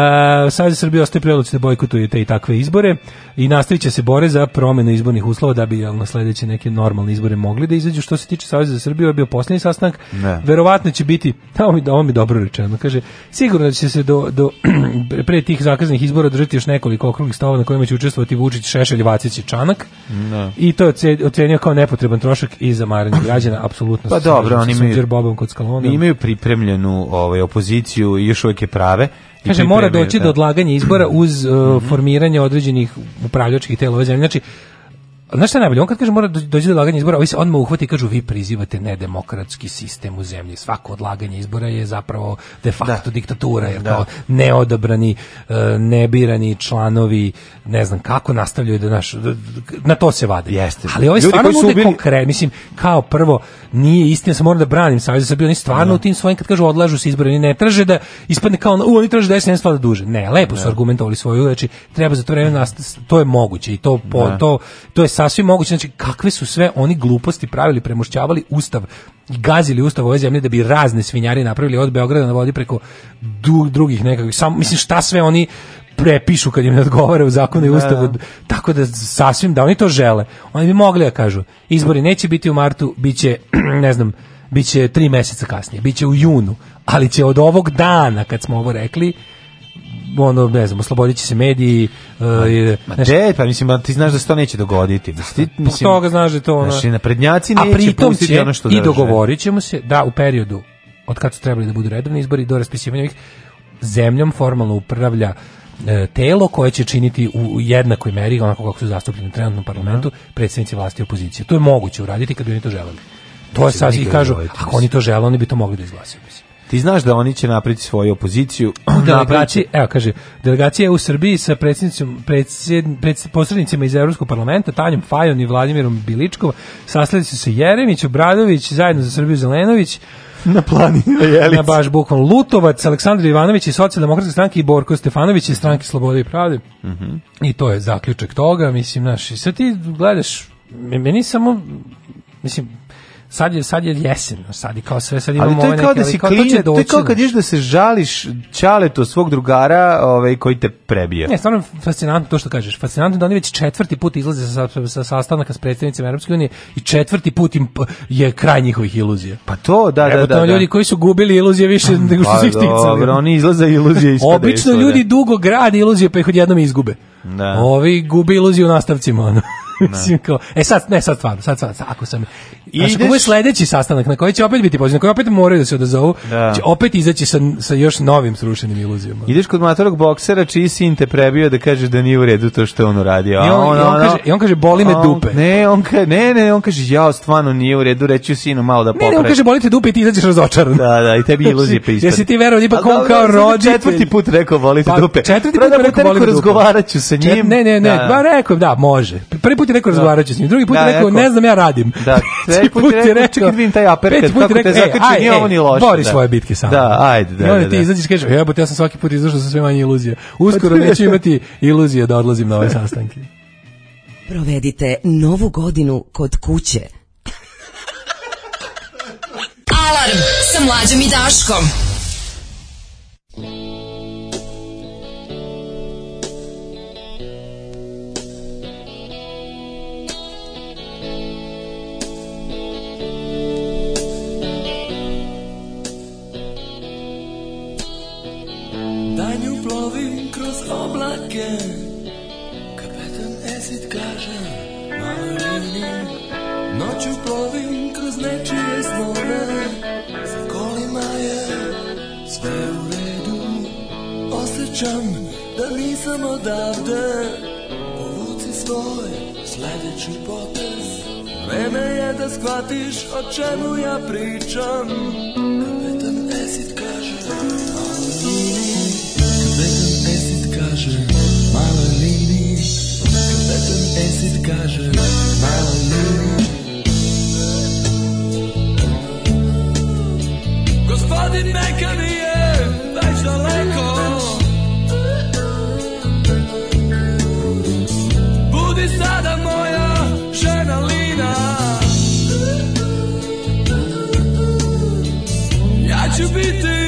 Speaker 1: Savez Srbije ostaje pri odluci da bojkotuje te i takve izbore i nastavit se bore za promenu izbornih uslova da bi jel, na sledeće neke normalne izbore mogli da izađu. Što se tiče Saveza za Srbiju, je bio posljednji sastanak. Ne. Verovatno će biti, da *laughs* mi, ovo mi dobro rečeno, kaže, sigurno da će se do, do *clears throat* pre tih zakaznih izbora držati još nekoliko okruglih stava na kojima će učestvovati Vučić, Šešelj, Vacić i Čanak. Ne. I to je ocenio kao nepotreban trošak i za zamaranje građana, apsolutno.
Speaker 3: Pa dobro, oni imaju,
Speaker 1: kod
Speaker 3: imaju pripremljenu ovaj, opoziciju i još uvijek je prave
Speaker 1: Kaže, mora doći da. do odlaganja izbora uz uh, mm -hmm. formiranje određenih upravljačkih tela ove zemlje. Znači, Znaš šta je najbolje? On kad kaže mora doći do odlaganja izbora, ovaj se on uhvati i kažu vi prizivate nedemokratski sistem u zemlji. Svako odlaganje izbora je zapravo de da. facto da. diktatura, jer da. kao neodabrani, e, nebirani članovi, ne znam kako nastavljaju da naš, da- da- na to se vade. Jeste. Ali ovaj Ljudi stvarno nude ubili... konkret, mislim, kao prvo, nije istina, sam moram da branim Savjez za Srbiju, oni stvarno u tim svojim, kad kažu odlažu se izbora, oni ne traže da ispadne kao, u, oni traže da SNS vlada duže. Ne, lepo su argumentovali svoju, znači, treba za to vreme, to je moguće i to, po, to, to je sasvim moguće, znači kakve su sve oni gluposti pravili, premošćavali ustav i gazili ustav ove zemlje da bi razne svinjari napravili od Beograda na vodi preko du, drugih nekakvih, sam, mislim šta sve oni prepišu kad im ne odgovara u zakonu i da, ustavu. Da. Tako da sasvim da oni to žele. Oni bi mogli da kažu, izbori neće biti u martu, biće, *clears throat* ne znam, biće tri meseca kasnije, biće u junu, ali će od ovog dana kad smo ovo rekli, ono, ne znam, oslobodit će se mediji. Uh,
Speaker 3: ma, ma pa mislim, ti znaš da se to neće dogoditi. Pa mislim,
Speaker 1: mislim, toga znaš da to ono... Znaš,
Speaker 3: naprednjaci neće a će ono što i
Speaker 1: dogovorit ćemo se da u periodu od kad su trebali da budu redovni izbori do raspisivanja ovih zemljom formalno upravlja e, telo koje će činiti u jednakoj meri, onako kako su zastupljeni u trenutnom parlamentu, mhm. predsednici vlasti i opozicije. To je moguće uraditi kad bi oni to želeli. To je sad i kažu, ako oni to žele, oni bi to mogli da izglasaju. Mislim.
Speaker 3: Ti znaš da oni će napriti svoju opoziciju.
Speaker 1: *clears throat* Delegacije, evo kaže, delegacija u Srbiji sa predsjednicom predsjed, predsjed, posrednicima iz Europskog parlamenta Tanjom Fajon i Vladimirom Biličkom sastali su se Jeremić, Obradović, zajedno za Srbiju Zelenović,
Speaker 3: na planinu Jelice. Na
Speaker 1: baš bukvalno Lutovac, Aleksandar Ivanović i Socijaldemokratske stranke i Borko Stefanović iz stranke Slobode i Pravde. Mm -hmm. I to je zaključak toga, mislim, znaš, sad ti gledaš, meni samo, mislim, sad je sad je jesen, sad i kao sve sad imamo Ali to je kao neke, da si klinje,
Speaker 3: to,
Speaker 1: to je
Speaker 3: kao kad ješ da se žališ čaletu svog drugara, ovaj koji te prebije. Ne,
Speaker 1: stvarno fascinantno to što kažeš. Fascinantno da oni već četvrti put izlaze sa sa, sa sastanaka s predstavnicima Evropske unije i četvrti put im je kraj njihovih iluzija.
Speaker 3: Pa to, da, da Evo, da, da, da.
Speaker 1: ljudi koji su gubili iluzije više *laughs* nego što su pa ih ticali.
Speaker 3: Dobro, oni izlaze iluzije iz
Speaker 1: Obično ljudi da. dugo grade iluzije pa ih odjednom izgube. Da. Ovi gubi iluziju u nastavcima, ono. *laughs* *laughs* Mislim kao, e sad, ne, sad stvarno, sad stvarno, ako sam... Ideš... Znaš, ovo je sledeći sastanak na koji će opet biti poziv, na koji opet moraju da se odazovu, da. će opet izaći sa, sa još novim srušenim iluzijama.
Speaker 3: Ideš kod matorog boksera čiji sin te prebio da kažeš da nije u redu to što je on uradio. I on, on, on, on, kaže,
Speaker 1: on kaže, boli me dupe.
Speaker 3: Ne, on ka, ne, ne, on kaže, ja, stvarno nije u redu, reći sinu malo da popravi.
Speaker 1: Ne, ne, on kaže, boli te dupe i ti izađeš razočaran.
Speaker 3: Da, da, i tebi znači, iluzije
Speaker 1: pa
Speaker 3: Jesi
Speaker 1: ti verovao, ipak on kao roditelj.
Speaker 3: Četvrti put rekao, boli te pa, dupe. Četvrti put
Speaker 1: da
Speaker 3: rekao,
Speaker 1: boli te
Speaker 3: dupe. Razgovaraću sa
Speaker 1: njim. Ne, ne, ne, da. ba rekao, da, može. Prvi put je rekao da. razgovaraću s njim, drugi put je rekao da, ne znam ja radim. Da,
Speaker 3: *laughs* treći put je rekao
Speaker 1: kad vidim taj aperkat kako te zakrči, nije ovo ni loše. Bori
Speaker 3: da.
Speaker 1: svoje bitke sam.
Speaker 3: Da, ajde, da. I onda ti
Speaker 1: izađeš kažeš, jebote, ja sam svaki put izašao sa sve manje iluzije. Uskoro pa neću imati iluzije da odlazim na ove sastanke. Provedite novu godinu kod kuće. Alarm sa mlađom i Daškom. kroz oblake Kapetan Esid kaže Malini Noću plovim kroz nečije snove Za kolima je sve u redu Osjećam da nisam odavde Povuci svoj sledeći potez Vreme je da shvatiš o čemu ja pričam Kapetan Esid kaže Malini acid kaže Mali Gospodin neka mi je već daleko Budi sada moja žena Lina Ja ću biti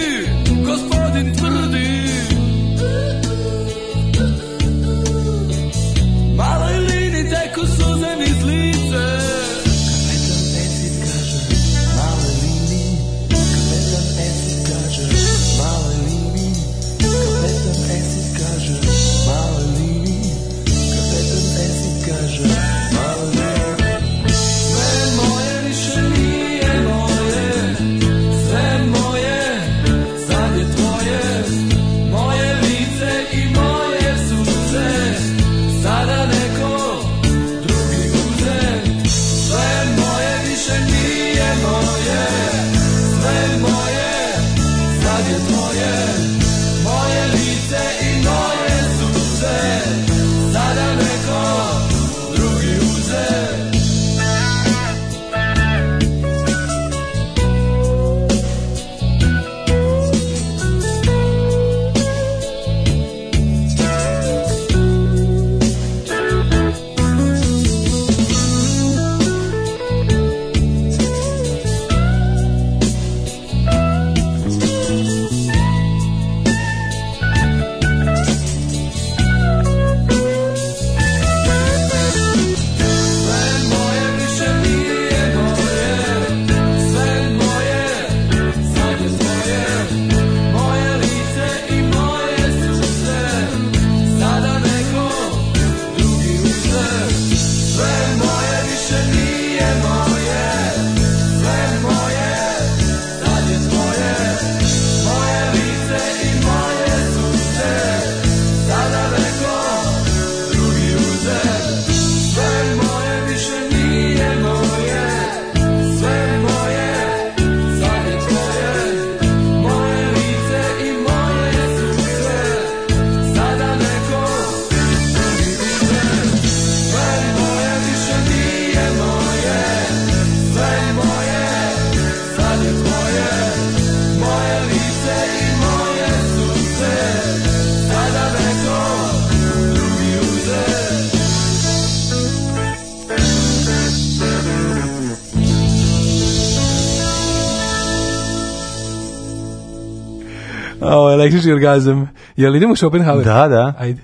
Speaker 4: električni orgazam. Jel idemo u Schopenhauer? Da, da. Ajde.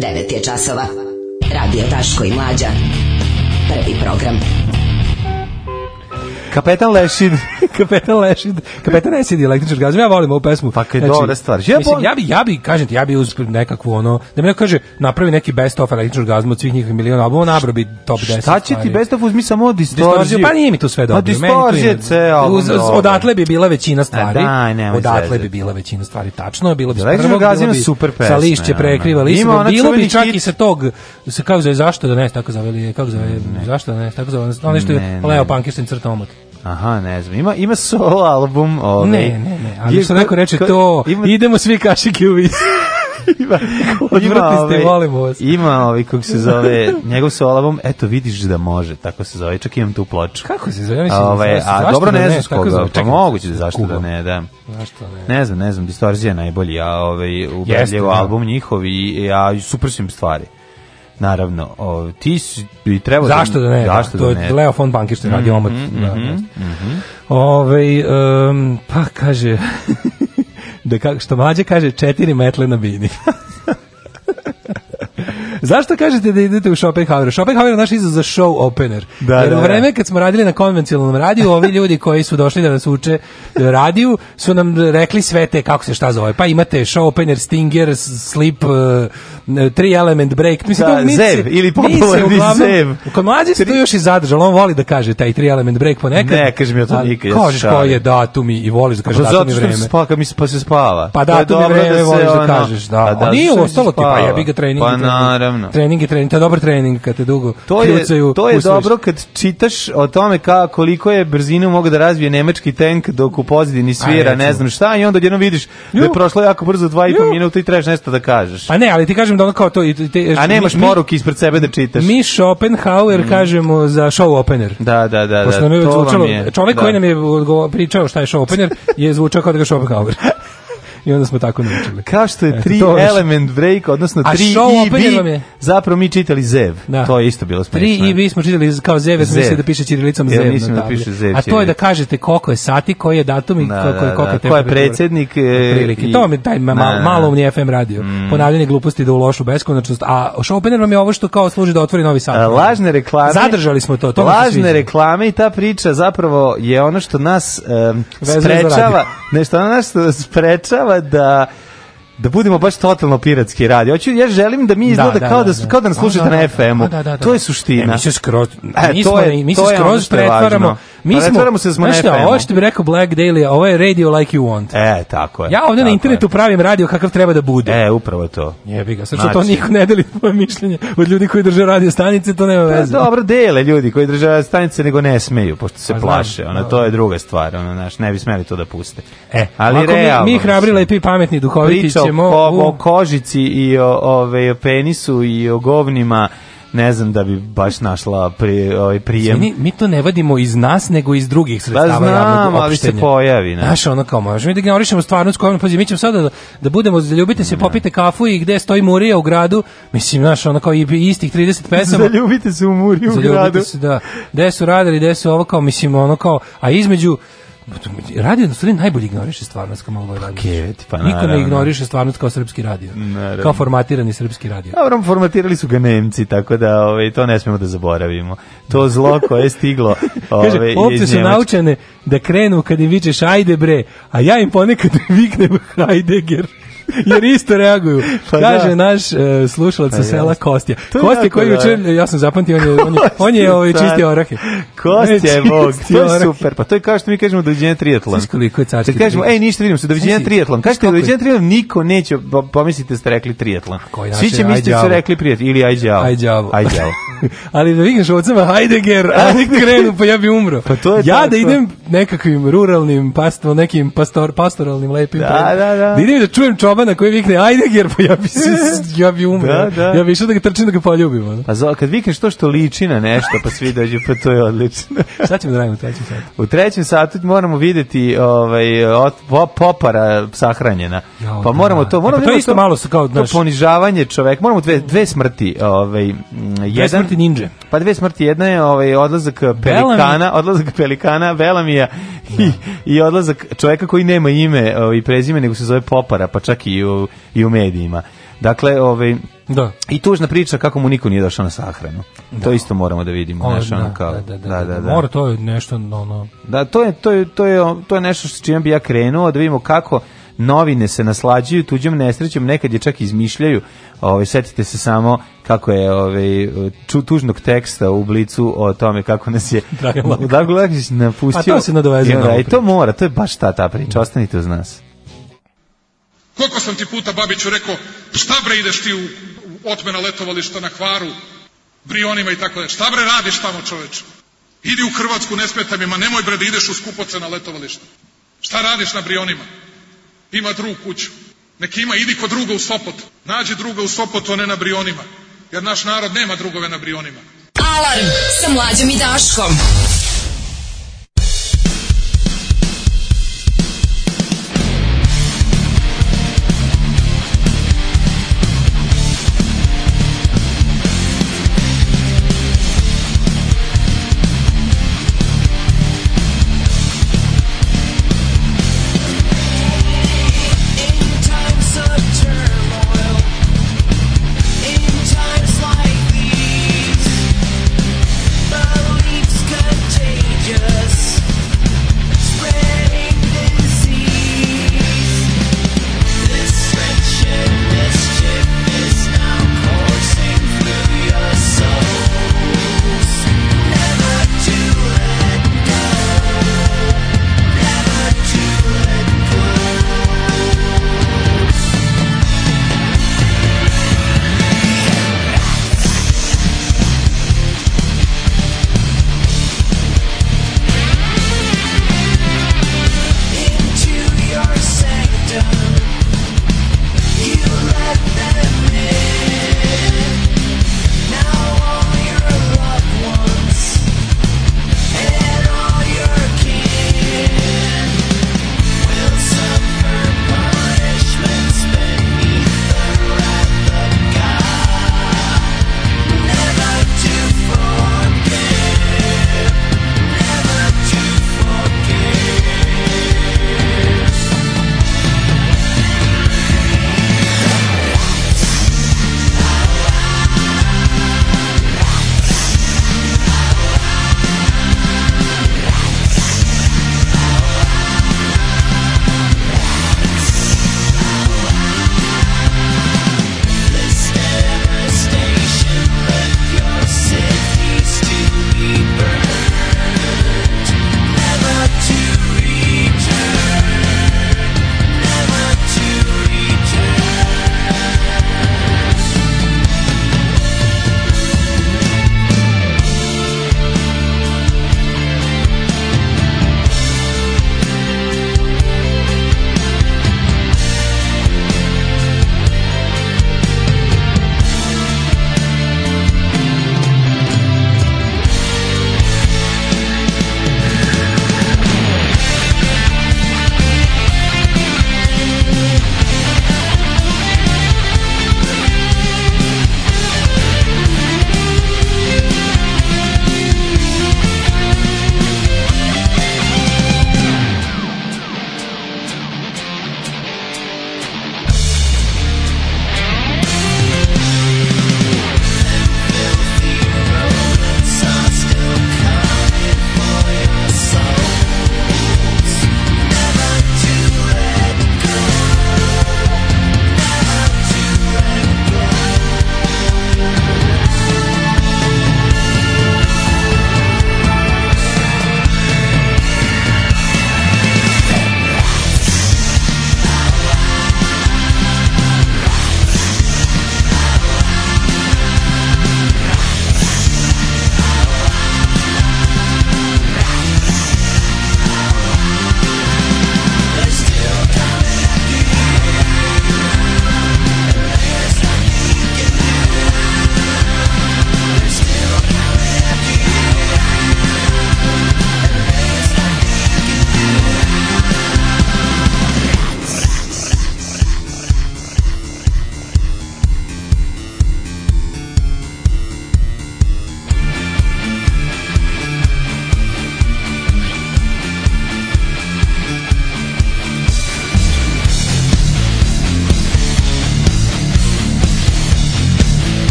Speaker 4: 9 je časova. Radio Taško i Mlađa. Prvi program. *laughs* Kapetan Lešin, Kapetan Lešin, Kapetan Lešin i električar gazom. Ja volim ovu pesmu. Pa kad znači, dobra stvar. Ja, mislim, ja bi, ja bi, kažem ti, ja bi uz nekakvu ono, da mi neko kaže, napravi neki best of električar gazom od svih njihovih miliona albuma, nabro bi top 10 Šta će ti best of uzmi samo distorziju? Pa nije mi to sve dobro. Pa distorzije ceo. Odatle bi bila većina stvari. A, da, odatle bi bila većina stvari. Tačno, bilo bi Električar gazom super pesma. Sa lišće prekriva lišće. Bilo bi čak i sa tog, se kako zove, zašto da ne, tako zove, kako zove, zašto da ne, tako zove, ono nešto je Leo Pankirsin crta omot. Aha, ne znam. Ima ima solo album, ovaj. Ne, ne, ne. Ali je, što neko reče ko, to, ima... idemo svi kašike u vis. *laughs* ima, ima, ovaj, volimo vas. Ima ovaj, kog se zove, njegov se album, eto vidiš da može, tako se zove, čak imam tu ploču. Kako se zove? Mislim, da ovaj, a, a dobro da ne znam koga, pa moguće da zašto da ne, da. Zašto ne? Ne znam, ne znam, Distorzija najbolji, a ovaj, ubedljivo da. album njihov i, a super su im stvari naravno. O, ti bi trebao da- Zašto da ne? Da? Zašto da, da, ne? To je Leo von Bankišten mm -hmm, radio mhm, omot. Mm -hmm, da, mhm, mhm. pa kaže *laughs* da kako što mlađe kaže četiri metle na bini. *laughs* Zašto kažete da idete u Schopenhauer? Schopenhauer je naš izaz za show opener. Da, Jer da, u vreme kad smo radili na konvencionalnom radiju, ovi ljudi koji su došli da nas uče radiju su nam rekli sve te kako se šta zove. Pa imate show opener, stinger, slip, tri element break. Mislim, da, mi zev, ili popularni zev. Kod mlađe se to još i zadržalo, on voli da kaže taj tri element break ponekad. Ne, kaže mi o to nikad. Kažeš koji je datum i voliš da kažeš pa datum i vreme. Zato što mi pa se spava. Pa datum i vreme da voliš da kažeš, da. Pa da. A nije ostalo ti, pa bih ga trening. Pa naravno. Trening je trening, to je dobar trening kad te dugo to je, To je dobro kad čitaš o tome kako koliko je brzinu mogu da razvije nemački tank dok u pozadini pa svira, ne znam šta, i onda odjednom vidiš da je prošlo jako brzo i 2,5 minuta i trebaš nešto da kažeš. Pa ne, ali ti kažem kažem da ono kao to... Te, A nemaš poruke ispred sebe da čitaš. Mi Schopenhauer mm. kažemo za show opener. Da, da, da. Pošto da, nam je, to zvučalo, je. čovjek da. koji nam je pričao šta je show opener je zvučao kao da ga Schopenhauer. *laughs* I onda smo tako naučili. Kao što je 3 element break, odnosno 3 EB, zapravo mi čitali zev. Da. To je isto bilo smiješno. 3 e EB smo čitali kao zev, jer mislim da piše čirilicom zev. Ja, mislim da piše zev. A to je da kažete koliko je sati, koji je datum i da, koliko je da, koliko da, da. Ko je predsednik. E, to mi taj ma, da, malo da, da. umni FM radio. Mm. Ponavljanje gluposti da u beskonačnost. A show opener vam je ovo što kao služi da otvori novi sat. Lažne reklame. Zadržali smo to. to lažne reklame i ta priča zapravo je ono što nas um, sprečava. Nešto ono nas sprečava pokušava da da budemo baš totalno piratski radi. Hoću ja želim da mi da, izgleda da, da, kao da, da, da. kao da nas da, slušate na FM-u. To je suština. E,
Speaker 5: mi se skroz mi e, je, mi
Speaker 4: se
Speaker 5: skroz pretvaramo.
Speaker 4: Mi pa smo, ne se smo znaš
Speaker 5: ovo što bi rekao Black Daily, ovo je radio like you want.
Speaker 4: E, tako je.
Speaker 5: Ja ovde na internetu je. pravim radio kakav treba da bude. E,
Speaker 4: upravo to.
Speaker 5: Jebi ga, sad to znači- niko ne deli moje mišljenje od ljudi koji drže radio stanice, to nema pa veze.
Speaker 4: Pa, dobro, dele ljudi koji drže radio stanice, nego ne smeju, pošto se pa, plaše. Ona, da. to je druga stvar, ona, znaš, ne bi smeli to da puste.
Speaker 5: E, ali realno. Mi, mi hrabri, lepi, pametni, duhoviti ćemo... Priča
Speaker 4: o, o, kožici
Speaker 5: i
Speaker 4: o, o, o penisu i o govnima ne znam da bi baš našla pri, ovaj prijem. Svini,
Speaker 5: mi to ne vadimo iz nas, nego iz drugih
Speaker 4: pa sredstava da, znam, javnog ali se pojavi.
Speaker 5: Ne? Znaš, ono kao, možemo mi da generišemo stvarnost kojom, pazi, mi ćemo sada da, da budemo, zaljubite da se, popite kafu i gde stoji Murija u gradu, mislim, znaš, ono kao i istih 30 pesama.
Speaker 4: Zaljubite se u Muriju u
Speaker 5: gradu. Se, da. Gde su radari, gde su ovo kao, mislim, ono kao, a između radio na da stvari najbolje ignoriše stvarnost kao malo
Speaker 4: radio. Ket, pa
Speaker 5: Niko ne ignoriše stvarnost kao srpski radio. Naravno. Kao formatirani srpski radio.
Speaker 4: Dobro, formatirali su ga Nemci, tako da ovaj to ne smemo da zaboravimo. To zlo koje je stiglo,
Speaker 5: *laughs* ovaj Opcije su naučene da krenu kad im vičeš ajde bre, a ja im ponekad *laughs* viknem Heidegger jer isto reaguju. *laughs* Pa Kaže da. naš uh, slušalac pa sa sela Kostja. Kostja koji juče, ja sam zapamtio, on je, on je, on je ovaj, čistio orahe.
Speaker 4: Kostja je bog, to je super. Pa to je kao što mi kažemo doviđenja triatlon. Znaš koliko je carski kažemo, ej, ništa vidimo se, doviđenja triatlon. Kažete, doviđenja triatlon, niko neće, pomislite ste rekli triatlon. Pa Svi će misliti da ste rekli prijatelj, ili aj
Speaker 5: djavo. Aj djavo.
Speaker 4: Aj djavo.
Speaker 5: *laughs* Ali da vidiš ocema Heidegger, ali *laughs* krenu, pa ja bi umro. Pa to je ja da idem nekakvim ruralnim, pasto, nekim pastor, pastoralnim lepim. Da, da, da. Da idem da čujem čoban na koji vikne jer pa ja bi, *laughs* ja bi umro. Da, da. Ja bih
Speaker 4: išao
Speaker 5: da ga trčim da ga poljubim. al.
Speaker 4: Pa kad vikneš to što liči na nešto, pa svi dođu, pa to je odlično. Šta *laughs*
Speaker 5: ćemo da radimo u trećem satu?
Speaker 4: U trećem satu moramo videti ovaj, od, popara sahranjena. Jo, pa da. moramo to... Moramo e, pa to
Speaker 5: je isto
Speaker 4: to,
Speaker 5: malo kao, znaš...
Speaker 4: To ponižavanje čovek. Moramo dve, dve smrti. Ovaj,
Speaker 5: jedan,
Speaker 4: dve
Speaker 5: smrti ninja.
Speaker 4: Pa dve smrti, jedna je ovaj odlazak pelikana, Bellamy. odlazak pelikana Velamija i, i odlazak čovjeka koji nema ime i ovaj, prezime, nego se zove Popara, pa čak i u, i u medijima. Dakle, ovaj da. I tužna priča kako mu niko nije došao na sahranu. Da. To isto moramo da vidimo, o, nešto da,
Speaker 5: kao. Da, da, da, da, Mora to je nešto ono.
Speaker 4: Da, to je to je to je to
Speaker 5: je
Speaker 4: nešto što čim bi ja krenuo, da vidimo kako novine se naslađuju tuđom nesrećom, nekad je čak izmišljaju. Ovaj setite se samo kako je ovaj tužnog teksta u blicu o tome kako nas je *laughs* Dragan Lakić napustio.
Speaker 5: A pa to se nadovezuje. Na
Speaker 4: I
Speaker 5: to
Speaker 4: mora, to je baš ta ta priča. Ostanite uz nas. Koliko sam ti puta Babiću rekao, šta bre ideš ti u, otmena letovališta na kvaru, brionima i tako da, šta bre radiš tamo čoveče? Idi u Hrvatsku, ne smeta mi, ma nemoj bre da ideš u na letovališta. Šta radiš na brionima? ima drugu kuću. Neki ima, idi kod druga u Sopot. Nađi druga u Sopotu, a ne na Brionima. Jer naš narod nema drugove na Brionima. Alarm sa mlađom i Daškom.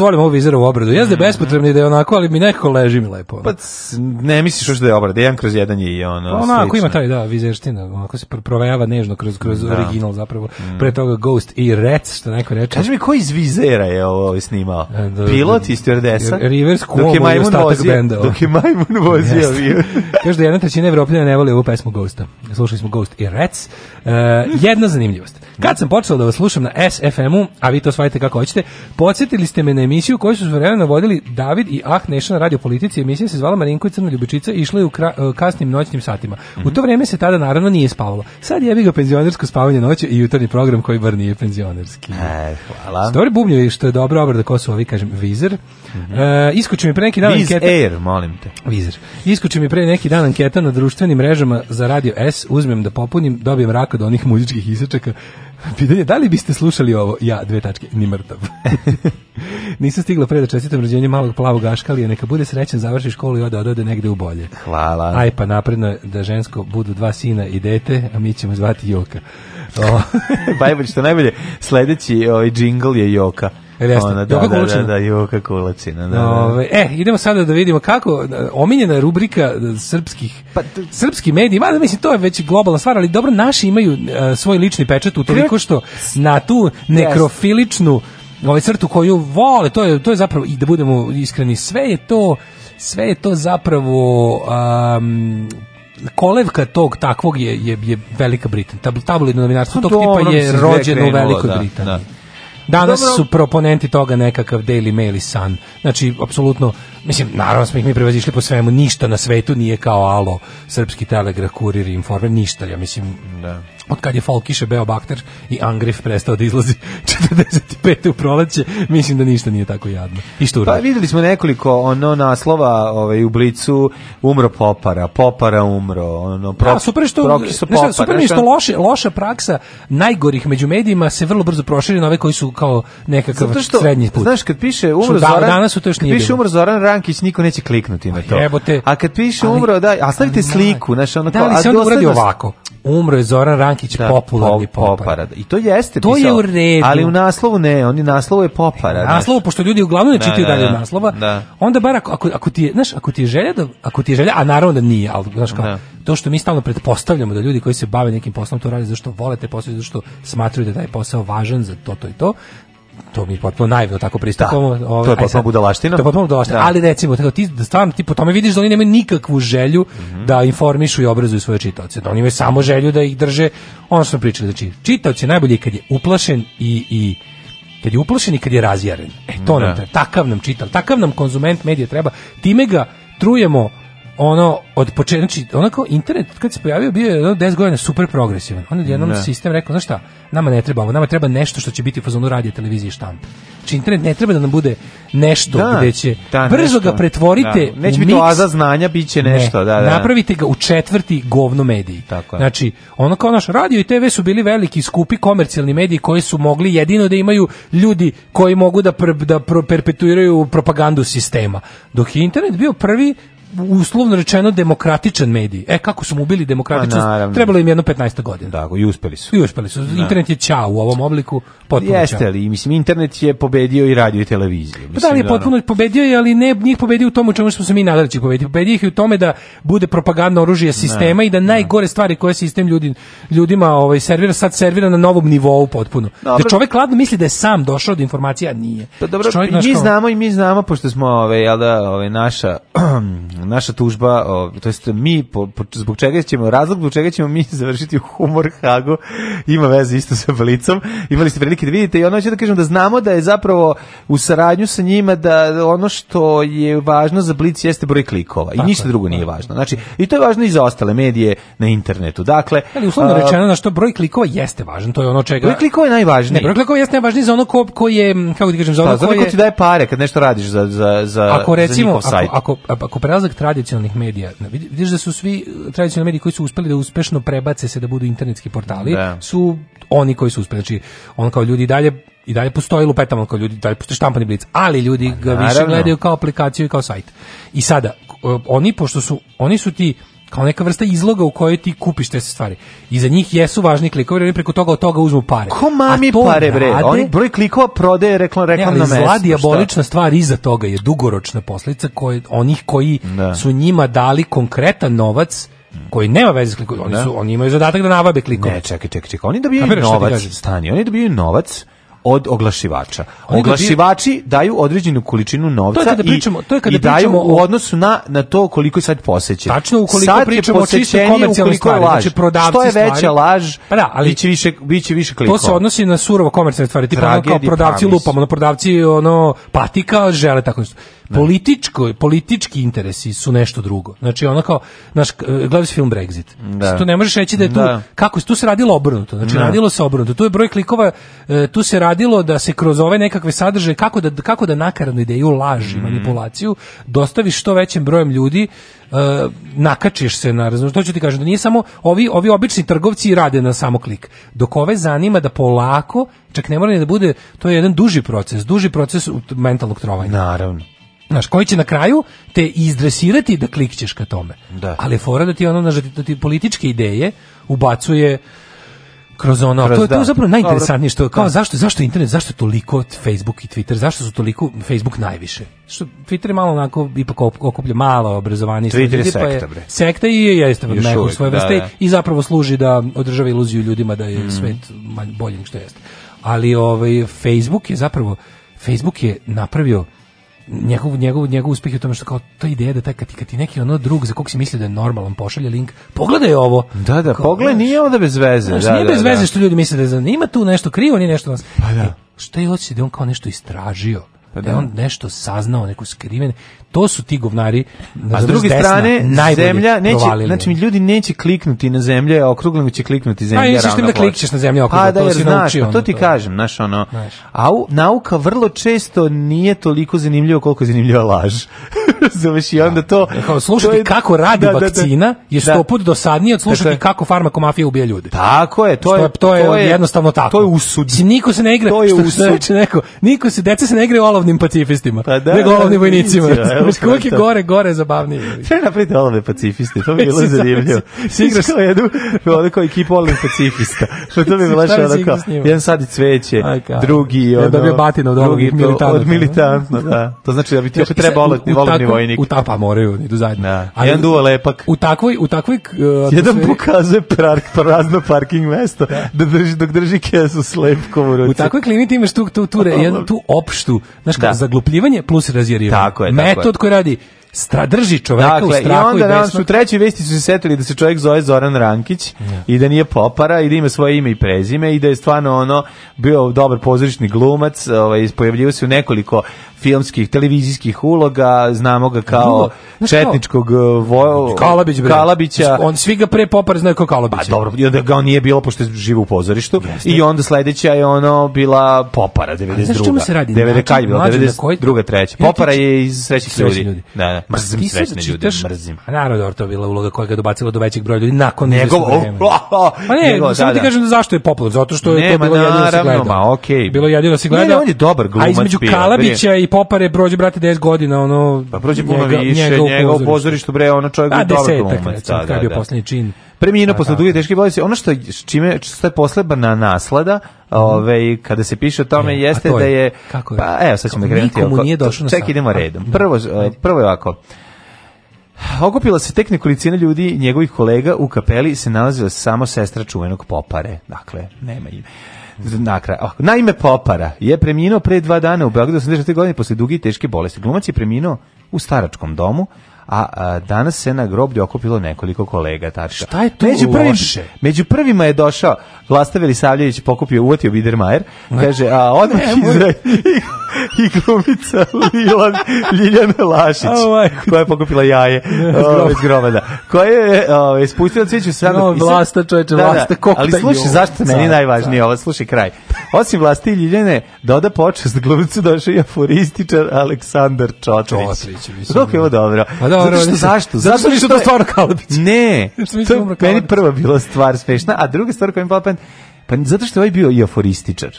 Speaker 5: što volim ovu vizerovu obradu. Jeste da mm bespotrebni da je onako, ali mi nekako leži mi lepo. Ono.
Speaker 4: Pa ne misliš još da je obrada, jedan kroz jedan je i ono pa
Speaker 5: Onako ima taj, da, vizerština, onako se provejava nežno kroz, kroz da. original zapravo. Mm. Pre toga Ghost i Rec, što neko reče.
Speaker 4: Kaži mi, ko iz vizera je ovo snimao? Da, Pilot iz Stjordesa?
Speaker 5: Rivers Cuomo
Speaker 4: i
Speaker 5: ostatak benda.
Speaker 4: Dok je Majmun *laughs* vozio avion.
Speaker 5: *laughs* Kaže da jedna trećina Evropljena ne voli ovu pesmu Ghosta. Slušali smo Ghost i Rec. Uh, jedna zanimljivost. Kad sam počela da vas slušam na SFM-u, a vi to svajte kako hoćete, podsjetili ste me na emisiju koju su vremena vodili David i Ah Nation radio politici. Emisija se zvala Marinko i Crna Ljubičica i išla je u e, kasnim noćnim satima. Mm -hmm. U to vreme se tada naravno nije spavalo. Sad jebi ga penzionersko spavanje noću i jutarnji program koji bar nije penzionerski.
Speaker 4: E, hvala.
Speaker 5: Stori bubnjevi što je dobro obrada ko su ovi, kažem, vizer. Mm
Speaker 4: -hmm. e,
Speaker 5: iskuči mi pre neki dan Viz anketa. Air, molim te. Vizer. Iskuči mi pre neki dan anketa na društvenim mrežama za Radio S. Uzmem da popunim, dobijem rak od onih muzičkih isečaka Pitanje, da li biste slušali ovo? Ja, dve tačke, ni mrtav. *laughs* Nisam stigla pre da čestitam rođenje malog plavog aškalija, neka bude srećan, završi školu i ode, ode, ode negde u bolje.
Speaker 4: Hvala.
Speaker 5: Aj pa napredno da žensko budu dva sina i dete, a mi ćemo zvati Joka. *laughs*
Speaker 4: Bajbolj, što najbolje, sledeći ovaj džingl je Joka.
Speaker 5: Jel jeste? Ona, da,
Speaker 4: da,
Speaker 5: da,
Speaker 4: da, Joka Kulačina. Da, Ove,
Speaker 5: e, idemo sada da vidimo kako omiljena rubrika srpskih pa, srpski mediji, mada mislim to je već globalna stvar, ali dobro, naši imaju uh, svoj lični pečat u toliko što na tu nekrofiličnu ovaj crtu koju vole, to je, to je zapravo, i da budemo iskreni, sve je to sve je to zapravo um, kolevka tog takvog je, je, je Velika Britanija. Tab, tabloidno novinarstvo tog tipa je rođeno u Velikoj da, Britaniji. Da. Danas Dobro. su proponenti toga nekakav Daily Mail i Sun. Znači, apsolutno, mislim, naravno smo ih mi prevazišli po svemu, ništa na svetu nije kao alo, srpski telegraf, kurir, informer, ništa, ja mislim, da od kad je Folkiše Beo Bakter i Angrif prestao da izlazi 45. *laughs* u proleće, mislim da ništa nije tako jadno.
Speaker 4: I
Speaker 5: što Pa
Speaker 4: videli smo nekoliko ono naslova ovaj, u Blicu, umro Popara, Popara umro, ono,
Speaker 5: pro, da, super što, Proki su Popara. Super mi što loše, loša praksa najgorih među medijima se vrlo brzo proširi na ove koji su kao nekakav Zato što, srednji put. Znaš,
Speaker 4: kad piše umro da, Zoran, danas su to još nije piše umro Zoran Rankić, niko neće kliknuti na pa to. A, jebote, a kad piše umro, ali, daj, a stavite sliku, znaš, ono da,
Speaker 5: kao,
Speaker 4: ali
Speaker 5: se onda uradi ovako, umro je Zoran Rankić, Đakić da, popularni
Speaker 4: pop, popara. Da. I to jeste
Speaker 5: to pisao, je u redu.
Speaker 4: Ali
Speaker 5: u
Speaker 4: naslovu ne, on je naslovo je popara.
Speaker 5: E, pošto ljudi uglavnom ne da, čitaju da, dalje da, naslova. Da. Onda bar ako, ako, ako ti, znaš, ako ti je želja da ako ti je želja, a naravno da nije, al znaš kao, da. to što mi stalno pretpostavljamo da ljudi koji se bave nekim poslom to rade zato što vole posao, zato što smatraju da je taj posao važan za to to i to, to mi potpuno naivno tako pristupamo. Da, ovaj,
Speaker 4: to je ovaj, potpuno
Speaker 5: budalaština. To je potpuno budalaština, da. ali recimo, tako, ti, da stvarno, ti po tome vidiš da oni nemaju nikakvu želju mm -hmm. da informišu i obrazuju svoje čitaoce. Da oni imaju samo želju da ih drže, ono što smo pričali, znači, čitaoc najbolje kad je uplašen i, i kad je uplašen i kad je razjaren. E, to da. nam treba, takav nam čital, takav nam konzument medija treba, time ga trujemo ono od početka znači onako internet kad se pojavio bio je 10 godina super progresivan onda je jednom da. sistem rekao znači šta nama ne treba ovo nama treba nešto što će biti u fazonu radija televizije štampa znači internet ne treba da nam bude nešto da, gde će da, brzo nešto. ga pretvorite da. neće
Speaker 4: biti oaza znanja biće nešto ne, da, da.
Speaker 5: napravite ga u četvrti govno mediji Tako je. znači ono kao naš radio i TV su bili veliki skupi komercijalni mediji koji su mogli jedino da imaju ljudi koji mogu da, pr, da pro, perpetuiraju propagandu sistema dok je internet bio prvi uslovno rečeno demokratičan mediji. E kako su mu bili demokratičnost? Pa Trebalo im jedno 15 godina. Da,
Speaker 4: i uspeli su.
Speaker 5: I uspeli su. Da. Internet je čao u ovom obliku,
Speaker 4: potpuno Jeste čao. li, mislim internet je pobedio i radio i televiziju. Mislim,
Speaker 5: pa da li je da, potpuno ono... pobedio je, ali ne njih pobedio u tome čemu smo se mi nadali će pobediti. Pobedio ih i u tome da bude propagandno oružje sistema ne, i da najgore ne. stvari koje sistem ljudi, ljudima ovaj servira sad servira na novom nivou potpuno. Da, dobro. Da čovjek ladno misli da je sam došao do informacija, nije.
Speaker 4: Pa dobro, čovjek, mi znamo i mi znamo pošto smo ovaj, jel da, ovaj, naša *clears throat* naša tužba, o, to jest mi po, po, zbog čega ćemo razlog zbog čega ćemo mi *laughs* završiti u humor Hago ima veze isto sa Blicom. Imali ste prilike da vidite i ono ću da kažem da znamo da je zapravo u saradnju sa njima da ono što je važno za Blic jeste broj klikova i ništa drugo nije važno. Znači i to je važno i za ostale medije na internetu. Dakle,
Speaker 5: ali uslovno rečeno da što broj klikova jeste važan, to je ono čega.
Speaker 4: Broj klikova je najvažniji.
Speaker 5: Ne, broj klikova jeste najvažniji za ono ko, ko je kako ti kažem za ono ko, je... ti daje pare kad nešto radiš za za za Ako recimo za sajt. ako ako, ako prelazak opstanak tradicionalnih medija. Vidiš da su svi eh, tradicionalni mediji koji su uspeli da uspešno prebace se da budu internetski portali, da. su oni koji su uspeli. Znači, on kao ljudi dalje i dalje postoji lupetamo kao ljudi, dalje postoji štampani blic, ali ljudi pa ga Naravno. više gledaju kao aplikaciju i kao sajt. I sada, eh, oni, pošto su, oni su ti kao neka vrsta izloga u kojoj ti kupiš te stvari. I za njih jesu važni klikovi, oni preko toga od toga uzmu pare.
Speaker 4: Ko mami pare bre? Rade, oni broj klikova prodaje reklam reklam na mesto. Zla
Speaker 5: diabolična stvar iza toga je dugoročna posljedica koje, onih koji da. su njima dali konkretan novac koji nema veze s klikom. Oni, da. su, oni imaju zadatak da navabe klikove. Ne,
Speaker 4: čekaj, čekaj, čekaj. Oni dobijaju novac, stani, oni dobijaju novac od oglašivača. Oglašivači daju određenu količinu novca to je kada pričamo, to je i daju u odnosu na, na to koliko je sad poseće.
Speaker 5: Tačno, ukoliko sad pričamo o čisto komercijalnoj stvari, znači prodavci
Speaker 4: Što je veća
Speaker 5: stvari,
Speaker 4: laž, pa da, ali biće više, biće više klikova.
Speaker 5: To se odnosi na surovo komercijalne stvari, tipa ono kao prodavci lupamo, ono prodavci ono patika žele tako nešto. Da. Političko, politički interesi su nešto drugo. Znači ono kao naš e, gledali film Brexit. Da. To ne možeš reći da je tu da. kako tu se radilo obrnuto. Znači da. radilo se obrnuto. Tu je broj klikova, e, tu se radilo da se kroz ove nekakve sadržaje kako da kako da nakaradnu ideju laži, mm. manipulaciju dostaviš što većem brojem ljudi e, nakačiš se na razumiješ to ću ti kažem da nije samo ovi ovi obični trgovci rade na samo klik dok ove zanima da polako čak ne mora ni da bude to je jedan duži proces duži proces mentalnog trovanja
Speaker 4: naravno
Speaker 5: Znaš, koji će na kraju te izdresirati da klikćeš ka tome. Da. Ali fora da ti ono, znaš, da ti da političke ideje ubacuje kroz ono, kroz, to, je, to da. je zapravo najinteresantnije što kao da. zašto zašto internet, zašto toliko Facebook i Twitter, zašto su toliko Facebook najviše. Što Twitter je malo onako ipak okuplja malo obrazovani Twitter
Speaker 4: je
Speaker 5: pa sekta, je,
Speaker 4: bre.
Speaker 5: sekta i jeste neko svoje da, vrste da, da. i zapravo služi da održava iluziju ljudima da je mm. svet bolji nego što jeste. Ali ovaj Facebook je zapravo Facebook je napravio njegov, njegov, njegov uspeh je u tome što kao ta ideja da taj, kad, kad ti neki ono drug za kog si mislio da je normalan pošalje link, pogledaj ovo.
Speaker 4: Da, da, pogledaj, nije onda bez veze. Znaš, da, nije
Speaker 5: da, bez
Speaker 4: da.
Speaker 5: veze što ljudi misle da je zanima tu nešto krivo, nije nešto nas. Pa da. E, što je osjećaj da on kao nešto istražio? pa da, da on nešto saznao, neku skriven To su ti govnari. Na
Speaker 4: A s druge strane, zemlja neće, provalili. znači ljudi neće kliknuti na zemlje, okruglim će kliknuti zemlja
Speaker 5: ravna. Da da a
Speaker 4: da klikćeš na zemlje okruglim, pa,
Speaker 5: da,
Speaker 4: jer, to si znaš, naučio. Pa to ti to. kažem, znaš, ono, znaš. a nauka vrlo često nije toliko zanimljiva koliko zanimljiva laž. *laughs* Zoveš i onda to...
Speaker 5: Kao, slušati to je, kako radi da, vakcina da, da, je sto put dosadnije od slušati dakle- kako farmakomafija ubija ljude.
Speaker 4: Tako je, to je, to je,
Speaker 5: jednostavno tako.
Speaker 4: To je usud.
Speaker 5: Niko se ne igra, to je usud. Neko, niko se, deca se ne igraju olovnim pacifistima, pa da, nego olovnim vojnicima. Uvijek je gore, gore zabavnije.
Speaker 4: Treba napraviti olovne pacifiste, to bi *laughs* bilo da, zanimljivo. Sigraš da, kao jednu, onako ekipu olovnih pacifista. Što to bi bilo što da onako, jedan sadi cveće, drugi, ono, dobio
Speaker 5: batino,
Speaker 4: od
Speaker 5: olovnih
Speaker 4: militantno. Od militantno, da. To znači da bi ti opet treba olovni, olovni vojnik.
Speaker 5: U tapa moraju, idu zajedno. Da.
Speaker 4: A jedan duva lepak.
Speaker 5: U takvoj, u takvoj... E,
Speaker 4: jedan pokazuje prazno parking mesto, da drži, dok drži kesu s u ruci.
Speaker 5: U takvoj klinici imaš tu, tu, tu, tu opštu, Znaš, da. zaglupljivanje plus razjerivanje. Tako je, tako Metod je. koji radi stra, drži čoveka dakle,
Speaker 4: u strahu i onda i nas, u trećoj vesti su se setili da se čovjek zove Zoran Rankić ja. i da nije popara i da ima svoje ime i prezime i da je stvarno ono bio dobar pozorišni glumac, ovaj pojavljivao se u nekoliko filmskih, televizijskih uloga, znamo ga kao Znaš, četničkog eh, vo...
Speaker 5: Kalabić,
Speaker 4: Kalabića.
Speaker 5: On svi ga pre popar znaju kao Kalabića. Pa
Speaker 4: dobro, i onda ga on nije bilo pošto živi u pozorištu Jeste. i onda sledeća je ono bila popara 92.
Speaker 5: Znaš čemu se radi?
Speaker 4: 90 je bilo, 92. treća. Popara je iz srećih ljudi. ljudi.
Speaker 5: Da, da. da sve. Mrzim srećne da ljude, mrzim. A naravno, to je bila uloga koja ga dobacila do većeg broja ljudi nakon
Speaker 4: njegov. *laughs*
Speaker 5: Pa ne, njegov, samo da, ti da. kažem da zašto je popular, zato što je ne, to bilo jedino da se gleda. Ma,
Speaker 4: okay.
Speaker 5: Bilo jedino da se
Speaker 4: gleda. Ne, on je dobar
Speaker 5: glumac. A između Kalabića i Popare prođe brate 10 godina, ono.
Speaker 4: Pa prođe puno više, njegov pozorište bre, ono čovjek je dobar glumac. Da, da, da.
Speaker 5: Kad je
Speaker 4: bio da,
Speaker 5: poslednji
Speaker 4: čin. Preminuo da, posle duge da. teške bolesti. Ono što čime što je posebna naslada, mm. ovaj kada se piše o tome e, jeste da je, da je, kako je pa evo sad ćemo krenuti.
Speaker 5: Nikomu nije došlo. Ček
Speaker 4: idemo redom. Prvo e, prvo je ovako. Okupila se tek nekolicina ljudi njegovih kolega u kapeli se nalazila samo sestra čuvenog popare. Dakle, nema im. Nakra. Oh, naime, Popara je preminuo pre dva dana u Beogradu 84. godine posle duge i teške bolesti. Glumac je preminuo u staračkom domu a, a danas se na groblju okupilo nekoliko kolega. Tačka.
Speaker 5: Šta je to
Speaker 4: među
Speaker 5: prvim, loše?
Speaker 4: Među prvima je došao Vlasta Velisavljević, pokupio, uvotio Bidermajer, kaže, a odmah izra... *laughs* i glumica Lilan, Liljana Lašić, koja je pokupila jaje iz grobada, koja je o, spustila cvijeću sada.
Speaker 5: No, vlasta čoveče, da, da vlasta kokta.
Speaker 4: Ali slušaj, zašto meni najvažnije ovo, slušaj kraj. Osim vlasti i Ljiljane, doda počest glumcu došao je aforističar Aleksandar Čotrić. Čotrić, mislim. Dok je ovo da. dobro. Pa da, dobro. Zato što, zašto? Zato, zato što
Speaker 5: to stvarno Kalabić. Ne,
Speaker 4: to je meni prva bila stvar smešna, a druga stvar koja mi bila pa zato što je ovaj bio i aforističar.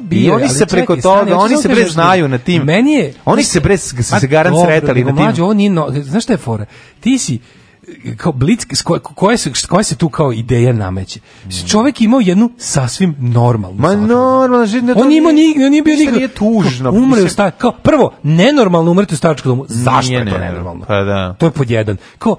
Speaker 4: Bio, I oni se preko čekaj, toga, oni da se bre znaju na tim. Meni je, oni se bre se garan pa sretali na tim. Mađo,
Speaker 5: ovo nije, no, znaš šta je fora? Ti si kao blic, koje, koje, se, koje se tu kao ideja nameće? Čovek je imao jednu sasvim normalnu
Speaker 4: Ma normalno,
Speaker 5: židno, on, imao, nije, on nije bio
Speaker 4: nikdo. Nije tužno.
Speaker 5: Umre u sta, kao, prvo, nenormalno umreti u staračkom domu. Zašto je to nenormalno? Pa
Speaker 4: da.
Speaker 5: To je pod jedan. Kao,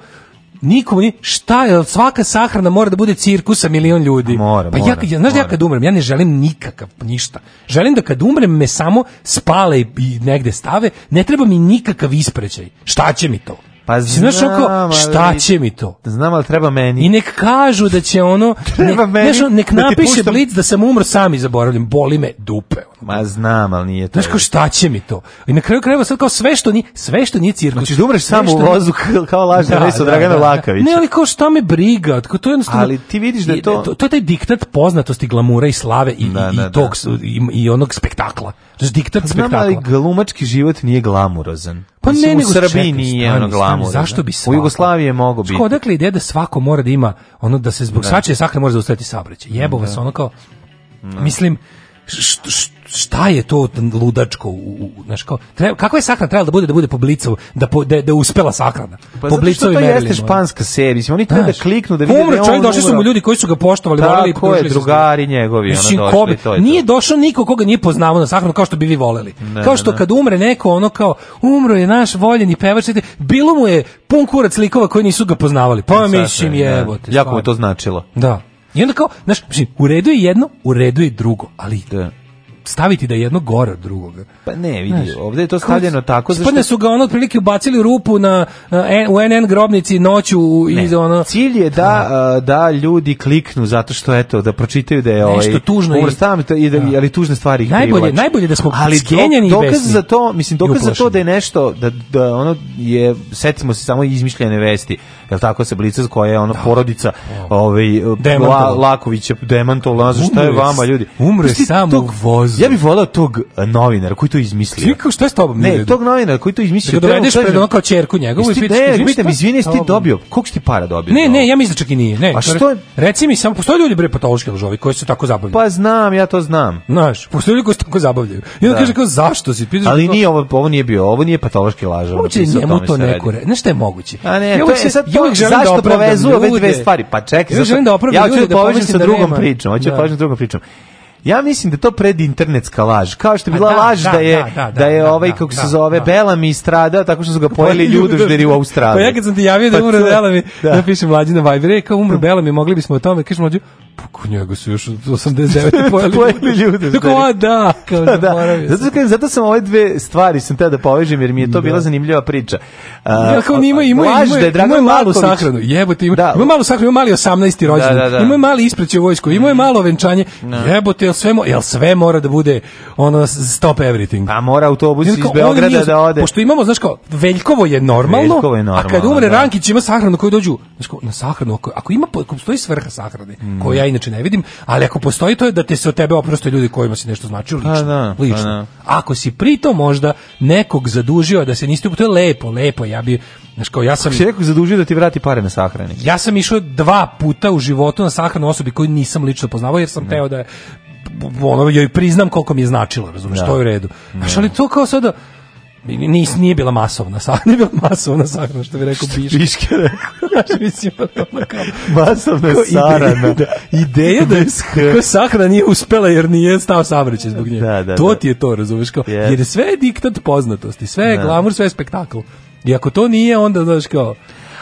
Speaker 5: nikomu ni šta je svaka sahrana mora da bude cirkus sa milion ljudi
Speaker 4: mora,
Speaker 5: pa
Speaker 4: ja, mora,
Speaker 5: ja znaš da mora. ja kad umrem ja ne želim nikakav ništa želim da kad umrem me samo spale i negde stave ne treba mi nikakav isprećaj šta će mi to
Speaker 4: Pa znaš oko, šta će mi to? Da znam, ali treba meni.
Speaker 5: I nek kažu da će ono, treba nek, meni, znaš, nek da napiše da puštam... Blic da sam umro sam i zaboravljam, boli me dupe.
Speaker 4: Ma znam, ali nije to.
Speaker 5: Znaš kao šta će mi to? I na kraju krajeva sad kao sve što ni sve što ni cirkus.
Speaker 4: Znači da umreš samo u vozu kao lažna da, vest od da, Dragana da, da. Lakovića.
Speaker 5: Ne, ali kao šta me briga? Tako to je
Speaker 4: jednostavno. Ali ti vidiš da
Speaker 5: je
Speaker 4: to
Speaker 5: to, to je taj diktat poznatosti, glamura i slave i da, da, i da. tog i, i onog spektakla. To diktat pa, spektakla. Znam, ali
Speaker 4: glumački život nije glamurozan.
Speaker 5: Pa ne, nego u Srbiji nije ono glamur. Zašto
Speaker 4: bi svako? U Jugoslaviji je mogo biti.
Speaker 5: Škoda dakle ideja da svako mora da ima ono da se zbog da. svačije sakne može zaustaviti saobraćaj. Jebo da. vas ono kao Mislim šta je to ludačko u, znaš kao treba, kako je sahrana trebala da bude da bude po blicu da po, da, da
Speaker 4: uspela
Speaker 5: sahrana pa
Speaker 4: po blicu i to jeste španska serija mislim oni treba da kliknu da
Speaker 5: vide umre da čovjek
Speaker 4: došli
Speaker 5: su mu ljudi koji su ga poštovali
Speaker 4: Tako morali ko je drugari njegovi mislim, ono došli to
Speaker 5: je nije došao niko koga nije poznavao na sahranu kao što bi vi voleli ne, kao što ne. kad umre neko ono kao umro je naš voljeni pevač bilo mu je pun kurac likova koji nisu ga poznavali pa mislim jebote
Speaker 4: jako mu je to značilo
Speaker 5: da I onda kao, znaš, mislim, u redu je jedno, u redu je drugo, ali da staviti da je jedno gore od drugoga.
Speaker 4: Pa ne, vidi, Znaš, ovde je to stavljeno tako zašto...
Speaker 5: Ispadne su ga ono otprilike ubacili u rupu na, na e, u NN grobnici noću i ono...
Speaker 4: Cilj je da, da. da ljudi kliknu zato što, eto, da pročitaju da je ovaj... Nešto tužno. Uvrstavam i, i da, da. ali tužne stvari ih najbolje, privlači.
Speaker 5: Najbolje da smo ali skenjani dokaz i
Speaker 4: besni. za to, mislim, dokaz za to da je nešto, da, da ono je, setimo se samo izmišljene vesti, jel tako se blica koja je ono da. porodica ovaj La, Lakovića demantovala šta je vama ljudi
Speaker 5: umre samo tog, vozu
Speaker 4: ja bih volao tog e, novinara koji to izmislio
Speaker 5: ti kao šta je s tobom
Speaker 4: ne tog novinara koji to izmislio
Speaker 5: da dovedeš pred onako kao ćerku njegovu
Speaker 4: i pitaš ne pitam izvini ti dobio koliko ti para dobio
Speaker 5: ne ne ja mislim da čak i nije ne a što reci mi samo postoje ljudi bre patološki lažovi koji se tako zabavljaju pa
Speaker 4: znam ja to znam
Speaker 5: znaš postoje ljudi koji se tako
Speaker 4: zabavljaju
Speaker 5: i on da. kaže kao zašto si pitaš ali nije ovo ovo nije bio ovo nije patološki lažov njemu to neko ne šta je moguće a ne to je sad ja
Speaker 4: uvijek želim da zašto da prevezu ove dve stvari? Pa čekaj,
Speaker 5: ja želim da opravdam ja ću da, da, da povežem sa drugom pričom, hoću da povežem drugom pričom. Ja mislim da to pred internetska laž. Kao što je bila pa da, laž da, da je da, da je ovaj kako se zove Bela mi strada tako što su ga pa pojeli ljudožderi u pa Australiji. Pa
Speaker 4: ja kad sam ti javio da umre Bela mi, da piše mlađi na Viber, rekao umre Bela mi, mogli bismo o tome, kaže mlađi, u njega su još 89. *laughs* pojeli, pojeli
Speaker 5: ljude. Tako,
Speaker 4: a da, kao *laughs* da, da. Zato, kažem, zato sam ove dve stvari sam teo da povežem, jer mi je to da. bila zanimljiva priča.
Speaker 5: Uh, ja, kao nima, ima, ima, da ima, da ima, malu sahranu, jebote, ima, da. ima malu sahranu, ima mali 18. Da, rođendan, da, da, da. ima mali ispraćaj vojsko, ima je mhm. malo venčanje, da. jebote, jel sve, mo, jel sve mora da bude ono stop everything. A pa
Speaker 4: mora autobus iz Beograda da ode.
Speaker 5: Pošto imamo, znaš kao, Veljkovo je normalno, Veljkovo je normalno a kad umre da. Rankić ima sahranu koju dođu, znaš kao, na sahranu, ako, ako ima, ako postoji svrha sahrane, mhm. koja inače ne vidim, ali ako postoji to je da te se od tebe oproste ljudi kojima si nešto značio pa lično. A, da, pa lično. A, da. Ako si pritom možda nekog zadužio da se niste to je lepo, lepo. Ja bi
Speaker 4: znači kao
Speaker 5: ja sam
Speaker 4: si nekog zadužio da ti vrati pare na sahrani.
Speaker 5: Ja sam išao dva puta u životu na sahranu osobi koju nisam lično poznavao jer sam ne. Mhm. teo da ono joj priznam koliko mi je značilo, razumiješ, da. to je u redu. Znaš, da. ali to kao sada Nis, nije bila masovna sahrana, *laughs* nije bila masovna sahrana, što bi
Speaker 4: rekao
Speaker 5: Biške.
Speaker 4: Biške rekao. *laughs* mislim, pa to ono Masovna sarana Ideja,
Speaker 5: da, ideja da je nije uspela jer nije stao savrće zbog nje. Da, da, to da. ti je to, razumeš, kao, yes. jer sve je diktat poznatosti, sve je da. glamur, sve je spektakl. I ako to nije, onda, znaš, kao...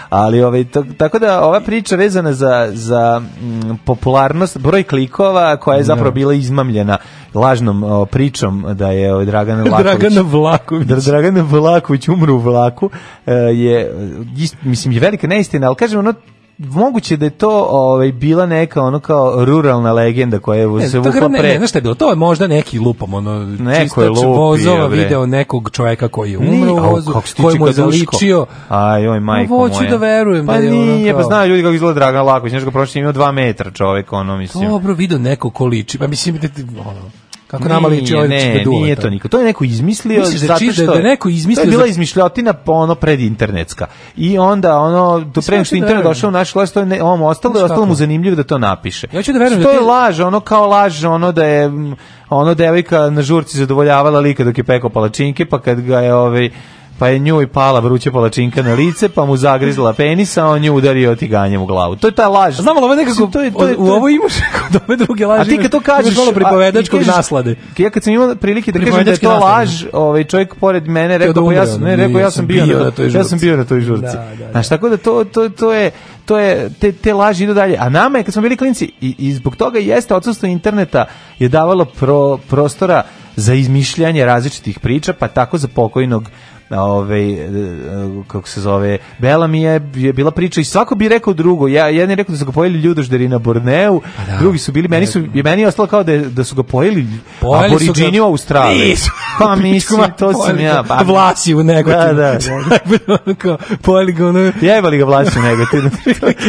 Speaker 4: Ali ovaj, to, tako da ova priča vezana za, za m, mm, popularnost, broj klikova koja je da. zapravo bila izmamljena lažnom o, pričom da je ovaj, Dragan
Speaker 5: Vlaković. Dragana *laughs* Vlaković.
Speaker 4: Da Dragana Vlaković umru u vlaku e, je, e, ist, mislim, je velika neistina, ali kažem, ono, moguće da je to ovaj bila neka ono kao ruralna legenda koja
Speaker 5: je
Speaker 4: se
Speaker 5: vukla pre. Ne, ne, znaš šta je bilo? To je možda neki lupom ono neko je vozova video nekog čoveka koji
Speaker 4: je
Speaker 5: umro u vozu, koji mu je zaličio.
Speaker 4: Ajoj, majko
Speaker 5: moja. Hoću da
Speaker 4: verujem pa da
Speaker 5: je
Speaker 4: nije, pa kao... Pa znaju ljudi kako izgleda Dragan Laković, nešto ga prošli imao 2 metra čovek, ono
Speaker 5: mislim. Dobro, video neko ko liči. Pa mislim da ono, Kako nije, nama liči
Speaker 4: ovaj ne, duvata. nije to niko. To je neko izmislio Misliš da zato što da je neko izmislio. To je bila izmišljotina po ono internetska. I onda ono do pre što da internet da došao u naš glas to je ne, ostalo je ostalo mu zanimljivo da to napiše.
Speaker 5: Ja hoću da verujem
Speaker 4: što da je laž, ono kao laž, ono da je mm, ono devojka na žurci zadovoljavala lika dok je pekao palačinke, pa kad ga je ovaj pa je njoj pala vruća palačinka na lice, pa mu zagrizla penisa, a on nju udario tiganjem u glavu. To je ta laž.
Speaker 5: A znamo, ovo nekako, to je, to je, u ovo imaš *laughs* kod ove druge laži. A
Speaker 4: ti kad to kažeš, imaš malo
Speaker 5: pripovedačkog naslade.
Speaker 4: Ja kad sam imao prilike da kažem da je to laž, da. ovaj čovjek pored mene rekao, umre, pa ja sam, ne, rekao, ja sam bio, bio na, toj Ja sam bio na toj žurci. Da, da, da. Znaš, tako da to, to, to je, to je te, te laži idu dalje. A nama je, kad smo bili klinci, i, i zbog toga jeste odsustvo interneta je davalo pro, prostora za izmišljanje različitih priča, pa tako za pokojnog na ovaj e, e, kako se zove Bela mi je, je bila priča i svako bi rekao drugo ja jedni rekao da su ga pojeli ljudožderi na Borneu pa da, drugi su bili meni su je meni je ostalo kao da, da su ga pojeli, pojeli u Australiji pa *laughs* mislim to sam ja pa
Speaker 5: vlasi
Speaker 4: u
Speaker 5: Negotinu da da, *laughs* da.
Speaker 4: pojeli ga ono jebali ga vlasi u Negotinu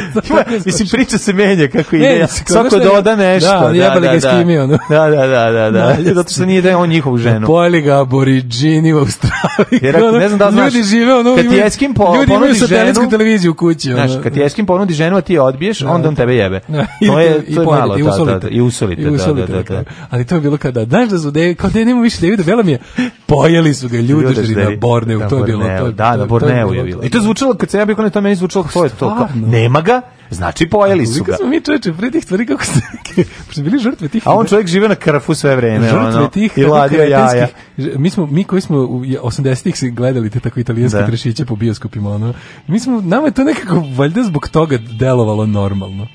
Speaker 4: *laughs* mislim priča se menja kako ide ne, svako doda da nešto da,
Speaker 5: da jebali da, ga da. skimio da
Speaker 4: da da da da, da zato što nije da on njihovu ženu pojeli ga aboriđini u Australiji ne znam da znaš.
Speaker 5: Ljudi žive,
Speaker 4: ono, kad ti
Speaker 5: eskim
Speaker 4: po, ljudi imaju satelitsku ženu, televiziju u kući. Znaš, kad ti eskim ponudi ženu, a ti odbiješ, da, onda on tebe jebe. *laughs* Da, to je, i, to je i malo, i usolite. Da, da, I usolite, I da, da, usolite da, da, da,
Speaker 5: Ali to je bilo kada, znaš da su, da, kao da nema više Davida Bela mi je, pojeli su ga ljudi na Borneu, to je bilo.
Speaker 4: Da, na Borneu je bilo. I to zvučalo, kad se ja bih, to meni zvučalo, to je to. Nema ga, Znači pojeli su ga.
Speaker 5: mi čoveče pre tih stvari kako ste *laughs* su bili žrtve tih.
Speaker 4: A on čovjek žive na krafu sve vreme, žrtve Tih, I ladio jaja.
Speaker 5: Mi smo mi koji smo u 80-ih gledali te tako italijanske da. trešiće po bioskopima, ono. Mi smo nama je to nekako valjda zbog toga delovalo normalno.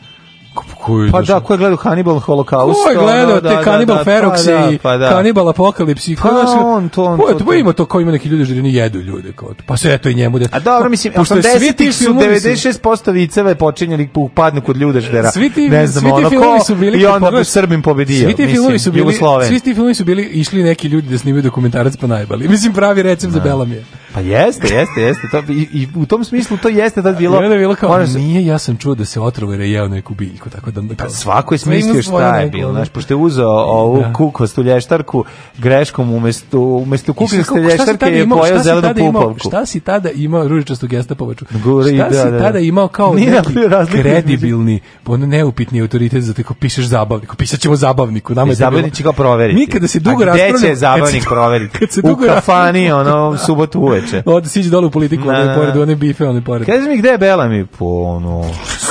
Speaker 4: Koju pa da, da ko je gledao Hannibal Holocaust?
Speaker 5: Ko je gledao da, te Hannibal da, Ferox i Hannibal pa Apocalypse? I pa on,
Speaker 4: to, on, to. Pa to,
Speaker 5: ima to kao ima neki ljudi što jedu ljude. Kao, pa sve to i njemu. Da, A
Speaker 4: dobro, pa, mislim, 80 su
Speaker 5: 96%
Speaker 4: viceva je počinjeni u padnu kod ljudeždera. Svi ti, ne znam, svi ti ono, su bili... I onda bi Srbim pobedio. Svi ti filmovi su bili, svi ti filmovi
Speaker 5: su bili išli neki ljudi da snimaju dokumentarac pa najbali. Mislim, pravi recept za Belamije.
Speaker 4: Pa jeste, jeste, jeste. To, i, i u tom smislu to jeste tad bilo.
Speaker 5: Ja je bilo kao, moraš... nije, ja sam čuo da se otrovo jer je da jeo neku biljku, tako da... Kao, pa
Speaker 4: svako je smislio šta je bilo, znaš, pošto je uzeo ovu da. kukvastu lještarku greškom umesto, umesto kukvastu lještarke je pojao zelenu pupavku.
Speaker 5: Šta si tada imao, ružičastu gesta Guri, šta da, si da, tada imao kao nije neki kredibilni, ono neupitni autoritet za tako pišeš zabavniku, pisat ćemo
Speaker 4: zabavniku.
Speaker 5: Nama je e,
Speaker 4: zabavnik će ga proveriti. kada se dugo raspravljamo. A gde će zabavnik proveriti? U kafani, ono, subotu uveč
Speaker 5: čoveče. *laughs* Od siđi dole u politiku, na, na. pored one bife, one pored.
Speaker 4: Kaži mi gde je mi? Po ono,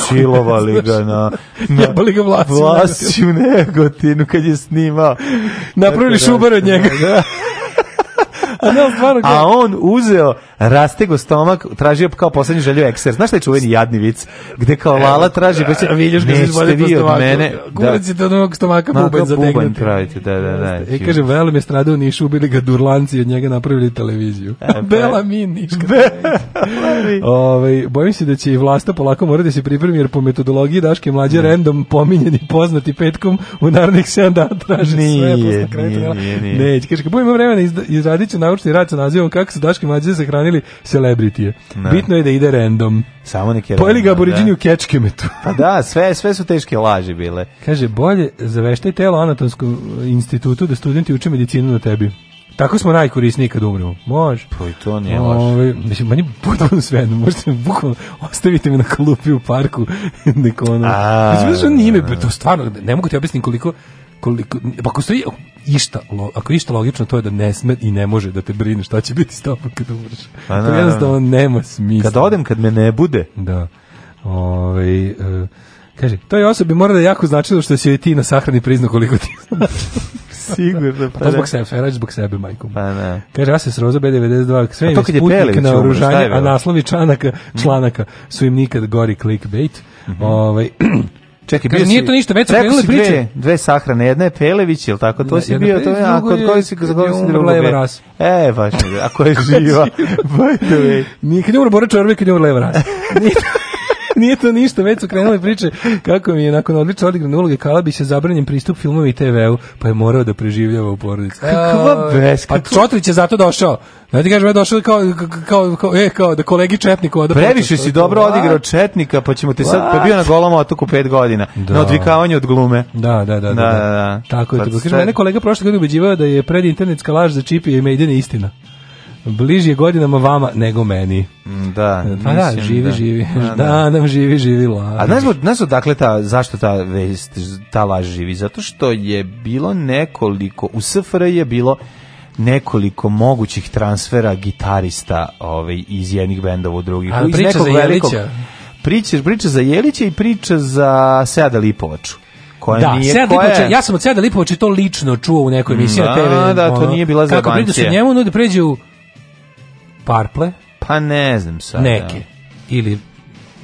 Speaker 4: silovali ga na... *laughs*
Speaker 5: na Jebali ga vlasi. Vlasi u negotinu kad je snimao. Napravili šubar od da, njega. Da. da. *laughs*
Speaker 4: A, ne, stvarno, a on uzeo, rastego stomak, tražio kao poslednju želju ekser. Znaš šta je čuveni jadni vic? Gde kao Lala da. traži, pa će, nećete vi od mene.
Speaker 5: Kurac da. je
Speaker 4: od
Speaker 5: onog stomaka bubanj
Speaker 4: zategnuti. Bubanj pravite, da,
Speaker 5: da, da. I e, da, kaže, Velem je stradao Nišu, bili ga Durlanci od njega napravili televiziju. E, pa Bela min Niška. Ove, ovaj, bojim se da će i vlasta polako morati da se pripremi, jer po metodologiji Daške mlađe ne. random pominjeni poznati petkom u narodnih 7 dana traže sve posle kretu. Nije,
Speaker 4: nije, nije. Neće, kaže, vremena
Speaker 5: izradit sledeći naučni rad sa nazivom kako su Daški Mađe sahranili celebritije. No. Bitno je da ide random.
Speaker 4: Samo neke
Speaker 5: Pojeli ga aboriđini u da. kečkemetu.
Speaker 4: pa da, sve, sve su teške laži bile.
Speaker 5: Kaže, bolje zaveštaj telo anatomskom institutu da studenti uče medicinu na tebi. Tako smo najkorisniji kad umremo. Može.
Speaker 4: Pa i to nije loše. Ovaj,
Speaker 5: mislim, meni potpuno sve jedno. Možete bukvalno ostavite me na kalupi u parku. *laughs* Neko ono... Mislim, da nije me, to stvarno, ne mogu ti objasniti koliko koliko pa ako stoji išta, ako je išta logično, to je da ne sme i ne može da te brine šta će biti s tobom kad umreš. Pa, to jednostavno nema smisla.
Speaker 4: Kad odem, kad me ne bude.
Speaker 5: Da. Ove, ovaj, e, kaže, to je osobi mora da jako značilo što si joj ti na sahrani priznao koliko ti
Speaker 4: *laughs*
Speaker 5: Sigurno. Pa, pa zbog sebe, Ferrari zbog sebe, majko. Pa ne. Kaže, Ases Roza B92, sve im sputnika na oružanje, a naslovi članaka, članaka su im nikad gori clickbait. Mm -hmm. Ove, Čekaj, Kaže, nije si, to ništa, već su krenule priče. Dve,
Speaker 4: dve sahrane, jedna je Pelević, ili tako, to ne, si bio, to je, a kod koji si, za koji si drugo bio? E, baš, a koji je *laughs* živa, znači,
Speaker 5: by the way. Nikad ne umro Bora Čorbe, kad je umro Leva Ras. Nije to ništa, već su krenule priče kako mi je nakon odlično odigrane uloge Kalabića zabranjen pristup filmovi i TV-u, pa je morao da preživljava u porodici.
Speaker 4: Kakva bes, Pa
Speaker 5: Čotrić je zato došao. Da ti kažem, je došao kao, kao, kao, e, kao da kolegi Četniku. Da
Speaker 4: Previše si dobro odigrao Četnika, pa ćemo te sad, pa bio na golom otoku pet godina. Da. Na odvikavanju od glume.
Speaker 5: Da, da, da. da, da, da. da, da. Tako je. Pa, Kažem, mene kolega prošle godine ubeđivao da je pred predinternetska laž za čipije ime jedine istina bliži je godinama vama nego meni.
Speaker 4: Mm, da, pa da, da,
Speaker 5: živi, da. živi. Da, da. nam da, živi, živi laž.
Speaker 4: A znaš, znaš dakle ta, zašto ta, vest, ta laž živi? Zato što je bilo nekoliko, u SFR je bilo nekoliko mogućih transfera gitarista ovaj, iz jednih bendova u drugih. A, iz
Speaker 5: priča nekog za velikog,
Speaker 4: priča, priča za Jelića i priča za Seda Lipovaču
Speaker 5: koja da, nije Seda koja... Lipovača, ja sam od Seda Lipovača to lično čuo u nekoj emisiji na TV. Da, da, to nije bila za Kako brinu se njemu, nude da u Parple?
Speaker 4: Pa ne znam sad.
Speaker 5: Da. Neke. Da. Ili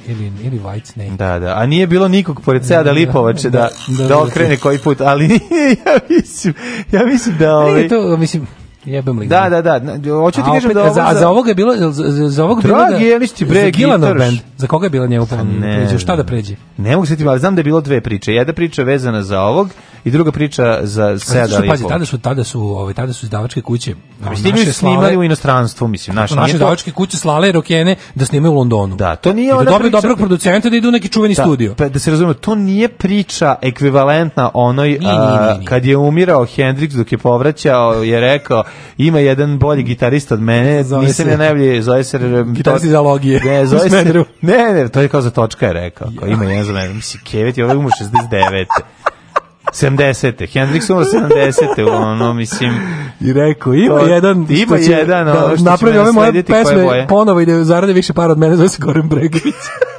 Speaker 5: ili ili White
Speaker 4: Snake. Da, da. A nije bilo nikog pored da Lipovače da, da da, da, da okrene koji put, ali *laughs* ja mislim, ja mislim da ovaj
Speaker 5: to mislim Jebem li.
Speaker 4: Da, da, da.
Speaker 5: Hoću
Speaker 4: ti kažem da ovo
Speaker 5: za, za, za ovoga je bilo za, za ovoga bilo da Jelisti bre za Gilanov band. Za koga je bila njegov pa priđe? Šta da pređe?
Speaker 4: Ne mogu se ti, ali znam da je bilo dve priče. Jedna priča vezana za ovog i druga priča za pa Seda. Pazi,
Speaker 5: tada su tada su ove ovaj, tada su izdavačke kuće.
Speaker 4: Da, pa mislim,
Speaker 5: naše snimali u inostranstvu, mislim, naše. Naše izdavačke kuće slale rokene da snimaju u Londonu.
Speaker 4: Da, to nije
Speaker 5: da ona dobro dobrog producenta da idu neki čuveni da, studio.
Speaker 4: Pa da se razume, to nije priča ekvivalentna onoj kad je umirao Hendrix dok je povraćao je rekao Ima jedan bolji gitarista od mene, zove nisam se, ja najbolji, zove se...
Speaker 5: Gitarist iz Alogije.
Speaker 4: Ne, zove se... Ne, ne, to je kao za točka je rekao. Kao, ima jedan za mene, misli, Kevet je ovaj umro 69. 70. Hendrix umro 70. Ono, mislim...
Speaker 5: I rekao, ima to, jedan... Ima jedan, ono, da što će mene ove moje pesme, ponovo ide da zarade više para od mene, zove se Goran Bregović. *laughs*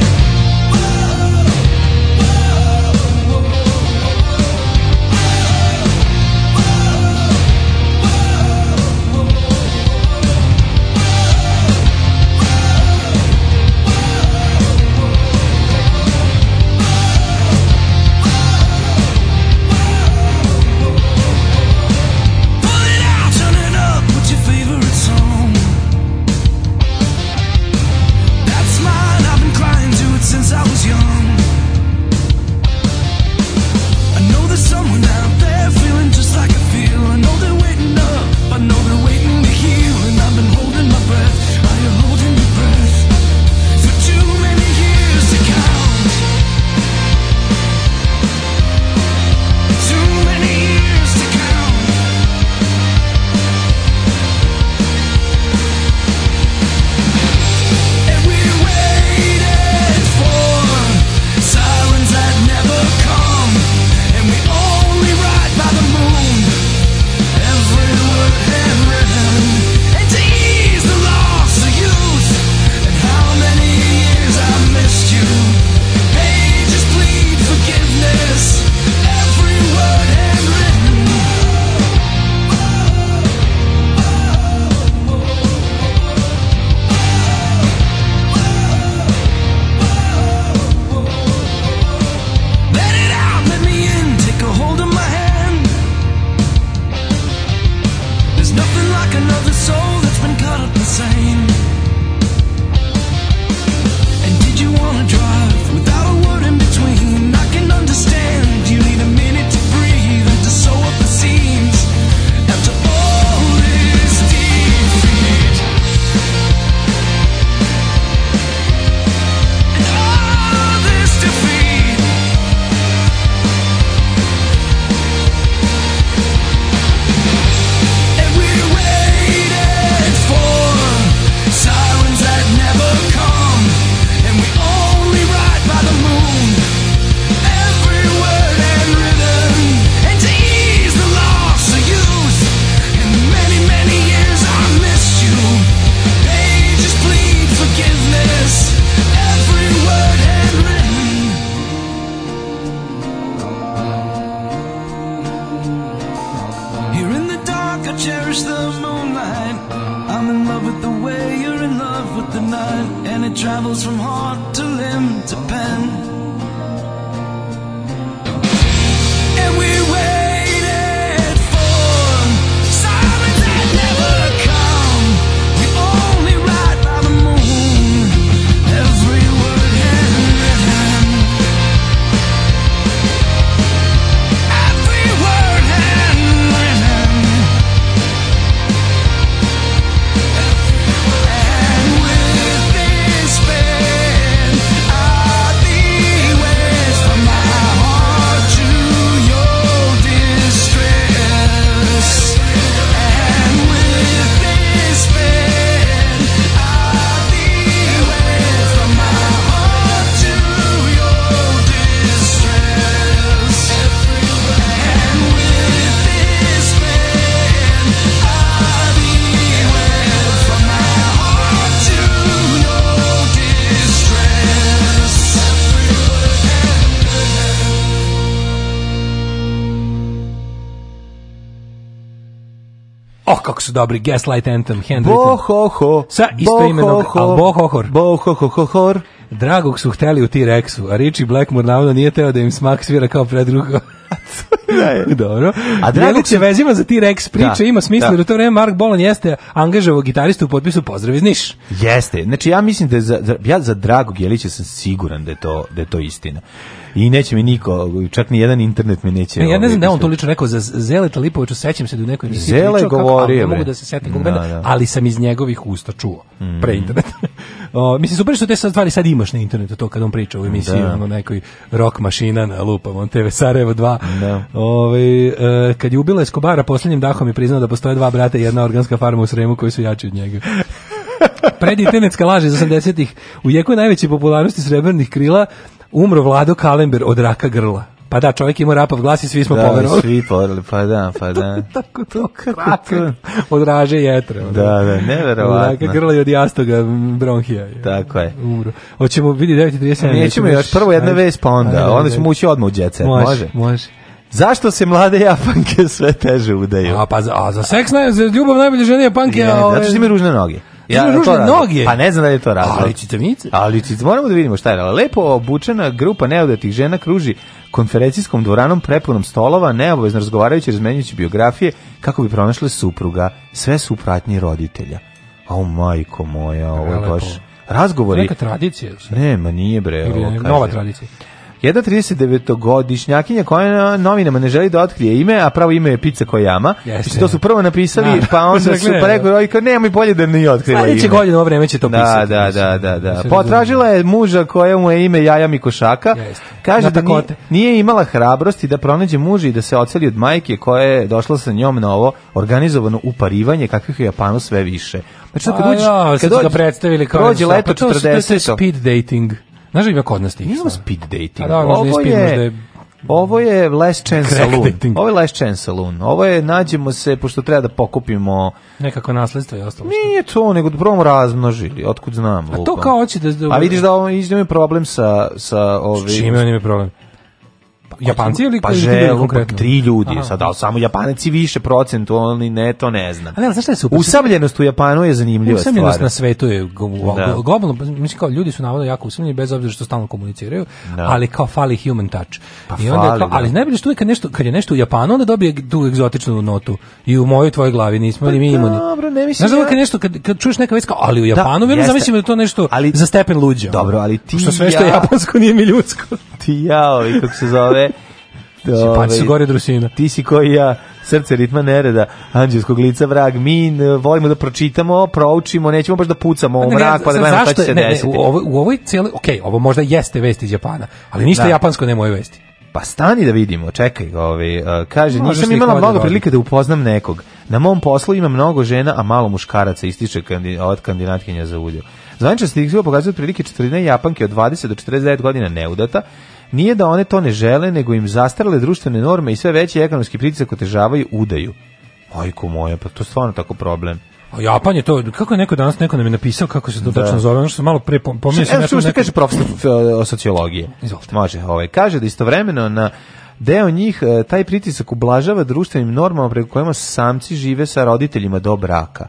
Speaker 4: su dobri Gaslight Anthem,
Speaker 5: Handwritten. ho.
Speaker 4: Sa istoimenog
Speaker 5: ho hor.
Speaker 4: Dragog su hteli u T-Rexu, a Richie Blackmore navodno nije teo da im smak svira kao predrugo daje. *laughs* Dobro. A Dragić je vezima za T-Rex priče, da. ima smisla, da. jer da u to vreme Mark Bolan jeste angažovao gitaristu u potpisu Pozdrav iz Niš. Jeste.
Speaker 5: Znači ja mislim da za, ja za Drago Jelića sam siguran da je to, da je to istina. I neće mi niko, čak ni jedan internet mi neće. ja ne ovaj, znam da on to lično rekao za Zele Lipovića, sećam se da u nekoj emisiji Zele pričao, govorio, kako, ne mogu da se setim no, da, da. ali sam iz njegovih usta čuo mm. pre interneta. *laughs* O, mislim, super što te stvari sad imaš na internetu, to kad on priča u emisiji, da. ono nekoj rock mašina na lupam, on TV Sarajevo 2.
Speaker 4: Da.
Speaker 5: Ove, ovaj, e, kad je ubila Escobara, posljednjim dahom je priznao da postoje dva brata i jedna organska farma u Sremu koji su jači od njega. *laughs* Predinternetska laž iz 80-ih, u jeku najveće popularnosti srebrnih krila, umro Vlado Kalember od raka grla. Pa da, čovjek ima rapav glas i svi smo da, poverovali.
Speaker 4: svi poverali, pa da, pa da.
Speaker 5: *laughs* Tako to, kako to? Od raže jetre.
Speaker 4: Da, da, neverovatno.
Speaker 5: Laka grla i od jastoga bronhija. Je.
Speaker 4: Tako je.
Speaker 5: Umru. Hoćemo vidi
Speaker 4: 9.30. E, nećemo još prvo jedna vez, pa onda. Ajde, onda ćemo ući odmah u djece. Može, može.
Speaker 5: može.
Speaker 4: Zašto se mlade japanke sve teže udaju?
Speaker 5: A pa a za seks naj, za ljubav najbolje žene japanke, ne, a ove...
Speaker 4: zato što ovaj- imaju ružne noge.
Speaker 5: Ja, ružne to noge.
Speaker 4: Pa ne znam da je to razlog. Ali čitavnice. Ali čitavnice. Moramo da vidimo šta je. Lepo obučena grupa neodatih žena kruži konferencijskom dvoranom prepunom stolova, neobavezno razgovarajući, i razmenjujući biografije, kako bi pronašle supruga. Sve su pratnji roditelja. A majko moja, ovo je baš... Razgovori...
Speaker 5: Neka tradicija.
Speaker 4: Nema, nije bre. Ovo,
Speaker 5: nova tradicija.
Speaker 4: Jedna 39-godišnjakinja koja novinama ne želi da otkrije ime, a pravo ime je Pica Kojama. Jeste. Znači, to su prvo napisali, da. pa *laughs* onda da, su pa rekao, oj, kao, nemoj
Speaker 5: bolje
Speaker 4: da ne otkriva ime. Sljedeće
Speaker 5: godine ovo vreme će to da, pisati.
Speaker 4: Da, da, da, da, da. da. Potražila je muža kojemu je ime Jaja Mikošaka. Jeste. Kaže da nije, nije imala hrabrosti da pronađe muža i da se oceli od majke koja je došla sa njom na ovo organizovano uparivanje kakvih je Japanu sve više. Znači, kad pa uđeš, ja, kad
Speaker 5: ga predstavili
Speaker 4: kao prođe leto pa 40. To je
Speaker 5: speed dating. Znaš da ima kod nas tih?
Speaker 4: Nije speed dating. A da, možda je speed, je ovo je Last Chance Saloon. Ovo je Last Chance Saloon. Ovo je, nađemo se, pošto treba da pokupimo...
Speaker 5: Nekako nasledstvo i ostalo.
Speaker 4: Nije to, nego da probamo razmnožili, otkud znam.
Speaker 5: A to
Speaker 4: lupa.
Speaker 5: kao hoće da...
Speaker 4: A vidiš da ovo da je problem sa... sa ovim...
Speaker 5: S čime on
Speaker 4: ima
Speaker 5: problem? Pa, pa Japanci ili
Speaker 4: pa
Speaker 5: želu,
Speaker 4: pa tri ljudi Aha. sad, al samo Japanci više procentualni, ne, to ne znam. Ali, ali
Speaker 5: znaš šta je super?
Speaker 4: Usamljenost u Japanu je zanimljiva
Speaker 5: Usamljenost
Speaker 4: stvar.
Speaker 5: na svetu je da. globalno, mislim kao ljudi su navodno jako usamljeni bez obzira što stalno komuniciraju, da. ali kao fali human touch. Pa I onda fali, kao, ali da. najbolje što je kad, nešto, kad je nešto u Japanu, onda dobije tu egzotičnu notu. I u mojoj tvojoj glavi nismo pa, mi imuni. Dobro,
Speaker 4: ne
Speaker 5: mislim. Znaš da kad nešto kad, kad čuješ neka vez ali u da, Japanu, da, zamislim da to nešto ali, za stepen luđe.
Speaker 4: Dobro, ali ti
Speaker 5: što sve što je japansko nije mi ljudsko. *laughs*
Speaker 4: Ti ja, i kako se zove
Speaker 5: zove Sipaći su ovaj, gore drusina.
Speaker 4: Ti si koji ja, srce ritma nereda, anđelskog lica vrag. Mi volimo da pročitamo, proučimo, nećemo baš da pucamo u mrak, pa da gledamo šta će se ne, desiti.
Speaker 5: u, ovoj,
Speaker 4: u
Speaker 5: ovoj cijeli, okej, ovo možda jeste vesti iz Japana, ali ništa da. japansko nema ove vesti.
Speaker 4: Pa stani da vidimo, čekaj, ovaj, e, kaže, no, nisam imala mnogo da prilike da upoznam nekog. Na mom poslu ima mnogo žena, a malo muškaraca ističe kandid, od kandidatkinja za ulju. Zvanična statistika pokazuje otprilike četvrtina Japanke od 20 do 49 godina neudata, Nije da one to ne žele, nego im zastarale društvene norme i sve veći ekonomski pritisak otežavaju udaju. Ajko moja, pa to je stvarno tako problem.
Speaker 5: A Japan je to, kako je neko danas, neko nam je napisao kako se to da. tačno zove, ono što sam malo pre pomislio.
Speaker 4: Evo što, neko... kaže profesor e, sociologije. Izvolite. Može, ovaj, kaže da istovremeno na deo njih e, taj pritisak ublažava društvenim normama preko kojima samci žive sa roditeljima do braka.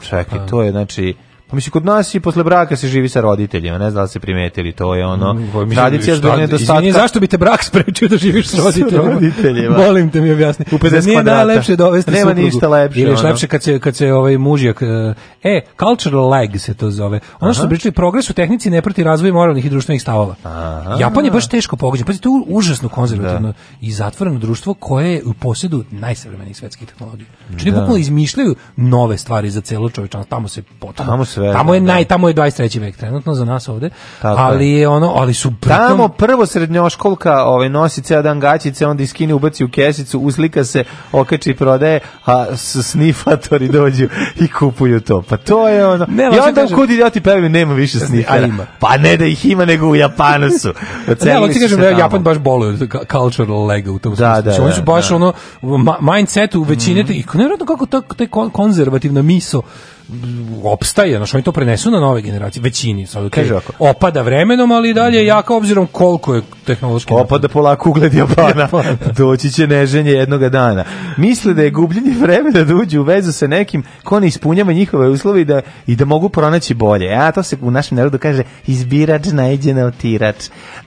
Speaker 4: Čekaj, pa. to je, znači, Pa mislim, kod nas i posle braka se živi sa roditeljima, ne znam da se primetili, to je ono, mm, tradicija zbog nedostatka. Izvini,
Speaker 5: zašto bi te brak *laughs* sprečio da živiš sa roditeljima? roditeljima. Molim te mi objasni. U 50 Zad nije kvadrata. najlepše dovesti
Speaker 4: da Nema suprugu. ništa lepše. Ili
Speaker 5: još lepše kad se, kad se ovaj mužjak, e, e cultural lag se to zove. Ono Aha. što pričali, progres u tehnici ne prati razvoj moralnih i društvenih stavova. Aha. Japan je baš teško pogođen. Pazi, to je užasno konzervativno da. i zatvoreno društvo koje je u posjedu najsavremenijih svetskih tehnologija. Znači, da. izmišljaju nove stvari za celo čovečanstvo. Tamo se potpuno da, tamo je da, da, naj tamo je 23. vek trenutno za nas ovde. Tako ali je ono, ali su
Speaker 4: pritom... Tamo prvo srednjoškolka, ovaj nosi ceo dan gaćice, onda iskini ubaci u kesicu, uslika se, okači i prodaje, a snifatori dođu i kupuju to. Pa to je ono. Ne, I onda kod idioti pevaju, nema više snifera. Pa ne da ih ima, nego u Japanu su.
Speaker 5: *laughs* ne, ali ti kažem, da Japan baš boluje cultural lega u tom da, smislu. Da, znači, Oni da, su baš da. ono, mindset u većini, mm -hmm. i nevjerojatno kako ta, ta konzervativna miso opstaje, znači oni to prenesu na nove generacije, većini, sad
Speaker 4: okay. Kaže
Speaker 5: Opada vremenom, ali dalje mm. jaka obzirom koliko je tehnološki.
Speaker 4: Opada napravo. polako ugled Japana. *laughs* Doći će neženje jednog dana. Misle da je gubljenje vremena da uđe u vezu sa nekim ko ne ispunjava njihove uslovi da, i da mogu pronaći bolje. A to se u našem narodu kaže izbirač najde na otirač.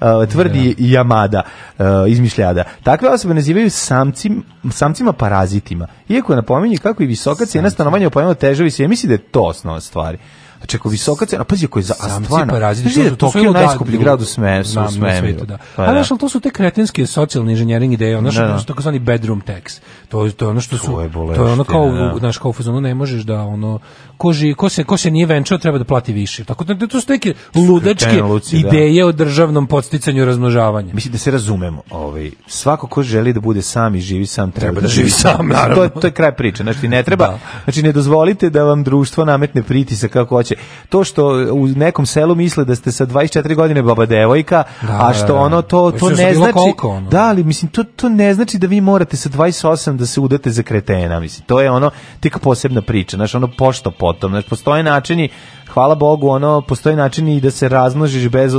Speaker 4: Uh, tvrdi ja. Da. Yamada, uh, izmišljada. Takve osobe nazivaju samcim, samcima parazitima. Iako napominje kako i visoka cena stanovanja u pojemu težovi se. Ja da je to osnova stvari. A ako visoka cena, pazi, ako je za, a stvarno,
Speaker 5: znači
Speaker 4: da je najskuplji grad u svetu, da. Pa a da. znaš,
Speaker 5: ali to su te kretenske socijalni inženjering ideje, ono što su da, da. takozvani bedroom tax. To, je to ono što su, to je ono kao, naš kao fuzonu, ne možeš da, ono, koži, ži, ko, se, ko se nije venčao treba da plati više. Tako da to su neke ludačke ideje o državnom podsticanju razmnožavanja.
Speaker 4: Mislim da se razumemo, ovaj, svako ko želi da bude sam i živi sam, treba, treba da živi sam, naravno. To, to je kraj priče, znači ne treba, znači ne dozvolite da vam društvo nametne pritisak kako hoće. To što u nekom selu misle da ste sa 24 godine baba devojka, da, a što da, da. ono to to ne znači koliko,
Speaker 5: da ali mislim to to ne znači da vi morate sa 28 da se udate za kretena, mislim. To je ono tek posebna priča, znači ono pošto potom, znači postoje načini
Speaker 4: hvala Bogu, ono, postoje načini da se razmnožiš bez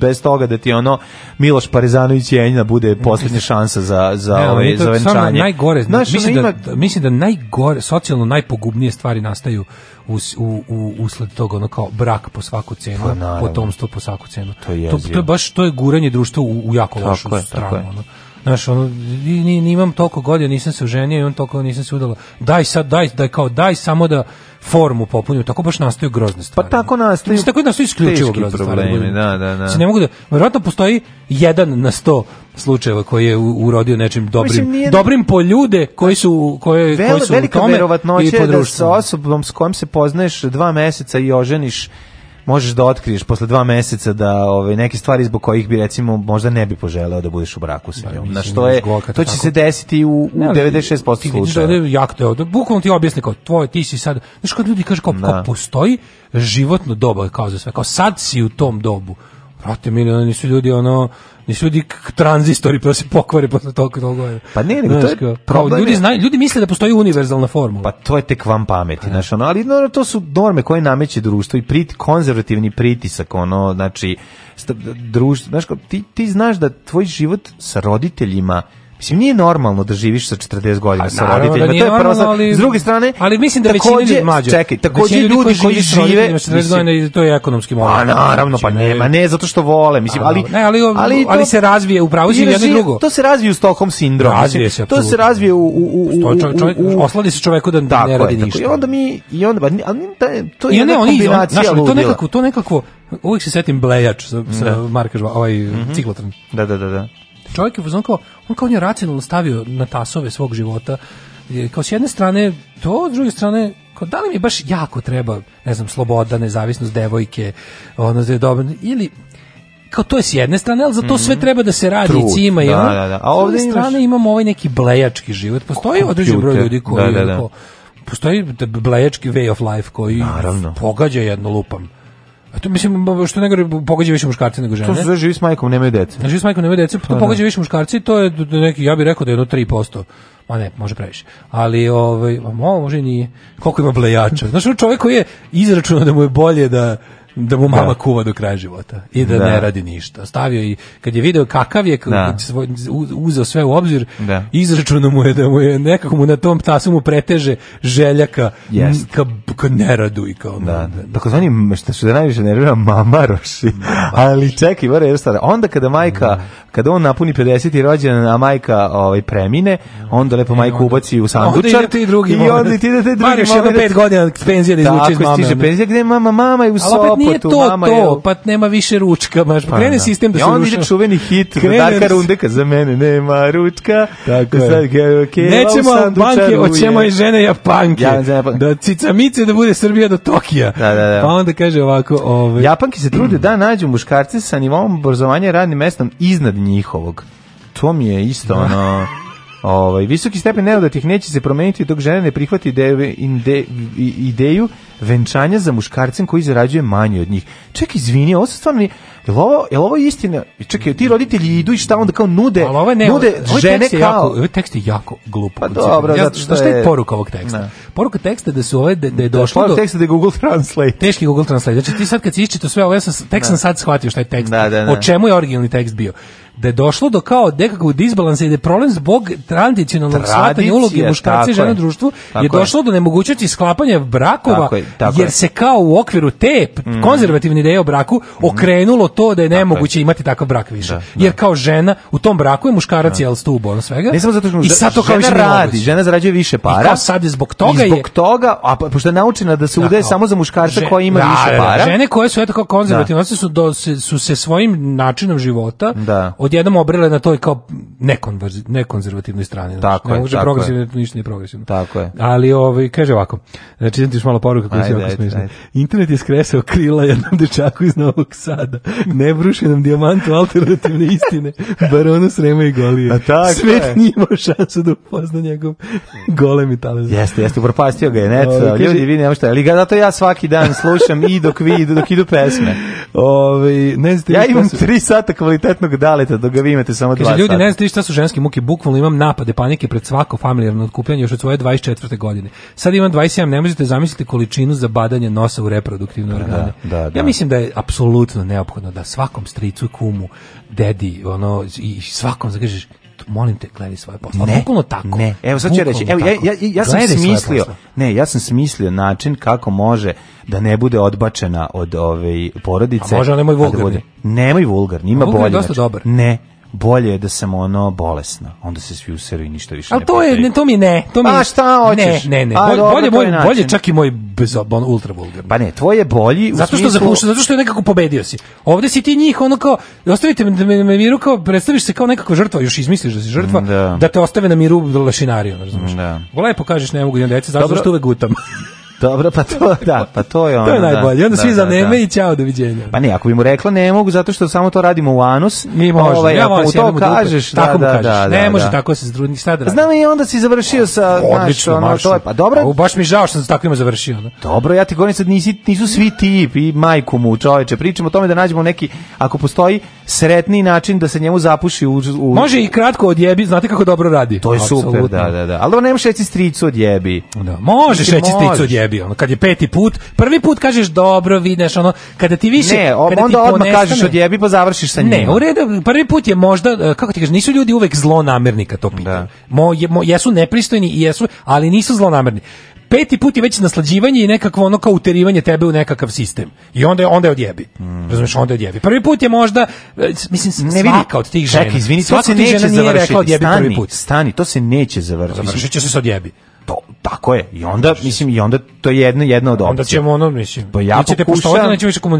Speaker 4: bez toga da ti ono Miloš Parezanović i Enjina bude poslednja šansa za, za, ne, ove, ovaj, za venčanje. najgore,
Speaker 5: Znaš, mislim, da- ima... da, mislim da najgore, socijalno najpogubnije stvari nastaju u, u, usled toga ono kao brak po svaku cenu, pa, potomstvo po svaku cenu.
Speaker 4: To je,
Speaker 5: to, to je baš to je guranje društva u, u jako lošu stranu. Je, ono. Znaš, ono, imam toliko godina, nisam se oženio, imam toliko, nisam se udala. Daj sad, daj, daj, kao, daj samo da formu popunju, tako baš nastaju grozne pa
Speaker 4: stvari. Pa tako nastaju. Mislim,
Speaker 5: tako da nastaju isključivo
Speaker 4: grozne problemi, stvari. Da, da, da. Se
Speaker 5: ne mogu da, verovatno postoji jedan na sto slučajeva koji je urodio nečim dobrim, Mislim, nije... dobrim po ljude koji su, koje, Vel, koji su u tome i po društvu. Velika verovatnoća je da sa
Speaker 4: osobom s kojom se poznaješ dva meseca i oženiš možeš da otkriješ posle dva meseca da ove ovaj, neke stvari zbog kojih bi recimo možda ne bi poželeo da budeš u braku sa da, njom. Na što je to će se desiti u, u 96% da slučajeva. Da,
Speaker 5: jak to, da bukvalno ti objasni kao tvoj ti si sad, znači kad ljudi kaže kao, kao pa da. postoji životno doba kao za sve, kao sad si u tom dobu Brate, mi nisu ljudi ono nisu ljudi tranzistori pa da se pokvare posle toliko toliko godina.
Speaker 4: Pa ne, nego to je problem.
Speaker 5: Ljudi znaju, ljudi misle da postoji univerzalna formula.
Speaker 4: Pa to je tek vam pameti, znaš, ono, ali no, to su norme koje nameće društvo i prit, konzervativni pritisak, ono, znači društvo, znaš, ti, ti znaš da tvoj život sa roditeljima Mislim nije normalno da živiš sa 40 godina pa sa roditeljima. Da to je prva sa S druge strane, ali mislim da većina ljudi mlađe. Čekaj, takođe ljudi koji, koji žive
Speaker 5: 40 godina i to je ekonomski
Speaker 4: moguće. A pa naravno, pa znači, nema, ne zato što vole, mislim, ali
Speaker 5: ne, ali, ali, to, ali se razvije upravo si jedno drugo.
Speaker 4: To se razvije u Stockholm sindrom. Razvije se. To se razvije u u u, u,
Speaker 5: u, u osladi se čoveku da tako, ne radi tako. ništa.
Speaker 4: I onda mi i onda ali to je
Speaker 5: ne,
Speaker 4: kombinacija.
Speaker 5: Znaš, to nekako, to nekako uvek se setim blejač sa, sa da. marka, ovaj
Speaker 4: mhm. ciklotron. Da, da, da, da
Speaker 5: čovjek je on kao, on kao on je racionalno stavio na tasove svog života, kao s jedne strane to, s druge strane kao da li mi baš jako treba, ne znam, sloboda, nezavisnost devojke, ono da je dobro, ili kao to je s jedne strane, ali za to mm -hmm. sve mhm. treba da se radi Trud, cima i da, da, da. A ovdje s druge strane imaš... imamo ovaj neki blejački život, postoji određen broj ljudi da, da, koji da, da, da. Ko, postoji blejački way of life koji Naravno. pogađa jedno lupam A pa to mislim što ne gore pogađa više muškarci nego žene.
Speaker 4: To
Speaker 5: su
Speaker 4: živi s majkom, nemaju dece.
Speaker 5: Živi s majkom, nemaju dece, pa to pa da. pogađa više muškarci, to je neki ja bih rekao da je do 3%. Ma ne, može previše. Ali ovaj, može nije. Koliko ima blejača. Znaš, čovjek koji je izračunao da mu je bolje da da mu mama da. kuva do kraja života i da, da, ne radi ništa. Stavio i kad je video kakav je da. uzeo sve u obzir, da. izračuno mu je da mu je nekako mu na tom ptasu mu preteže želja yes. ka, ka neradu i kao da. da.
Speaker 4: Takozvani što se najviše nervira mama roši, Ali čekaj, mora jednostavno. Onda kada majka, da. kada on napuni 50. rođendan, a majka ovaj premine, da. onda lepo e, majku ubaci u sandučar. Onda
Speaker 5: i drugi.
Speaker 4: I onda ti idete
Speaker 5: drugi. Mariš jedno pet godina penzije da izvuče iz mame.
Speaker 4: Tako stiže penzija gde mama, mama je u sobi
Speaker 5: nije to to, je... pa nema više ručka, baš pa, krene da. sistem
Speaker 4: da se ručka. Ja on ide čuveni hit, da Darka Rundeka, za mene nema ručka.
Speaker 5: Tako da je. Sad, okay, Nećemo banke, oćemo i žene japanke. Ja, ja, ja, pa- da cicamice da bude Srbija do Tokija. Da, da, da. Pa onda kaže ovako... Ovaj...
Speaker 4: Japanke se trude da nađu muškarce sa nivom obrazovanja radnim mestom iznad njihovog. To mi je isto da. ono... *laughs* Ovaj visoki stepen neodatih neće se promeniti dok žena ne prihvati ideju, ideju venčanja za muškarcem koji zarađuje manje od njih. Čekaj, izvini, ovo stvarno nije... Jel ovo, jel ovo je istina? Čekaj, ti roditelji idu i šta onda kao nude, ovo ne, nude ovo, žene tekst kao... Jako, ovaj
Speaker 5: tekst je jako glupo.
Speaker 4: Pa dobro,
Speaker 5: ja, zato što je... Šta je poruka ovog teksta? Ne. Da. Poruka teksta da su ove, da, da je došlo da, do...
Speaker 4: teksta
Speaker 5: da
Speaker 4: je Google Translate.
Speaker 5: Teški Google Translate. Znači ti sad kad si iščito sve ovo, ja sam, tekst ne. sam da. sad shvatio šta je tekst. Da, da, da. O čemu je originalni tekst bio? da je došlo do kao nekakvog disbalansa i da je problem zbog tradicionalnog shvatanja uloge muškarca i žena u društvu tako je došlo je. do nemogućnosti sklapanja brakova tako je, tako jer se kao u okviru te mm. konzervativne ideje o braku mhm. okrenulo to da je nemoguće imati takav brak više. Da, da. Jer kao žena u tom braku je muškarac da. jel stub ono svega.
Speaker 4: Ne samo zato što
Speaker 5: I
Speaker 4: sad to kao
Speaker 5: žena radi,
Speaker 4: žena zarađuje više para. I
Speaker 5: kao sad
Speaker 4: je zbog
Speaker 5: toga i zbog toga,
Speaker 4: a pošto je naučena da se da, udaje samo za muškarca koji ima da, više para.
Speaker 5: Žene koje su eto kao konzervativne su su se svojim načinom života odjednom obrele na toj kao nekonverz, nekonzervativnoj strani. Znači, tako ne može progresivno, ništa nije progresivno.
Speaker 4: Tako je.
Speaker 5: Ali ovaj, kaže ovako, znači ti još malo poruka koja se jako smišna. Internet je skresao krila jednom dečaku iz Novog Sada. Ne bruši nam dijamantu alternativne istine. Baronu Srema i Golije. A tako Svet je. nije imao šansu da upozna njegov golemi talent.
Speaker 4: Jeste, jeste, propastio ga je net. Ovi, ovaj, ljudi, vi nema šta. Ali ga zato ja svaki dan slušam i dok vi dok idu pesme. Ovi, ovaj, ne znam, ja imam tri sata kvalitetnog daleta dok da ga vi imate samo dva
Speaker 5: ljudi,
Speaker 4: sata.
Speaker 5: ne znate šta su ženske muke, bukvalno imam napade panike pred svako familijarno otkupljanje još od svoje 24. godine. Sad imam 27, ne možete zamisliti količinu za badanje nosa u reproduktivne da, organe. Da, da, da. Ja mislim da je apsolutno neophodno da svakom stricu, kumu, dedi, ono, i svakom, da molim te, gledaj svoje posle. Ne, Bukulno tako.
Speaker 4: Ne. Evo sad ću reći, evo, ja, ja, ja sam gledaj smislio, ne, ja sam smislio način kako može da ne bude odbačena od ove ovaj, porodice. A
Speaker 5: može,
Speaker 4: nemoj
Speaker 5: da vulgarni. Da
Speaker 4: nemoj vulgarni, ima bolje. Vulgar je dosta način. dobar. Ne, bolje je da sam ono bolesna. Onda se svi useru i ništa više A ne to potrebi. je,
Speaker 5: ne, to mi ne. To mi, A pa
Speaker 4: šta
Speaker 5: hoćeš? Ne, ne, ne. Pa bolje, dobro, bolje, bolje, bolje čak i moj bezobon ultra vulgarni.
Speaker 4: Pa ne, tvoje bolji
Speaker 5: zato što smislu... Zapuša, zato što je nekako pobedio si. Ovde si ti njih ono kao ostavite me, me, me miru kao predstaviš se kao nekako žrtva, još izmisliš da si žrtva, da, da te ostave na miru lašinariju, razumeš. Da. Lepo kažeš ne mogu ja deca, zato dobro. što uvek gutam. *laughs*
Speaker 4: Dobro, pa to, da, pa to je ono. to je
Speaker 5: da, najbolje. Onda da, svi da, za neme da. i ćao, doviđenja.
Speaker 4: Pa ne, ako bi mu rekla ne mogu, zato što samo to radimo u anus. Mi može. Ovaj,
Speaker 5: ja ako
Speaker 4: mu to kažeš, da, tako da, kažeš. Da, da, ne može da. tako se zdrudni, šta da
Speaker 5: Znam i onda si završio sa,
Speaker 4: Odlično,
Speaker 5: ono,
Speaker 4: to je,
Speaker 5: pa dobro. O, baš mi žao što sam tako ima završio.
Speaker 4: Da. Dobro, ja ti govorim sad nisi, nisu svi tip i majku mu, čoveče. Pričamo o tome da nađemo neki, ako postoji sretni način da se njemu zapuši u... u...
Speaker 5: Može i
Speaker 4: kratko
Speaker 5: odjebi, znate kako dobro radi. To je Absolutno. super, da, da, da. Ali da nemaš reći stricu odjebi. Da, možeš reći stricu odjebi sebi, ono, kad je peti put, prvi put kažeš dobro, vidiš, ono, kada ti više...
Speaker 4: Ne, o, kada onda odmah kažeš od jebi pa završiš sa njim. Ne,
Speaker 5: u redu, prvi put je možda, e, kako ti kažeš, nisu ljudi uvek zlonamerni kad to pitam. Da. Mo, je, mo, jesu nepristojni i jesu, ali nisu zlonamerni peti put je već naslađivanje i nekakvo ono kao uterivanje tebe u nekakav sistem. I onda je onda je odjebi. Mm. Razumeš, onda je odjebi. Prvi put je možda e, mislim ne vidi kao od tih žena. Čekaj,
Speaker 4: izvini, to se neće završiti. Stani, prvi put. stani, to se neće završiti.
Speaker 5: Završiće se
Speaker 4: sa
Speaker 5: odjebi
Speaker 4: to tako je. I onda mislim i onda to je jedno jedno od
Speaker 5: opcija. Onda ćemo ono mislim. Pa
Speaker 4: ja
Speaker 5: pokušavam,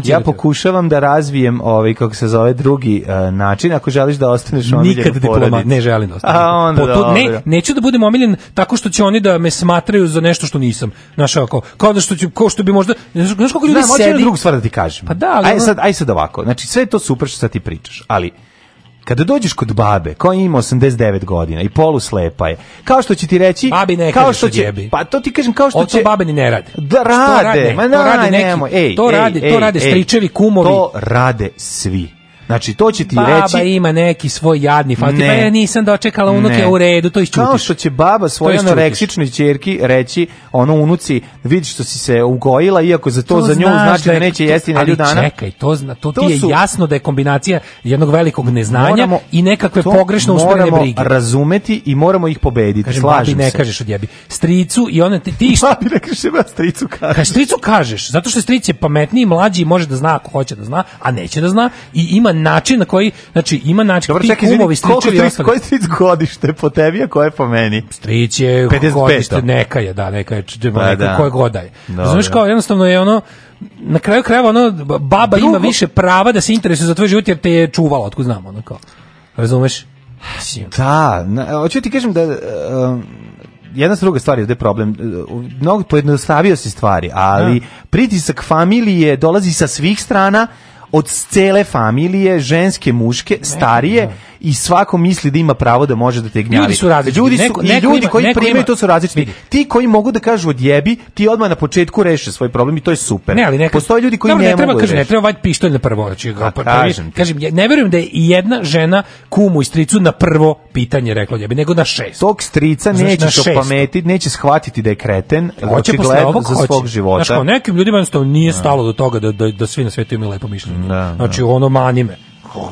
Speaker 4: Ja pokušavam da razvijem ovaj kako se zove drugi uh, način ako želiš da ostaneš on Nikad diplomat
Speaker 5: ne želim da ostanem. A onda po, ne, neću da budem omiljen tako što će oni da me smatraju za nešto što nisam. našao ako kao da što će ko što bi možda znaš koliko ljudi Znam, sedi.
Speaker 4: drugu stvar da ti kažem.
Speaker 5: Pa da, ali aj
Speaker 4: sad aj sad ovako. Znači sve je to super što sad ti pričaš, ali Kada dođeš kod babe, koja ima 89 godina i polu slepa je, kao što će ti reći,
Speaker 5: babi ne kao što će, djebi.
Speaker 4: pa to ti kažem kao što Oto će
Speaker 5: babe ni ne
Speaker 4: rade. Da rade, rade, ma to rade neki, nemoj, ej,
Speaker 5: to ej, rade, ej, to rade stričevi, kumovi.
Speaker 4: To rade svi. Znači, to će ti
Speaker 5: baba
Speaker 4: reći...
Speaker 5: Baba ima neki svoj jadni fakt. Ne. Pa ja nisam dočekala unuke u redu, to isčutiš. Kao
Speaker 4: što će baba svojoj anoreksičnoj ćerki reći, ono unuci, vidi što si se ugojila, iako za to, to za nju znači da, da je, da neće to, jesti ali dana.
Speaker 5: čekaj, to, zna, to, to ti je su, jasno da je kombinacija jednog velikog neznanja moramo, i nekakve pogrešno uspjene brige. Moramo
Speaker 4: razumeti i moramo ih pobediti, Kažem, babi
Speaker 5: ne se. kažeš odjebi. Stricu i ona ti... ti
Speaker 4: babi ne kažeš, ba, stricu kažeš.
Speaker 5: Kaš, stricu kažeš, zato što stric je pametniji, mlađi i može da zna ako hoće da zna, a neće da zna i ima način na koji, znači ima način
Speaker 4: Dobro, čekaj, izvini, kumovi, stričevi Koji stric godište po tebi, a koje po meni?
Speaker 5: Stric je 55. godište, neka je, da, neka je, pa, neka, da. koje god da je. kao, jednostavno je ono, na kraju krajeva ono, baba Drugo. ima više prava da se interesuje za tvoj život jer te je čuvala, otkud znam, ono kao. Razumeš?
Speaker 4: Da, hoću ti kažem da... Um, jedna druga stvar je da je problem. Mnogo pojednostavio se stvari, ali da. pritisak familije dolazi sa svih strana, od cele familije, ženske, muške, starije i svako misli da ima pravo da može da te gnjavi.
Speaker 5: Ljudi su različiti.
Speaker 4: Ljudi,
Speaker 5: su,
Speaker 4: neko, i ljudi koji neko primaju, to su različiti. Vidi. Ti koji mogu da kažu odjebi, ti odmah na početku reše svoj problem i to je super.
Speaker 5: Ne, ali neka,
Speaker 4: Postoje ljudi koji
Speaker 5: ne, ne,
Speaker 4: ne
Speaker 5: treba,
Speaker 4: mogu
Speaker 5: da kažem,
Speaker 4: Ne
Speaker 5: treba vaditi pištolj na prvo. Znači, A, pa, prvi, kažem, kažem, ja ne verujem da je jedna žena kumu i stricu na prvo pitanje rekla odjebi, nego na šest.
Speaker 4: Tog strica znači, neće to pametiti, neće shvatiti da je kreten, hoće gled za svog života.
Speaker 5: Znači, nekim ljudima jednostavno nije da. stalo do toga da, da, da svi na svetu imaju lepo mišljenje. Da, znači, ono mani me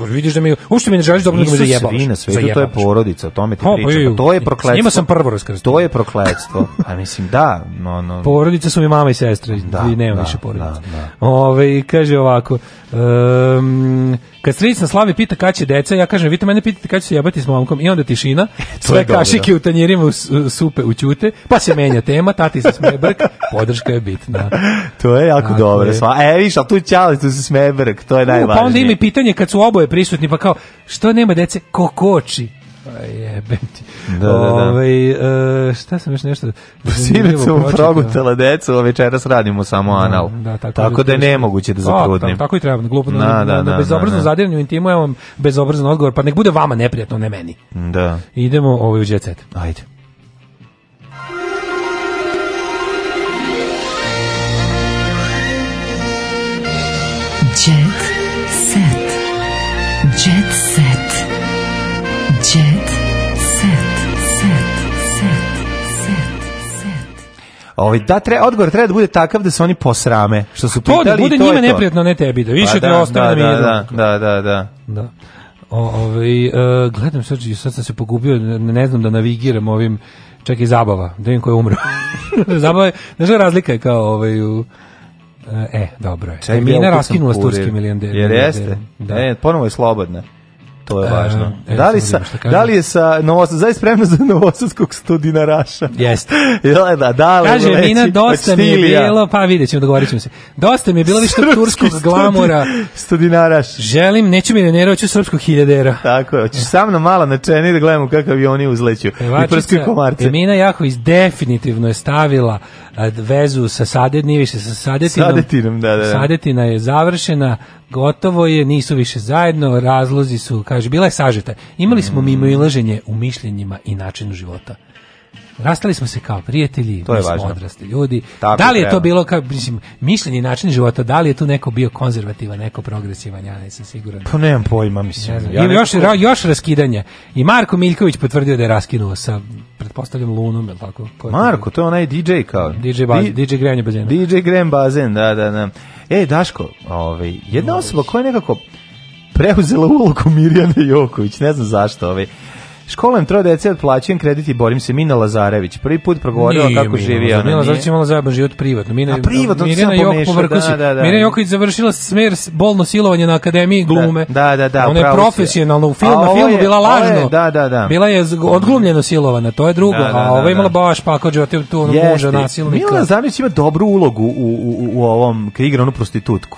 Speaker 5: vidiš da mi uopšte mi ne želiš dobro da nego me zajebaš. Svi na svetu,
Speaker 4: zajebaš. to je porodica, o tome ti oh, pričam. Pa to je prokletstvo. Njima
Speaker 5: sam prvo
Speaker 4: raskrstio. To je prokletstvo. A mislim da, no no.
Speaker 5: Porodice su mi mama i sestra, da, i nema da, više porodice. Da, da. Ove, kaže ovako, um, kad strica Slavi pita kad će deca, ja kažem, vi te mene pitate kad će se jebati s momkom i onda tišina, *laughs* sve kašike u tanjirima u supe ućute, pa se menja tema, tati se smeje brk, podrška je bitna.
Speaker 4: *laughs* to je jako Tako dobro. Je. E, viš, ali tu ćali, tu se smeje brk, to je najvažnije. Pa
Speaker 5: onda ima pitanje kad su oboje prisutni, pa kao, što nema dece? Kokoči. koči? Pa jebem ti. Da, da, da. Ove, ovaj, e, šta sam još nešto...
Speaker 4: Silica mu progutala decu, a večeras radimo samo da, anal. Da, tako, tako da je da nemoguće da pa,
Speaker 5: zatrudnim. Tako, tako i treba, glupo. Da- na, na, na, na bezobrazno zadiranju intimu, ja vam bezobrazan odgovor, pa nek bude vama neprijatno, ne meni.
Speaker 4: Da.
Speaker 5: Idemo ovaj u jet set.
Speaker 4: Ajde. Ovaj da tre odgovor treba da bude takav da se oni posrame što su pitali. To da bude
Speaker 5: to
Speaker 4: njima
Speaker 5: neprijatno, ne tebi, da više pa, da, te ostane da, da,
Speaker 4: da, da, da,
Speaker 5: da, da. O, ovaj, uh, gledam sad, sad sam se pogubio, ne znam da navigiram ovim, čak i zabava, da vidim ko je umro. *laughs* zabava je, znaš razlika je kao ovaj, u, e, dobro je. Čaj, Mina raskinula s turskim milijanderom.
Speaker 4: Jer jeste, da. e, ponovo je slobodna to je e, važno. E, da, li da sa, da li je sa Novosadskog, da zaista spremno za Novosadskog studinaraša? Jeste. *laughs* Jel, da, da, Kaže, leći, Mina,
Speaker 5: dosta mi je bilo, pa vidjet ćemo, dogovorit ćemo se. Dosta mi je bilo više turskog studi, glamura.
Speaker 4: Studinaraš.
Speaker 5: Želim, neću milionera, da hoću srpskog hiljadera.
Speaker 4: Tako je, hoćeš sa mnom mala na čeni da gledamo kakav avioni uzleću. Pevačica, I prskaju komarce.
Speaker 5: Emina Jaković definitivno je stavila vezu sa Sadet, nije više sa Sadetinom. Sadetinom, da, da, da. Sadetina je završena, gotovo je, nisu više zajedno, razlozi su, kaže, bila je sažeta. Imali smo mm. mimo ilaženje u mišljenjima i načinu života. Rastali smo se kao prijatelji, to mi smo važno. odrasli ljudi. Tako da li je treba. to bilo kao mislim mišljenje i način života, da li je tu neko bio konzervativan, neko progresivan, ja nisam siguran.
Speaker 4: Pa nemam pojma, mislim. Ne
Speaker 5: znam. Ja još nekako... još raskidanje. I Marko Miljković potvrdio da je raskinuo sa pretpostavljam Lunom, jel tako?
Speaker 4: je Marko, to je onaj DJ kao.
Speaker 5: DJ, baz, DJ grejanje
Speaker 4: bazena. DJ grejanje bazen, da, da, da. E, Daško, ovaj, jedna osoba koja je nekako preuzela ulogu Mirjana Joković, ne znam zašto, ovaj, Školujem troje dece, plaćam kredit i borim se. Mina Lazarević. Prvi put progovorio kako živi ona. Mina
Speaker 5: Lazarević malo zajeban život privatno. Mina, A privatno Mirjana Joković, da, da, da. Mirjana Joković završila smer bolno silovanje na akademiji da, glume.
Speaker 4: Da, da, da. Ona
Speaker 5: je profesionalno u filmu, na filmu bila lažno.
Speaker 4: da, da, da.
Speaker 5: Bila je odglumljeno silovana, to je drugo. Da, da, a ova imala baš pakao života tu muža nasilnika.
Speaker 4: Mina Lazarević ima dobru ulogu u, u, u ovom, igra onu prostitutku.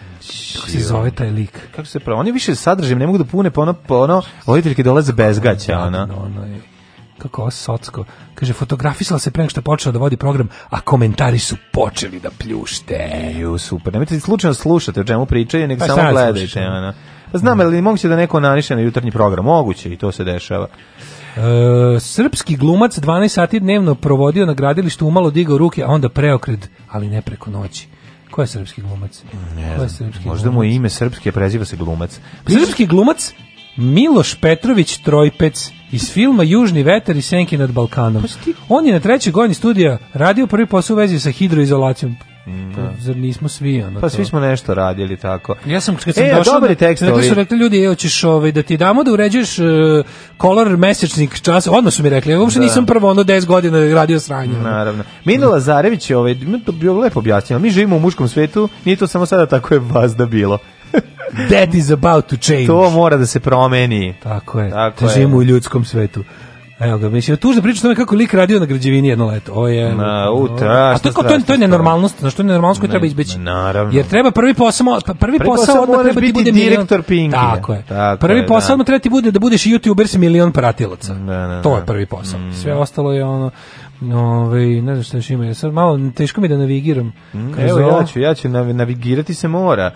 Speaker 5: Kako se zove taj lik? Kako se
Speaker 4: pravi? Oni više sadržajem ne mogu da pune, pa ono, pa ono, voditeljke dolaze bez gaća, da, ona. Da, da, ono je,
Speaker 5: kako ovo Kaže, fotografisala se pre nego što počela da vodi program, a komentari su počeli da pljušte. Ju,
Speaker 4: super. Nemojte slučajno slušate o čemu pričaju, nego pa, samo gledajte. Ona. Pa znam, ali moguće da neko naniše na jutarnji program? Moguće i to se dešava.
Speaker 5: E, srpski glumac 12 sati dnevno provodio na gradilištu, umalo digao ruke, a onda preokred, ali
Speaker 4: ne
Speaker 5: preko noći. Ko je srpski glumac? Ne
Speaker 4: Ko je srpski možda glumac? mu je ime srpski, a preziva se glumac.
Speaker 5: Pa srpski glumac Miloš Petrović Trojpec iz filma Južni vetar i senke nad Balkanom. Pa On je na trećoj godini studija radio prvi posao u vezi sa hidroizolacijom. Da. Zar nismo svi
Speaker 4: ono Pa svi smo nešto radili tako.
Speaker 5: Ja sam kad sam e, došao, dobri tekst rekli su rekli ljudi, evo ćeš ovaj da ti damo da uređuješ e, kolor uh, mesečnik čas. Odmah su mi rekli, ja uopšte da. nisam prvo ono 10 godina radio sranje.
Speaker 4: Naravno. Mina Lazarević je ovaj to bio lepo objasnila. Mi živimo u muškom svetu, nije to samo sada tako je vas da bilo.
Speaker 5: That is about to change.
Speaker 4: To mora da se promeni.
Speaker 5: Tako je. Tako živimo u ljudskom svetu. Evo ga, mislim, tužna priča tome kako lik radio na građevini jedno leto. O je...
Speaker 4: Na, u, strašno, A
Speaker 5: to, je, to je nenormalnost, znaš, to je nenormalnost koju ne, treba izbeći.
Speaker 4: Naravno.
Speaker 5: Jer treba prvi posao, pa, prvi, posao odmah treba ti bude
Speaker 4: direktor milion...
Speaker 5: Tako je. Tako prvi je, posao da. odmah treba ti bude da budeš youtuber sa milion pratilaca. Da, da, to da. je prvi posao. Mm. Sve ostalo je ono... Ove, ovaj, ne znam šta još ima, sad malo teško mi da navigiram.
Speaker 4: Mm, evo, ovo. ja ću, ja ću navigirati se mora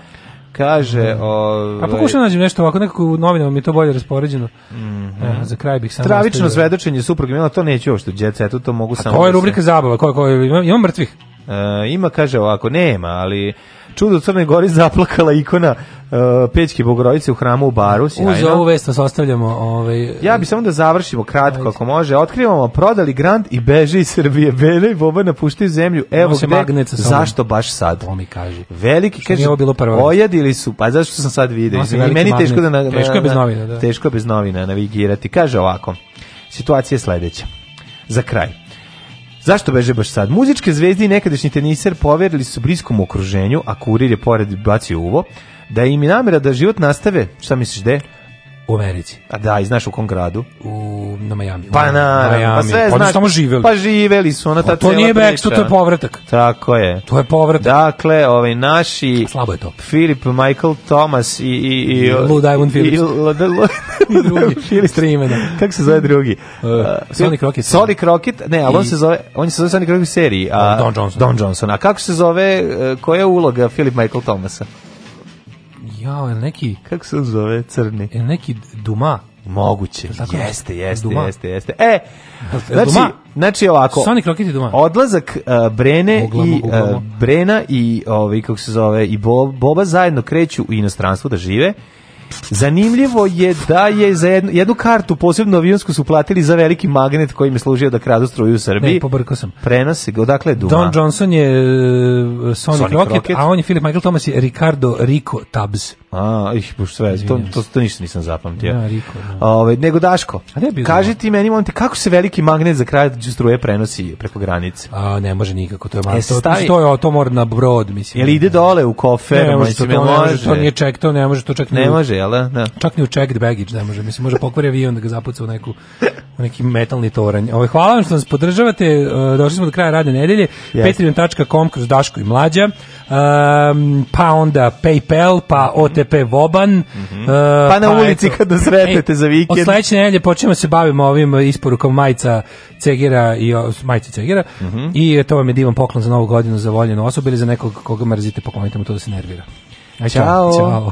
Speaker 4: kaže... Mhm. Ove...
Speaker 5: A pokušam ovaj, nađem nešto ovako, nekako u novinama mi je to bolje raspoređeno. Mm -hmm. e, za kraj bih samo...
Speaker 4: Stravično svedočenje suprug imena, to neću uopšte u jet setu, to mogu samo... A koja je da rubrika se... zabava? Koja, koja, ima, ima mrtvih? E, ima, kaže ovako, nema, ali... Čudo Crne Gore zaplakala ikona uh, eh, Pećke Bogorodice u hramu u Baru. Sjajno. Uz ovu vest nas ostavljamo. Ovaj, ja bi samo da završimo kratko ako može. Otkrivamo, prodali Grand i beže iz Srbije. Bele i Boba napuštaju zemlju. Evo Nose gde, zašto baš sad? To mi kaže. Veliki, što kaže, bilo ojadili su, pa zašto sam sad vidio? I meni teško da... Na, teško je bez novina, da. Teško je bez novina navigirati. Kaže ovako, situacija je sledeća. Za kraj. Zašto beže baš sad? Muzičke zvezde i nekadašnji teniser poverili su bliskom okruženju, a kurir je pored bacio uvo da im je namjera da život nastave, šta misliš da je? U Americi. A da, i znaš u kom gradu? U, na Miami. Pa na, pa sve pa znaš. Pa živeli. Pa živeli su, ona pa ta to nije backstop, to je povratak. Tako je. To je povratak. Dakle, ovaj naši... Slabo je to. Filip, Michael, Thomas i... i, i Lou Diamond Phillips. I, *laughs* i, drugi. *laughs* Phillips. Trimena. Kako se zove drugi? Uh, Sonic Rocket. Uh, Sonic Rocket, ne, ali on se zove, on se zove Sonic Rocket seriji. Don Johnson. Don Johnson. A kako se zove, uh, koja je uloga Filip Michael Thomasa? Jao, je neki... Kako se zove? Crni. Je neki Duma? Moguće, tako jeste, jeste, Duma. jeste, jeste. E, znači, Duma. znači ovako, Sonic Rocket i Duma. odlazak uh, Brene oglamo, i uh, Brena i, ovaj, kako se zove, i Boba zajedno kreću u inostranstvo da žive Zanimljivo je da je za jednu, jednu kartu posebno avionsku su platili za veliki magnet koji im je služio da kradu struju u Srbiji. E, pobrkao sam. Prenosi ga, odakle je Duma? Don Johnson je uh, Sonic, Sonic Rocket, Rocket, a on je Philip Michael Thomas i Ricardo Rico Tubbs. A, ih, buš sve, to, to, to, ništa nisam zapamtio. Ja, da, Rico, da. Ove, nego Daško, a kaži ti meni, molim te, kako se veliki magnet za kraj struje prenosi preko granice? A, ne može nikako, to je malo. E, to, to, je, to mora na brod, mislim. Je li ide dole u kofer? Ne, može, to, to, ne može, to nije ček, to ne može, to čak ne može jel da? Čak ni u checked baggage ne može, mislim, može pokvari avion da ga zapuca u neku u neki metalni toranj. Ovo, ovaj, hvala vam što nas podržavate, e, došli smo do kraja radne nedelje, yes. patreon.com kroz Daško i Mlađa, um, pa onda Paypal, pa mhm. OTP Voban, mm -hmm. uh, pa na pa ulici eto, kad nas sretnete e, za vikend. Od sledeće nedelje počnemo se bavimo ovim isporukom majica Cegira i majica Cegira mm -hmm. i to vam je divan poklon za novu godinu za voljenu osobu ili za nekog koga mrzite, poklonite mu to da se nervira. Aj, čao. Ćao.